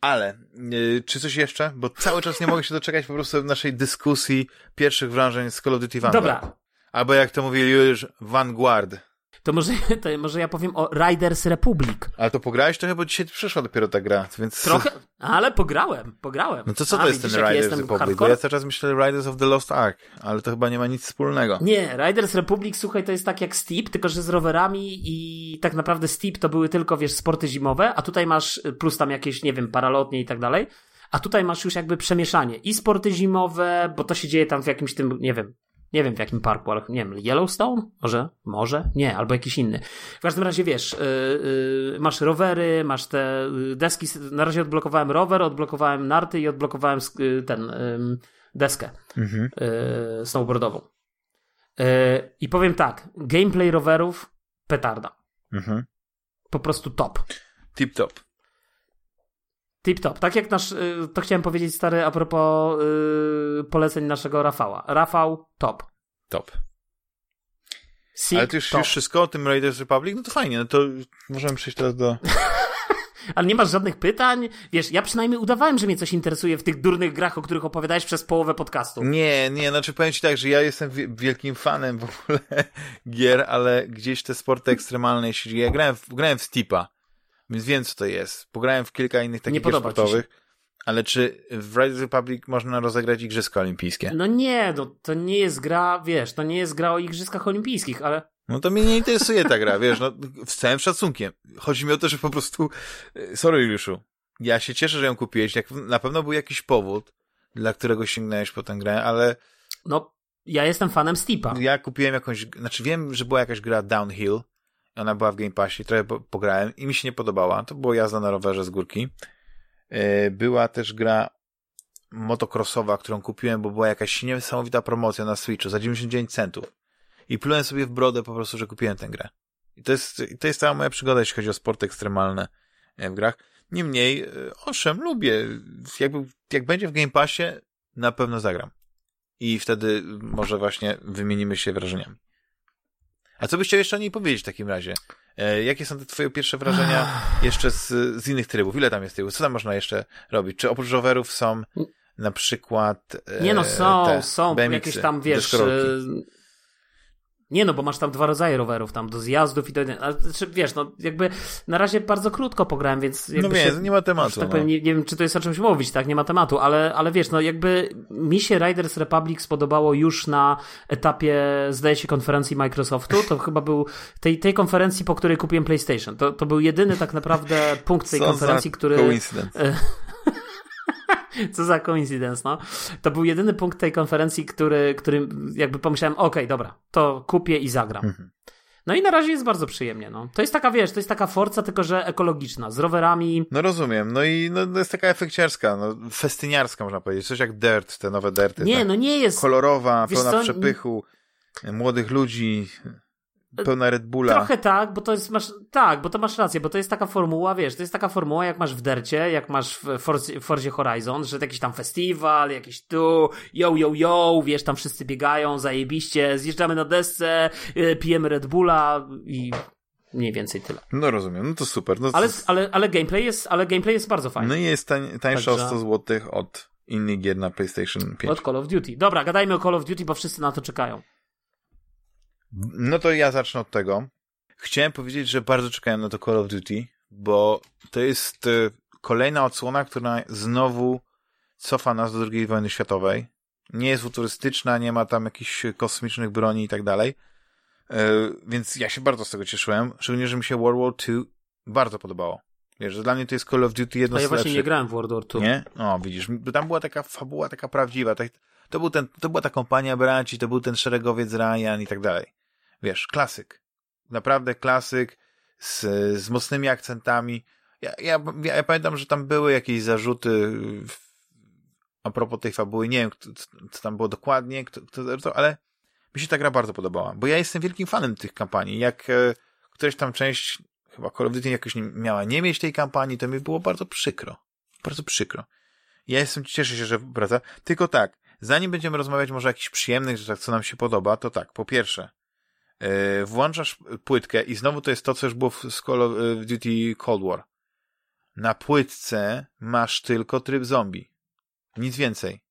Ale, yy, czy coś jeszcze? Bo cały czas nie mogę się doczekać po prostu naszej dyskusji pierwszych wrażeń z Call of Duty Vanguard. Dobra, Albo jak to mówili już, Vanguard. To może, to może ja powiem o Riders Republic. Ale to pograłeś trochę, bo dzisiaj przyszła dopiero ta gra, więc... Trochę, ale pograłem, pograłem. No to co A, to jest ten Riders Republic? Bo ja cały czas myślę Riders of the Lost Ark, ale to chyba nie ma nic wspólnego. Nie, Riders Republic, słuchaj, to jest tak jak Steep, tylko że z rowerami i tak naprawdę Steep to były tylko, wiesz, sporty zimowe, a tutaj masz plus tam jakieś, nie wiem, paralotnie i tak dalej. A tutaj masz już jakby przemieszanie i sporty zimowe, bo to się dzieje tam w jakimś tym, nie wiem, nie wiem w jakim parku, ale nie wiem, Yellowstone? Może? Może? Nie, albo jakiś inny. W każdym razie wiesz, yy, yy, masz rowery, masz te y, deski. Na razie odblokowałem rower, odblokowałem narty i odblokowałem yy, ten deskę mhm. Y, snowboardową. Y, I powiem tak, gameplay rowerów petarda. Mhm. Po prostu top. Tip top. Tip top. Tak jak nasz, y, to chciałem powiedzieć stary a propos yy, poleceń naszego Rafała. Rafał, top. Top. Ale to już, już wszystko o tym Raiders Republic? No to fajnie, no to możemy przejść teraz do... Ale nie masz żadnych pytań? Wiesz, ja przynajmniej udawałem, że mnie coś interesuje w tych durnych grach, o których opowiadałeś przez połowę podcastu. Nie, nie, znaczy powiem ci tak, że ja jestem wielkim fanem w ogóle gier, ale gdzieś te sporty ekstremalne, jeśli ja grałem w, grałem w Steepa, więc wiem, co to jest. Pograłem w kilka innych takich gier sportowych. Ale czy w Rise Republic można rozegrać Igrzyska Olimpijskie? No nie, no, to nie jest gra, wiesz, to nie jest gra o Igrzyskach Olimpijskich, ale... No to mnie nie interesuje ta gra, wiesz, no, z całym szacunkiem. Chodzi mi o to, że po prostu, sorry Juliuszu, ja się cieszę, że ją kupiłeś, jak, na pewno był jakiś powód, dla którego sięgnąłeś po tę grę, ale... No, ja jestem fanem Steepa. Ja kupiłem jakąś, znaczy wiem, że była jakaś gra Downhill, ona była w Game Passie, trochę pograłem i mi się nie podobała. To była jazda na rowerze z górki. E, była też gra motocrossowa, którą kupiłem, bo była jakaś niesamowita promocja na Switchu za 99 centów. I plułem sobie w brodę po prostu, że kupiłem tę grę. I to jest, to jest cała moja przygoda, jeśli chodzi o sporty ekstremalne w grach. Niemniej, e, owszem, lubię. Jak będzie w Game Passie, na pewno zagram. I wtedy może właśnie wymienimy się wrażeniami. A co byś chciał jeszcze o niej powiedzieć w takim razie? E, jakie są te twoje pierwsze wrażenia jeszcze z, z innych trybów? Ile tam jest trybów? Co tam można jeszcze robić? Czy oprócz rowerów są na przykład. E, nie no, są, te są BMX-y, jakieś tam, wiesz. E, nie no, bo masz tam dwa rodzaje rowerów, tam do zjazdów i do... Ale, znaczy, wiesz, no jakby na razie bardzo krótko pograłem, więc... No nie, nie ma tematu. Tak no. powiem, nie, nie, wiem, czy to jest o czymś mówić, tak, nie ma tematu, ale, ale wiesz, no jakby mi się Riders Republic spodobało już na etapie, zdaje się, konferencji Microsoftu, to chyba był tej, tej konferencji, po której kupiłem PlayStation. To, to był jedyny tak naprawdę punkt tej Co konferencji, który... Coincidence. Co za coincidence, no. To był jedyny punkt tej konferencji, który, który jakby pomyślałem, okej, okay, dobra, to kupię i zagram. Mhm. No i na razie jest bardzo przyjemnie, no. To jest taka, wiesz, to jest taka forca, tylko że ekologiczna, z rowerami. No rozumiem, no i no, to jest taka efekciarska, no, festyniarska można powiedzieć, coś jak Dirt, te nowe Dirty. Nie, tak. no nie jest. Kolorowa, pełna co? przepychu, młodych ludzi, pełna Red Bulla. Trochę tak, bo to jest, masz, tak, bo to masz rację, bo to jest taka formuła, wiesz, to jest taka formuła, jak masz w Dercie, jak masz w Forzie, Forzie Horizon, że jakiś tam festiwal, jakiś tu, yo, yo, yo, wiesz, tam wszyscy biegają, zajebiście, zjeżdżamy na desce, y, pijemy Red Bulla i mniej więcej tyle. No rozumiem, no to super. No to... Ale, ale, ale, gameplay jest, ale gameplay jest bardzo fajny. No i jest tań, tańsza Także... o 100 zł od innych gier na PlayStation 5. Od Call of Duty. Dobra, gadajmy o Call of Duty, bo wszyscy na to czekają. No to ja zacznę od tego. Chciałem powiedzieć, że bardzo czekałem na to Call of Duty, bo to jest e, kolejna odsłona, która znowu cofa nas do II wojny światowej. Nie jest futurystyczna, nie ma tam jakichś kosmicznych broni i tak dalej. E, więc ja się bardzo z tego cieszyłem, szczególnie, że mi się World War II bardzo podobało. Wiesz, że dla mnie to jest Call of Duty jedno A z ja właśnie nie grałem w World War II. Nie? O, widzisz, tam była taka fabuła, taka prawdziwa. Tak, to, był ten, to była ta kompania braci, to był ten szeregowiec Ryan i tak dalej. Wiesz, klasyk. Naprawdę klasyk z, z mocnymi akcentami. Ja, ja, ja, pamiętam, że tam były jakieś zarzuty w, a propos tej fabuły. Nie wiem, kto, co tam było dokładnie, kto, kto, ale mi się ta gra bardzo podobała, bo ja jestem wielkim fanem tych kampanii. Jak e, któraś tam część, chyba Call of Duty jakoś nie, miała nie mieć tej kampanii, to mi było bardzo przykro. Bardzo przykro. Ja jestem, cieszę się, że wraca. Tylko tak, zanim będziemy rozmawiać może o jakichś przyjemnych rzeczach, co nam się podoba, to tak, po pierwsze, włączasz płytkę i znowu to jest to, co już było w Call of e, Duty Cold War. Na płytce masz tylko tryb zombie. Nic więcej.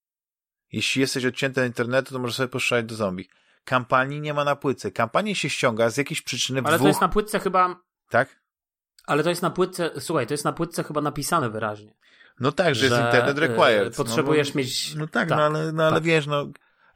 Jeśli jesteś odcięty od internetu, to możesz sobie postrzelać do zombie. Kampanii nie ma na płytce. Kampanię się ściąga z jakiejś przyczyny Ale dwóch... to jest na płytce chyba... Tak? Ale to jest na płytce, słuchaj, to jest na płytce chyba napisane wyraźnie. No tak, że, że jest internet required. Potrzebujesz no, bo, mieć... No tak, tak no ale, no, ale tak. wiesz, no,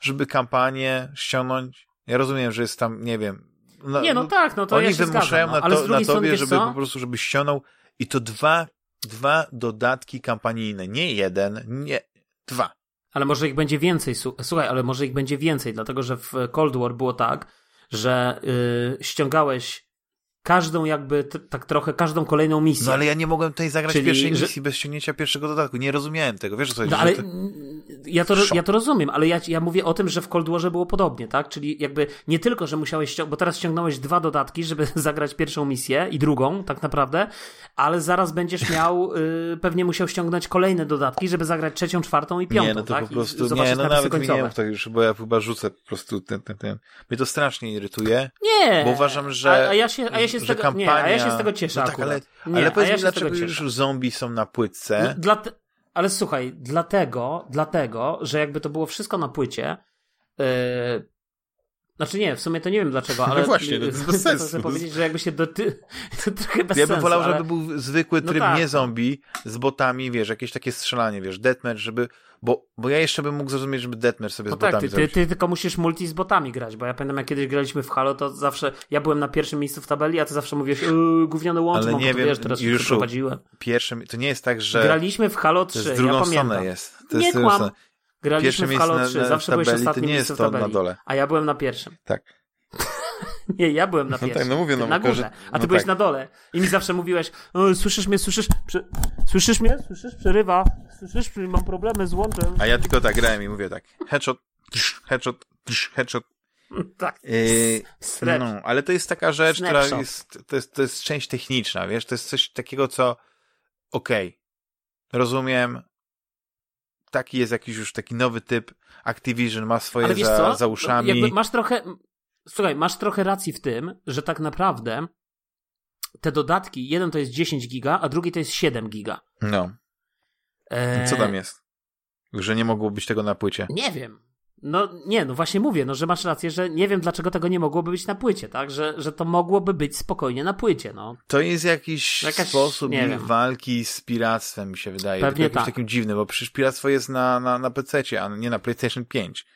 żeby kampanię ściągnąć, ja rozumiem, że jest tam, nie wiem. No, nie, no tak, no to oni ja się zgadzam, no, na, to, na tobie, żeby co? po prostu, żeby ściągnął i to dwa, dwa dodatki kampanijne, nie jeden, nie, dwa. Ale może ich będzie więcej, słuchaj, ale może ich będzie więcej, dlatego że w Cold War było tak, że yy, ściągałeś każdą jakby, tak trochę, każdą kolejną misję. No ale ja nie mogłem tutaj zagrać Czyli, pierwszej misji że... bez ściągnięcia pierwszego dodatku. Nie rozumiałem tego, wiesz co no, ale ja, to, ja to rozumiem, ale ja, ja mówię o tym, że w Cold Warze było podobnie, tak? Czyli jakby nie tylko, że musiałeś ściągnąć, bo teraz ściągnąłeś dwa dodatki, żeby zagrać pierwszą misję i drugą, tak naprawdę, ale zaraz będziesz miał, y, pewnie musiał ściągnąć kolejne dodatki, żeby zagrać trzecią, czwartą i piątą, nie, no to tak? po prostu, nie, no nawet końcowe. nie tak już, bo ja chyba rzucę po prostu ten, ten, ten. Mnie to strasznie irytuje. Nie! Bo uważam, że, a, a ja się, a ja się z tego, kampania... nie, ja się z tego cieszę no tak, ale, nie, ale powiedz ja mi, dlaczego już zombie są na płytce? No, dla te... Ale słuchaj, dlatego, dlatego, że jakby to było wszystko na płycie, yy... Znaczy nie, w sumie to nie wiem dlaczego, ale... No właśnie, to jest bez sensu. Chcę powiedzieć, że jakby się do... Ty... To trochę bez ja bym wolał, ale... żeby był zwykły no tryb no tak. nie zombie z botami, wiesz, jakieś takie strzelanie, wiesz, deathmatch, żeby bo, bo ja jeszcze bym mógł zrozumieć, żeby Deathmatch sobie no z tak, botami ty, ty, ty, tylko musisz multi z botami grać, bo ja pamiętam, jak kiedyś graliśmy w Halo, to zawsze ja byłem na pierwszym miejscu w tabeli, a ty zawsze mówiłeś, yy, gówniany łącz, Ale nie wiem, wiesz, teraz już prowadziłem. Pierwszym, to nie jest tak, że... Graliśmy w Halo 3, to jest drugą ja stronę jest. To nie jest kłam. Graliśmy w Halo 3, na, na zawsze tabeli, byłeś ostatni to nie jest to na dole. A ja byłem na pierwszym. Tak. Nie, ja byłem na pierwszym. No tak, no mówię, no, na górze, a ty no byłeś tak. na dole. I mi zawsze mówiłeś, słyszysz mnie, słyszysz, Prze... słyszysz mnie, słyszysz, przerywa, słyszysz, mam problemy z łączem. A ja tylko tak grałem i mówię tak, headshot, headshot, headshot. Tak. Yy, no, ale to jest taka rzecz, Snapshot. która jest to, jest, to jest część techniczna, wiesz, to jest coś takiego, co okej, okay, rozumiem, taki jest jakiś już taki nowy typ, Activision ma swoje za, za uszami. Jakby masz trochę, Słuchaj, masz trochę racji w tym, że tak naprawdę te dodatki, jeden to jest 10 giga, a drugi to jest 7 giga. No. E... Co tam jest? Że nie mogło być tego na płycie. Nie wiem. No nie, no właśnie mówię, no że masz rację, że nie wiem dlaczego tego nie mogłoby być na płycie, tak? Że, że to mogłoby być spokojnie na płycie, no. To jest jakiś Jakaś- sposób walki z piractwem, mi się wydaje. Pewnie Tylko jakimś tak. takim dziwnym, bo przecież piractwo jest na, na, na PC, a nie na PlayStation 5.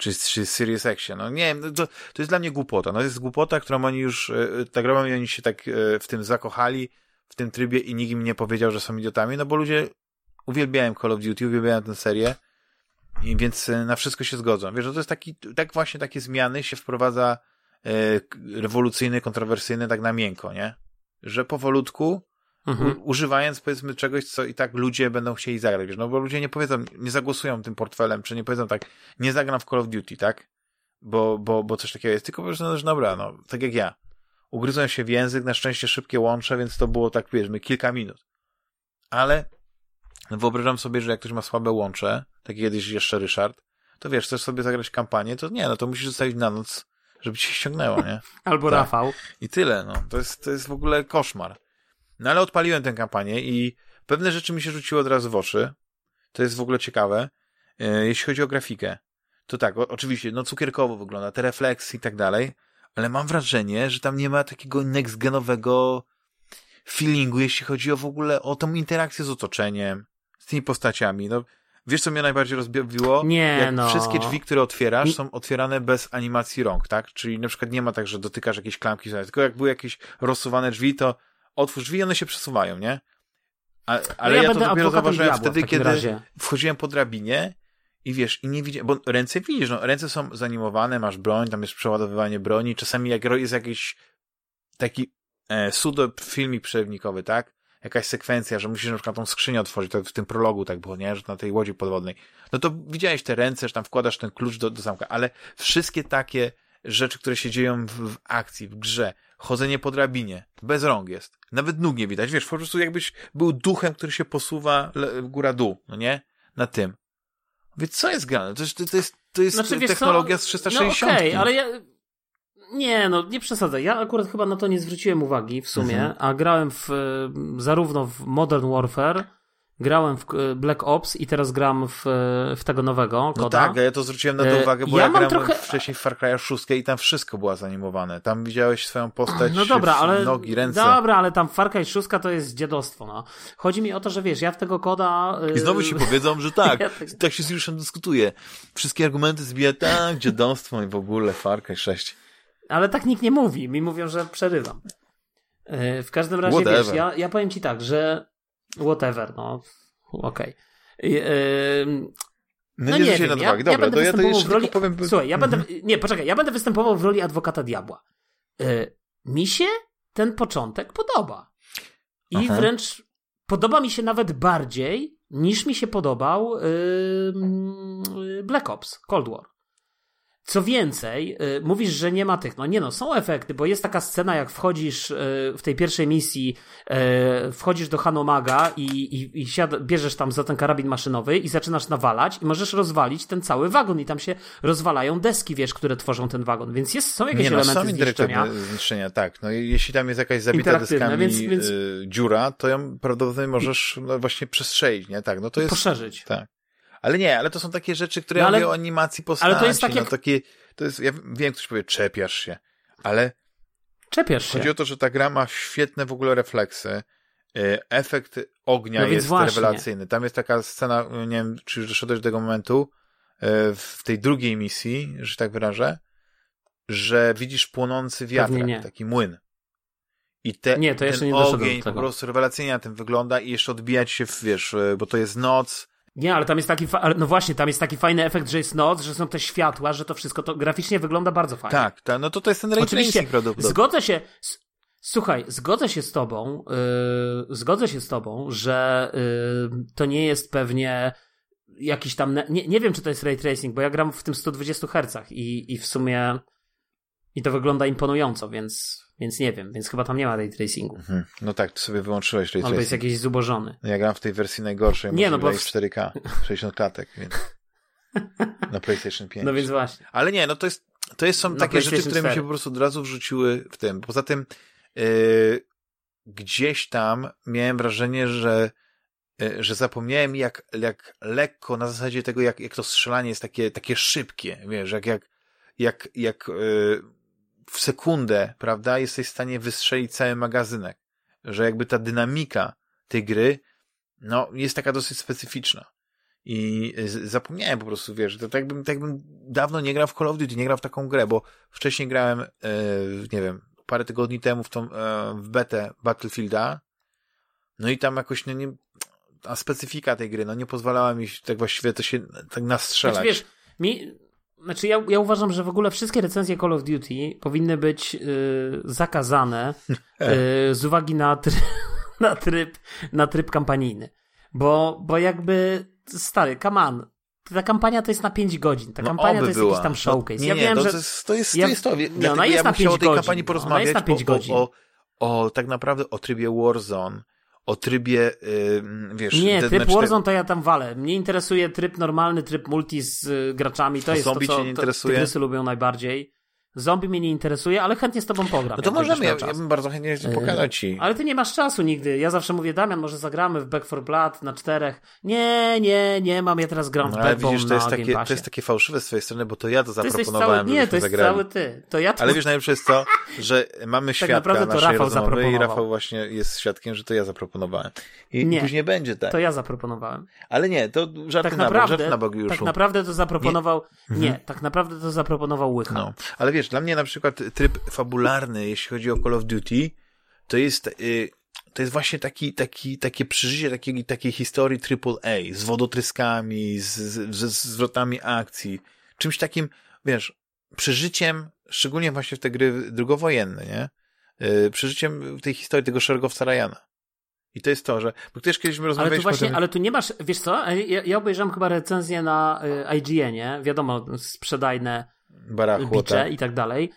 Czy, czy Series X. No nie wiem, to, to jest dla mnie głupota. No to jest głupota, którą oni już, e, tak robią i oni się tak e, w tym zakochali, w tym trybie i nikt im nie powiedział, że są idiotami, no bo ludzie uwielbiają Call of Duty, uwielbiają tę serię i więc e, na wszystko się zgodzą. Wiesz, no to jest taki, tak właśnie takie zmiany się wprowadza e, k- rewolucyjne, kontrowersyjne tak na miękko, nie? Że powolutku Mhm. używając powiedzmy czegoś, co i tak ludzie będą chcieli zagrać, wiesz, no bo ludzie nie powiedzą, nie zagłosują tym portfelem, czy nie powiedzą tak, nie zagram w Call of Duty, tak? Bo, bo, bo coś takiego jest, tylko po prostu, no, że dobra, no, tak jak ja. Ugryzłem się w język, na szczęście szybkie łącze, więc to było tak, powiedzmy, kilka minut. Ale wyobrażam sobie, że jak ktoś ma słabe łącze, tak kiedyś jeszcze Ryszard, to wiesz, chcesz sobie zagrać kampanię, to nie, no to musisz zostawić na noc, żeby ci się ściągnęło, nie? Albo Tak. Rafał. I tyle, no. To jest, to jest w ogóle koszmar. No ale odpaliłem tę kampanię i pewne rzeczy mi się rzuciły od razu w oczy. To jest w ogóle ciekawe. E, jeśli chodzi o grafikę, to tak, o, oczywiście, no cukierkowo wygląda, te refleksy i tak dalej, ale mam wrażenie, że tam nie ma takiego next-genowego feelingu, jeśli chodzi o w ogóle o tą interakcję z otoczeniem, z tymi postaciami. No, wiesz, co mnie najbardziej rozbawiło? Nie, Jak no. wszystkie drzwi, które otwierasz, są otwierane bez animacji rąk, tak? Czyli na przykład nie ma tak, że dotykasz jakiejś klamki, tylko jak były jakieś rozsuwane drzwi, to otwórz drzwi i one się przesuwają, nie? A, ale No ja, to będę dopiero zauważyłem diabła wtedy, kiedy razie. wchodziłem po drabinie i wiesz, i nie widziałem, bo ręce widzisz, no, ręce są zanimowane, masz broń, tam jest przeładowywanie broni, czasami jak jest jakiś taki e, sudo filmik przerywnikowy, tak? Jakaś sekwencja, że musisz na przykład tą skrzynię otworzyć, to w tym prologu tak było, nie? Że na tej łodzi podwodnej. No to widziałeś te ręce, że tam wkładasz ten klucz do, do zamka, ale wszystkie takie rzeczy, które się dzieją w, w akcji, w grze, chodzenie po drabinie, bez rąk jest. Nawet nóg nie widać, wiesz, po prostu jakbyś był duchem, który się posuwa góra-dół, no nie? Na tym. Więc co jest grane? To jest, to jest, to jest Znaczy, wiesz technologia z 360. No okej, ale ja... Nie, no nie przesadzaj. Ja akurat chyba na to nie zwróciłem uwagi w sumie, Mhm. a grałem w, zarówno w Modern Warfare, grałem w e, Black Ops i teraz gram w, e, w tego nowego No koda. tak, a ja to zwróciłem na to E, uwagę, bo ja ja, grałem trochę- wcześniej w Far Cry 6 i tam wszystko było zanimowane. Tam widziałeś swoją postać, No dobra, ale. nogi, ręce. Dobra, ale tam Far Cry 6 to jest dziadostwo, no. Chodzi mi o to, że wiesz, ja w tego koda. I znowu ci powiedzą, że tak, Ja tak- tak się z Juliuszem dyskutuje. Wszystkie argumenty zbija tak, dziadostwo i w ogóle Far Cry 6. Ale tak nikt nie mówi. Mi mówią, że przerywam. W każdym razie, Whatever. wiesz, ja, ja powiem ci tak, że whatever, no okej. Yy, No, No nie nie wiem, na ja, uwagi. ja Dobra, będę to ja to jeszcze w roli... powiem... Słuchaj, ja będę... Mhm. Nie, poczekaj, ja będę występował w roli adwokata diabła. Yy, mi się ten początek podoba. I Aha. wręcz podoba mi się nawet bardziej niż mi się podobał yy, Black Ops, Cold War. Co więcej, y, mówisz, że nie ma tych. No nie no, są efekty, bo jest taka scena, jak wchodzisz y, w tej pierwszej misji, y, wchodzisz do Hanomaga i, i, i siad, bierzesz tam za ten karabin maszynowy i zaczynasz nawalać i możesz rozwalić ten cały wagon i tam się rozwalają deski, wiesz, które tworzą ten wagon, więc jest, są jakieś Nie no, elementy są zniszczenia. zniszczenia, tak. No i jeśli tam jest jakaś zabita deskami więc- więc- dziura, to ją prawdopodobnie możesz no, właśnie przestrzelić, nie? Tak, no to jest... Poszerzyć. Tak. Ale nie, ale to są takie rzeczy, które No ja ale- mówię o animacji postaci. ale to jest no, jak- takie, to jest, ja wiem, ktoś powie, czepiasz się, ale Czepiasz się. chodzi o to, że ta gra ma świetne w ogóle refleksy. Y, Efekt ognia No jest właśnie. rewelacyjny. Tam jest taka scena, nie wiem, czy już doszedłeś do tego momentu, y, w tej drugiej misji, że tak wyrażę, że widzisz płonący wiatrak, taki młyn. I te, Nie, to jeszcze ten nie ogień po prostu rewelacyjnie na tym wygląda i jeszcze odbijać się, w, wiesz, y, bo to jest noc, Nie, ale tam jest taki, fa- no właśnie, tam jest taki fajny efekt, że jest noc, że są te światła, że to wszystko to graficznie wygląda bardzo fajnie. Tak, tak, no to to jest ten ray Oczywiście, zgodzę się. s- Słuchaj, zgodzę się z tobą, yy, zgodzę się z tobą, że yy, to nie jest pewnie jakiś tam. ne- Nie, nie wiem, czy to jest ray tracing, bo ja gram w tym 120 Hz i, i w sumie. I to wygląda imponująco, więc, więc nie wiem, więc chyba tam nie ma ray tracingu. Mhm. No tak, ty sobie wyłączyłeś ray Albo jest tracing. jakiś zubożony. Ja gram w tej wersji najgorszej, Nie, no bo w w- 4K, 60 klatek, więc na PlayStation 5. No więc właśnie. Ale nie, no to jest, to jest, są Na takie rzeczy, które mi się 4. po prostu od razu wrzuciły w tym. Poza tym yy, gdzieś tam miałem wrażenie, że e, że zapomniałem jak, jak lekko na zasadzie tego, jak, jak to strzelanie jest takie, takie szybkie, wiesz, jak, jak, jak, jak yy, w sekundę, prawda, jesteś w stanie wystrzelić cały magazynek. Że jakby ta dynamika tej gry, no, jest taka dosyć specyficzna. I zapomniałem po prostu, wiesz, to tak jakbym, tak jakbym dawno nie grał w Call of Duty, nie grał w taką grę, bo wcześniej grałem, yy, nie wiem, parę tygodni temu w tą, yy, w betę Battlefielda, no i tam jakoś, no nie, a specyfika tej gry, no nie pozwalała mi tak właściwie to się tak nastrzelać. Znaczy, wiesz, mi, znaczy ja, ja uważam, że w ogóle wszystkie recenzje Call of Duty powinny być yy, zakazane yy, z uwagi na, tryb, na, tryb, na tryb kampanijny. Bo, bo jakby, stary, come on, ta kampania to jest na 5 godzin. Ta no kampania to jest była. jakiś tam showcase. No, nie, ja nie, wiem, to, że... to jest to. Jest, ja, to jest to. No, ona jest ja na 5 o tej godzin. kampanii porozmawiać, ona jest na 5 o, godzin. O, o, o, tak naprawdę o trybie Warzone, o trybie, yy, wiesz... Nie, tryb Warzone to ja tam walę. Mnie interesuje tryb normalny, tryb multi z y, graczami. To jest to, co nie interesuje? tygrysy lubią najbardziej. Zombie mnie nie interesuje, ale chętnie z tobą pogram. No to możemy, ja, ja bym bardzo chętnie Yy, pokazać ci. Ale ty nie masz czasu nigdy. Ja zawsze mówię, Damian, może zagramy w Back 4 Blood na czterech. Nie, nie, nie mam, ja teraz gram w No, ale Backbone widzisz, to jest, takie, to jest takie fałszywe z twojej strony, bo to ja to To zaproponowałem, cały, nie, to jest zagrali. cały ty. To ja Ale wiesz, najlepsze jest to, że mamy świadka naprawdę to Rafał rozmowy i zaproponował. Rafał właśnie jest świadkiem, że to ja zaproponowałem. I Nie. później będzie tak. to ja zaproponowałem. Ale nie, to żarty Tak na bok, naprawdę, na bok już. tak naprawdę to zaproponował. Nie, Mhm. tak naprawdę to zaproponował Łycha. No, ale wiesz, dla mnie na przykład tryb fabularny, jeśli chodzi o Call of Duty, to jest, y, to jest właśnie taki, taki, takie przeżycie takiej, takiej historii AAA, z wodotryskami, z, z, z zwrotami akcji, czymś takim, wiesz, przeżyciem, szczególnie właśnie w te gry drugowojenne, nie? Y, przeżyciem tej historii tego szeregowca Ryana. I to jest to, że, bo też kiedyś my Ale tu rozmawialiśmy właśnie, tym, ale tu nie masz, wiesz co, ja, ja obejrzałem chyba recenzję na y, IGN-ie, wiadomo, sprzedajne bicze tak. i tak dalej.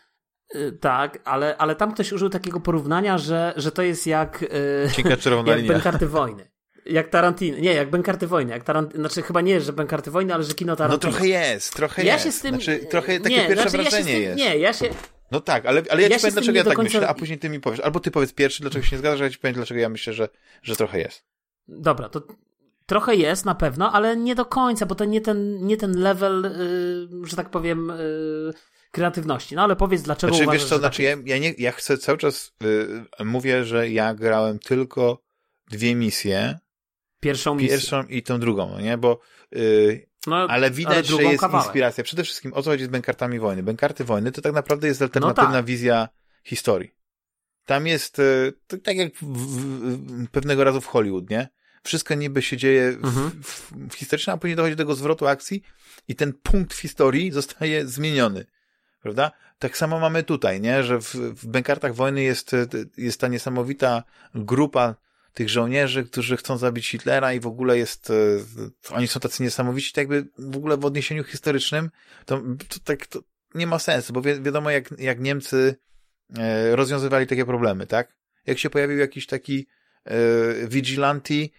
Y, Tak, ale, ale tam ktoś użył takiego porównania, że, że to jest jak, y, jak linia. Bękarty Wojny. Jak Tarantino. Nie, jak Bękarty Wojny. Jak Tarant... Znaczy chyba nie, że Bękarty Wojny, ale że kino No Tarantino. trochę jest, trochę ja jest. się z tym... Znaczy, trochę takie nie, pierwsze znaczy, ja wrażenie tym... jest. Nie, ja się... No tak, ale, ale ja, Ja ci powiem, dlaczego ja tak końca- myślę, a później ty mi powiesz. Albo ty powiedz pierwszy, dlaczego się nie zgadzasz, a ja ci powiem, dlaczego ja myślę, że, że trochę jest. Dobra, to trochę jest na pewno, ale nie do końca, bo to nie ten, nie ten level, y, że tak powiem, y, kreatywności. No ale powiedz, dlaczego Znaczy, uważasz, wiesz co, że znaczy tak ja, ja, nie, ja chcę cały czas, y, mówię, że ja grałem tylko dwie misje, Pierwszą misję. pierwszą i tą drugą, no nie, bo, y, no, ale widać, że drugą jest kawałek. inspiracja. Przede wszystkim o co chodzi z Bękartami Wojny. Bękarty Wojny to tak naprawdę jest alternatywna tak. wizja historii. Tam jest, y, tak jak w, w, pewnego razu w Hollywood, nie? Wszystko niby się dzieje Mhm. w, w historycznym, a później dochodzi do tego zwrotu akcji i ten punkt w historii zostaje zmieniony. Prawda? Tak samo mamy tutaj, nie? Że w, w Bękartach Wojny jest, jest ta niesamowita grupa tych żołnierzy, którzy chcą zabić Hitlera i w ogóle jest, y, oni są tacy niesamowici, tak jakby w ogóle w odniesieniu historycznym, to, to tak to nie ma sensu, bo wi wiadomo jak, jak Niemcy e, rozwiązywali takie problemy, tak? Jak się pojawił jakiś taki e, vigilanti,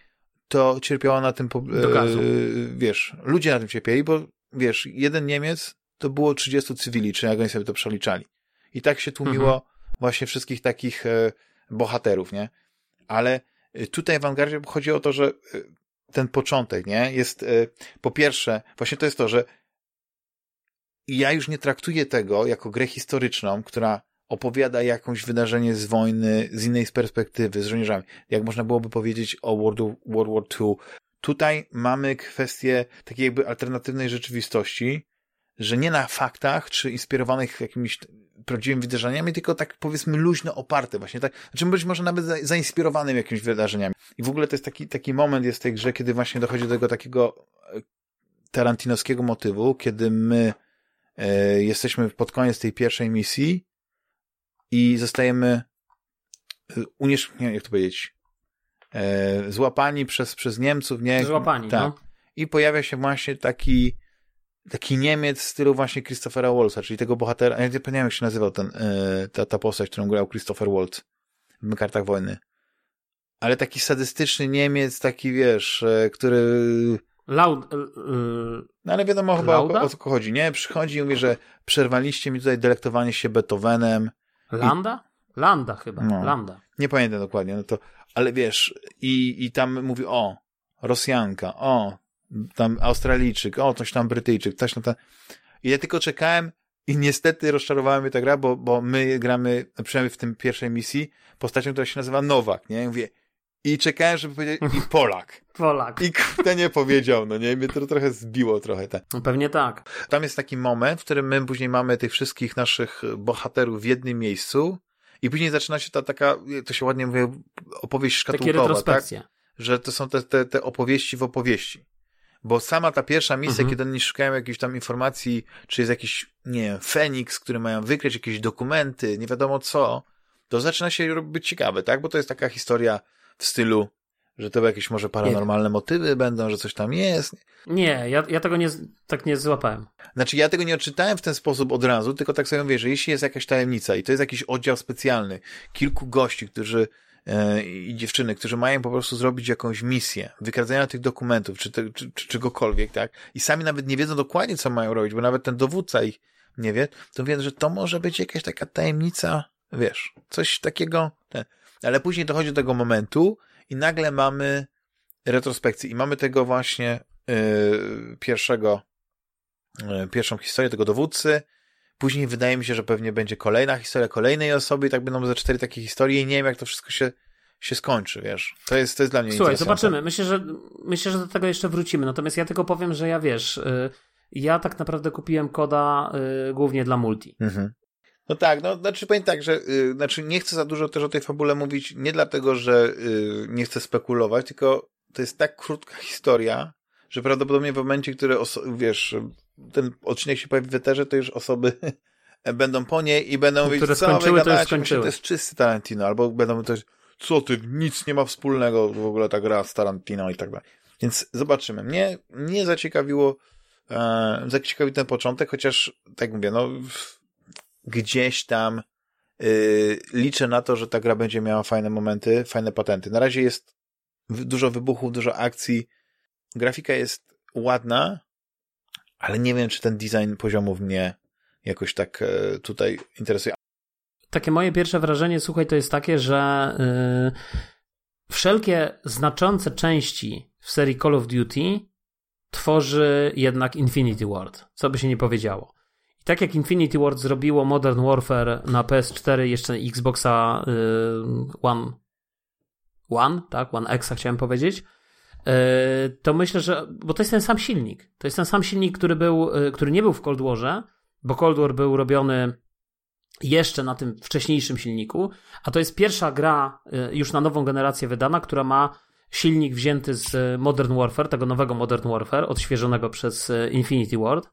to cierpiała na tym, Do gazu. e, wiesz, ludzie na tym cierpieli, bo wiesz, jeden Niemiec to było 30 cywili, czy jak oni sobie to przeliczali. I tak się tłumiło Mhm. właśnie wszystkich takich e, bohaterów, nie? Ale e, tutaj w Awangardzie chodzi o to, że ten początek, nie? Jest po pierwsze, właśnie to jest to, że ja już nie traktuję tego jako grę historyczną, która opowiada jakąś wydarzenie z wojny z innej perspektywy, z żołnierzami. Jak można byłoby powiedzieć o World, World War II. Tutaj mamy kwestię takiej jakby alternatywnej rzeczywistości, że nie na faktach, czy inspirowanych jakimiś prawdziwymi wydarzeniami, tylko tak powiedzmy luźno oparte właśnie, tak, znaczy być może nawet za, zainspirowanym jakimiś wydarzeniami. I w ogóle to jest taki, taki moment jest w tej grze, kiedy właśnie dochodzi do tego takiego e, tarantinowskiego motywu, kiedy my e, jesteśmy pod koniec tej pierwszej misji i zostajemy e, uniesz... nie jak to powiedzieć, e, złapani przez, przez Niemców, nie? Złapani, tak. no. I pojawia się właśnie taki taki Niemiec w stylu właśnie Christophera Waltza, czyli tego bohatera, ja nie pamiętam jak się nazywał ten, e, ta, ta postać, którą grał Christopher Waltz w Kartach Wojny. Ale taki sadystyczny Niemiec, taki wiesz, e, który Laud, y, y, no ale wiadomo chyba o, o co chodzi, nie? Przychodzi i mówi, że przerwaliście mi tutaj delektowanie się Beethovenem. Landa? Landa chyba, No. Landa. Nie pamiętam dokładnie, no to, ale wiesz, i, i tam mówi, o, Rosjanka, o, tam Australijczyk, o, coś tam Brytyjczyk, coś tam, tam. I ja tylko czekałem i niestety rozczarowała mnie ta gra, bo, bo my gramy, przynajmniej w tym pierwszej misji, postacią, która się nazywa Nowak, nie? I mówię, i czekałem, żeby powiedzieć, i Polak. Polak. I kurde nie powiedział, no nie? Mnie to trochę zbiło trochę, tak. No pewnie tak. Tam jest taki moment, w którym my później mamy tych wszystkich naszych bohaterów w jednym miejscu i później zaczyna się ta taka, to się ładnie mówi, opowieść szkatułkowa, tak? Że to są te, te, te opowieści w opowieści. Bo sama ta pierwsza misja, Mhm. kiedy oni szukają jakichś tam informacji, czy jest jakiś, nie wiem, Feniks, który mają wykryć jakieś dokumenty, nie wiadomo co, to zaczyna się robić ciekawe, tak? Bo to jest taka historia w stylu, że to jakieś może paranormalne motywy będą, że coś tam jest. Nie, ja, ja tego nie, tak nie złapałem. Znaczy, ja tego nie odczytałem w ten sposób od razu, tylko tak sobie mówię, że jeśli jest jakaś tajemnica i to jest jakiś oddział specjalny, kilku gości, którzy e, i dziewczyny, którzy mają po prostu zrobić jakąś misję, wykradzania tych dokumentów, czy, te, czy, czy czegokolwiek, tak? I sami nawet nie wiedzą dokładnie, co mają robić, bo nawet ten dowódca ich nie wie, to wiem, że to może być jakaś taka tajemnica, wiesz, coś takiego. Ten. Ale później dochodzi do tego momentu i nagle mamy retrospekcję i mamy tego właśnie yy, pierwszego e, pierwszą historię tego dowódcy. Później wydaje mi się, że pewnie będzie kolejna historia kolejnej osoby i tak będą ze cztery takie historie i nie wiem, jak to wszystko się, się skończy, wiesz. To jest, to jest dla mnie Słuchaj, zobaczymy. Myślę że, myślę, że do tego jeszcze wrócimy. Natomiast ja tylko powiem, że ja wiesz, y, ja tak naprawdę kupiłem koda y, głównie dla multi. Mhm. No tak, no znaczy powiem tak, że y, znaczy nie chcę za dużo też o tej fabule mówić, nie dlatego, że y, nie chcę spekulować, tylko to jest tak krótka historia, że prawdopodobnie w momencie, który wiesz, ten odcinek się pojawi w eterze, to już osoby będą po niej i będą mówić, Które co wy to gadacie, skończyły. to jest czysty Tarantino, albo będą mówić, co ty, nic nie ma wspólnego w ogóle ta gra z Tarantino i tak dalej. Więc zobaczymy. Mnie nie zaciekawiło, e, zaciekawił ten początek, chociaż, tak mówię, no, w, gdzieś tam y, liczę na to, że ta gra będzie miała fajne momenty, fajne patenty. Na razie jest dużo wybuchów, dużo akcji. Grafika jest ładna, ale nie wiem, czy ten design poziomów mnie jakoś tak e, tutaj interesuje. Takie moje pierwsze wrażenie, słuchaj, to jest takie, że y, wszelkie znaczące części w serii Call of Duty tworzy jednak Infinity Ward, co by się nie powiedziało. Tak jak Infinity Ward zrobiło Modern Warfare na PS4, jeszcze na Xboxa y, One, One, tak, One X chciałem powiedzieć, y, to myślę, że, bo to jest ten sam silnik. To jest ten sam silnik, który był, y, który nie był w Cold Warze, bo Cold War był robiony jeszcze na tym wcześniejszym silniku, a to jest pierwsza gra y, już na nową generację wydana, która ma silnik wzięty z Modern Warfare, tego nowego Modern Warfare, odświeżonego przez y, Infinity Ward.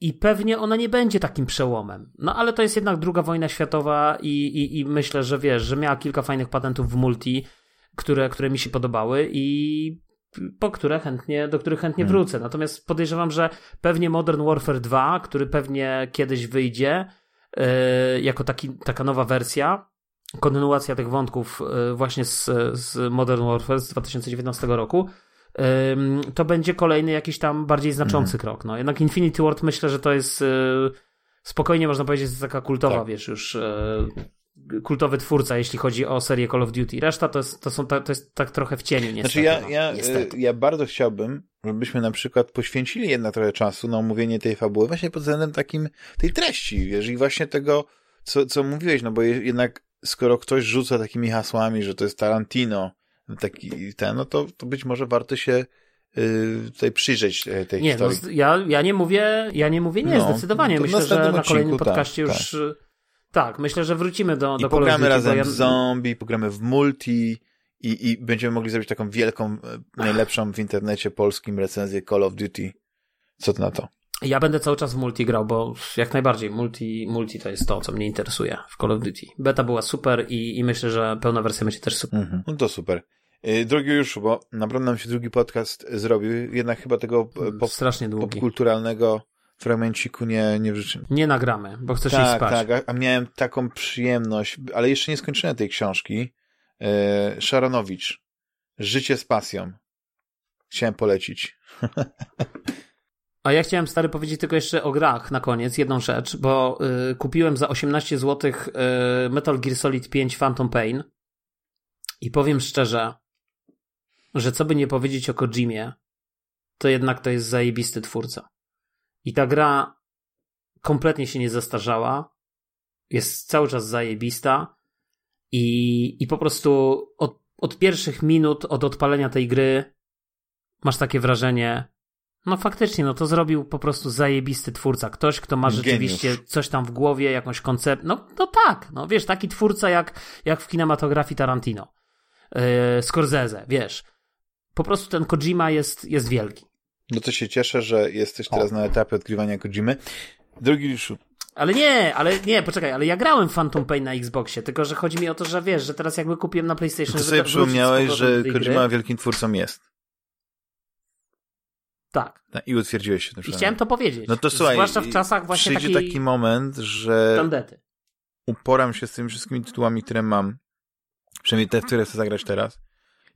I pewnie ona nie będzie takim przełomem. No ale to jest jednak druga wojna światowa i, i, i myślę, że wiesz, że miała kilka fajnych patentów w multi, które, które mi się podobały i po które chętnie, do których chętnie Hmm. wrócę. Natomiast podejrzewam, że pewnie Modern Warfare 2, który pewnie kiedyś wyjdzie yy, jako taki, taka nowa wersja, kontynuacja tych wątków yy, właśnie z, z Modern Warfare z 2019 roku, to będzie kolejny jakiś tam bardziej znaczący krok. No, jednak Infinity Ward myślę, że to jest yy, spokojnie można powiedzieć, jest taka kultowa, Tak. wiesz, już yy, kultowy twórca, jeśli chodzi o serię Call of Duty. Reszta to jest, to są, ta, to jest tak trochę w cieniu, niestety. Znaczy ja, no, ja, niestety. y, ja bardzo chciałbym, żebyśmy na przykład poświęcili jednak trochę czasu na omówienie tej fabuły, właśnie pod względem takim, tej treści, wiesz, i właśnie tego, co, co mówiłeś, no bo je- jednak skoro ktoś rzuca takimi hasłami, że to jest Tarantino, taki ten, no to, to być może warto się y, tutaj przyjrzeć e, tej Nie, no, historii. z- ja, ja nie mówię, ja nie mówię nie, No, zdecydowanie. to Myślę, że na kolejnym odcinku, tak, podcaście już. y, Tak, myślę, że wrócimy do, I do of pogramy razem ja, w zombie, pogramy w multi i, i będziemy mogli zrobić taką wielką, e, najlepszą w internecie polskim recenzję Call of Duty. Co ty na to? Ja będę cały czas w multi grał, bo jak najbardziej multi, multi to jest to, co mnie interesuje w Call of Duty. Beta była super i, i myślę, że pełna wersja będzie też super. Mhm. No to super. Y, Drogi już, bo naprawdę nam się drugi podcast zrobił, jednak chyba tego e, pop, Strasznie długi. popkulturalnego fragmenciku nie, nie wrzucimy. Nie nagramy, bo chcesz iść Tak, spać. tak, a, a miałem taką przyjemność, ale jeszcze nie skończyłem tej książki. E, Szaranowicz. Życie z pasją. Chciałem polecić. A ja chciałem stary powiedzieć tylko jeszcze o grach na koniec, jedną rzecz, bo y, kupiłem za 18 zł y, Metal Gear Solid 5 Phantom Pain. I powiem szczerze, że co by nie powiedzieć o Kojimie, to jednak to jest zajebisty twórca. I ta gra kompletnie się nie zestarzała, jest cały czas zajebista. I, i po prostu od, od pierwszych minut, od odpalenia tej gry masz takie wrażenie, no faktycznie, no to zrobił po prostu zajebisty twórca. Ktoś, kto ma rzeczywiście Geniusz. coś tam w głowie, jakąś koncept. No, no tak, no wiesz, taki twórca jak, jak w kinematografii Tarantino. Yy, Scorsese, wiesz. Po prostu ten Kojima jest, jest wielki. No to się cieszę, że jesteś teraz o. na etapie odkrywania Kojimy. Drugi Liszu. Ale nie, ale nie, poczekaj, ale ja grałem Phantom Pain na Xboxie, tylko że chodzi mi o to, że wiesz, że teraz jakby kupiłem na PlayStation. Ty sobie przypomniałeś, że Kojima wielkim twórcą jest. Tak. I utwierdziłeś się tym I chciałem to powiedzieć. No to słuchaj, zwłaszcza w czasach właśnie przyjdzie taki moment, że tandety. uporam się z tymi wszystkimi tytułami, które mam, przynajmniej te, które chcę zagrać teraz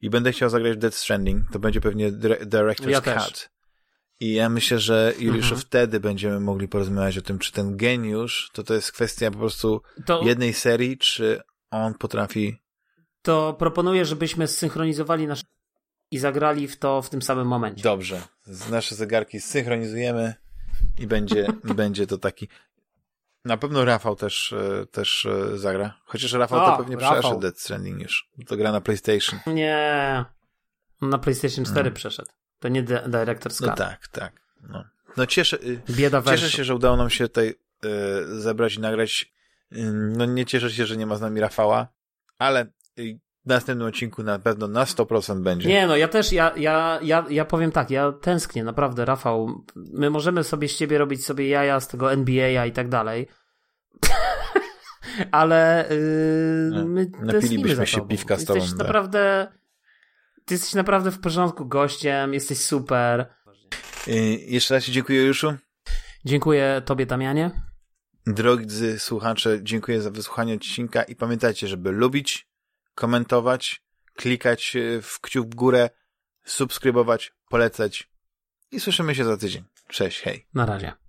i będę chciał zagrać Dead Stranding, to będzie pewnie Director's ja Cut. Też. I ja myślę, że już mhm. wtedy będziemy mogli porozmawiać o tym, czy ten geniusz, to to jest kwestia po prostu to... jednej serii, czy on potrafi... To proponuję, żebyśmy zsynchronizowali nasze i zagrali w to w tym samym momencie. Dobrze. Nasze zegarki synchronizujemy i będzie, będzie to taki. Na pewno Rafał też, e, też e, zagra. Chociaż Rafał to pewnie Rafał. przeszedł Dead Stranding już. To gra na PlayStation. Nie. Na PlayStation 4 hmm. przeszedł. To nie Director's Cut. No tak, tak. No, no cieszę, y, Bieda cieszę się, że udało nam się tutaj y, zebrać i nagrać. Y, no nie cieszę się, że nie ma z nami Rafała, ale y, w następnym odcinku na pewno na 100% będzie. Nie, no ja też, ja, ja, ja, ja powiem tak, ja tęsknię, naprawdę, Rafał. My możemy sobie z ciebie robić sobie jaja z tego NBA i tak dalej. Ale yy, my napilibyśmy się piwka z tobą. Jesteś naprawdę, ty jesteś naprawdę w porządku gościem, jesteś super. Yy, jeszcze raz dziękuję, Juszu. Dziękuję tobie, Damianie. Drodzy słuchacze, dziękuję za wysłuchanie odcinka i pamiętajcie, żeby lubić, komentować, klikać e, w kciuk w górę, subskrybować, polecać i słyszymy się za tydzień. Cześć, hej. Na razie.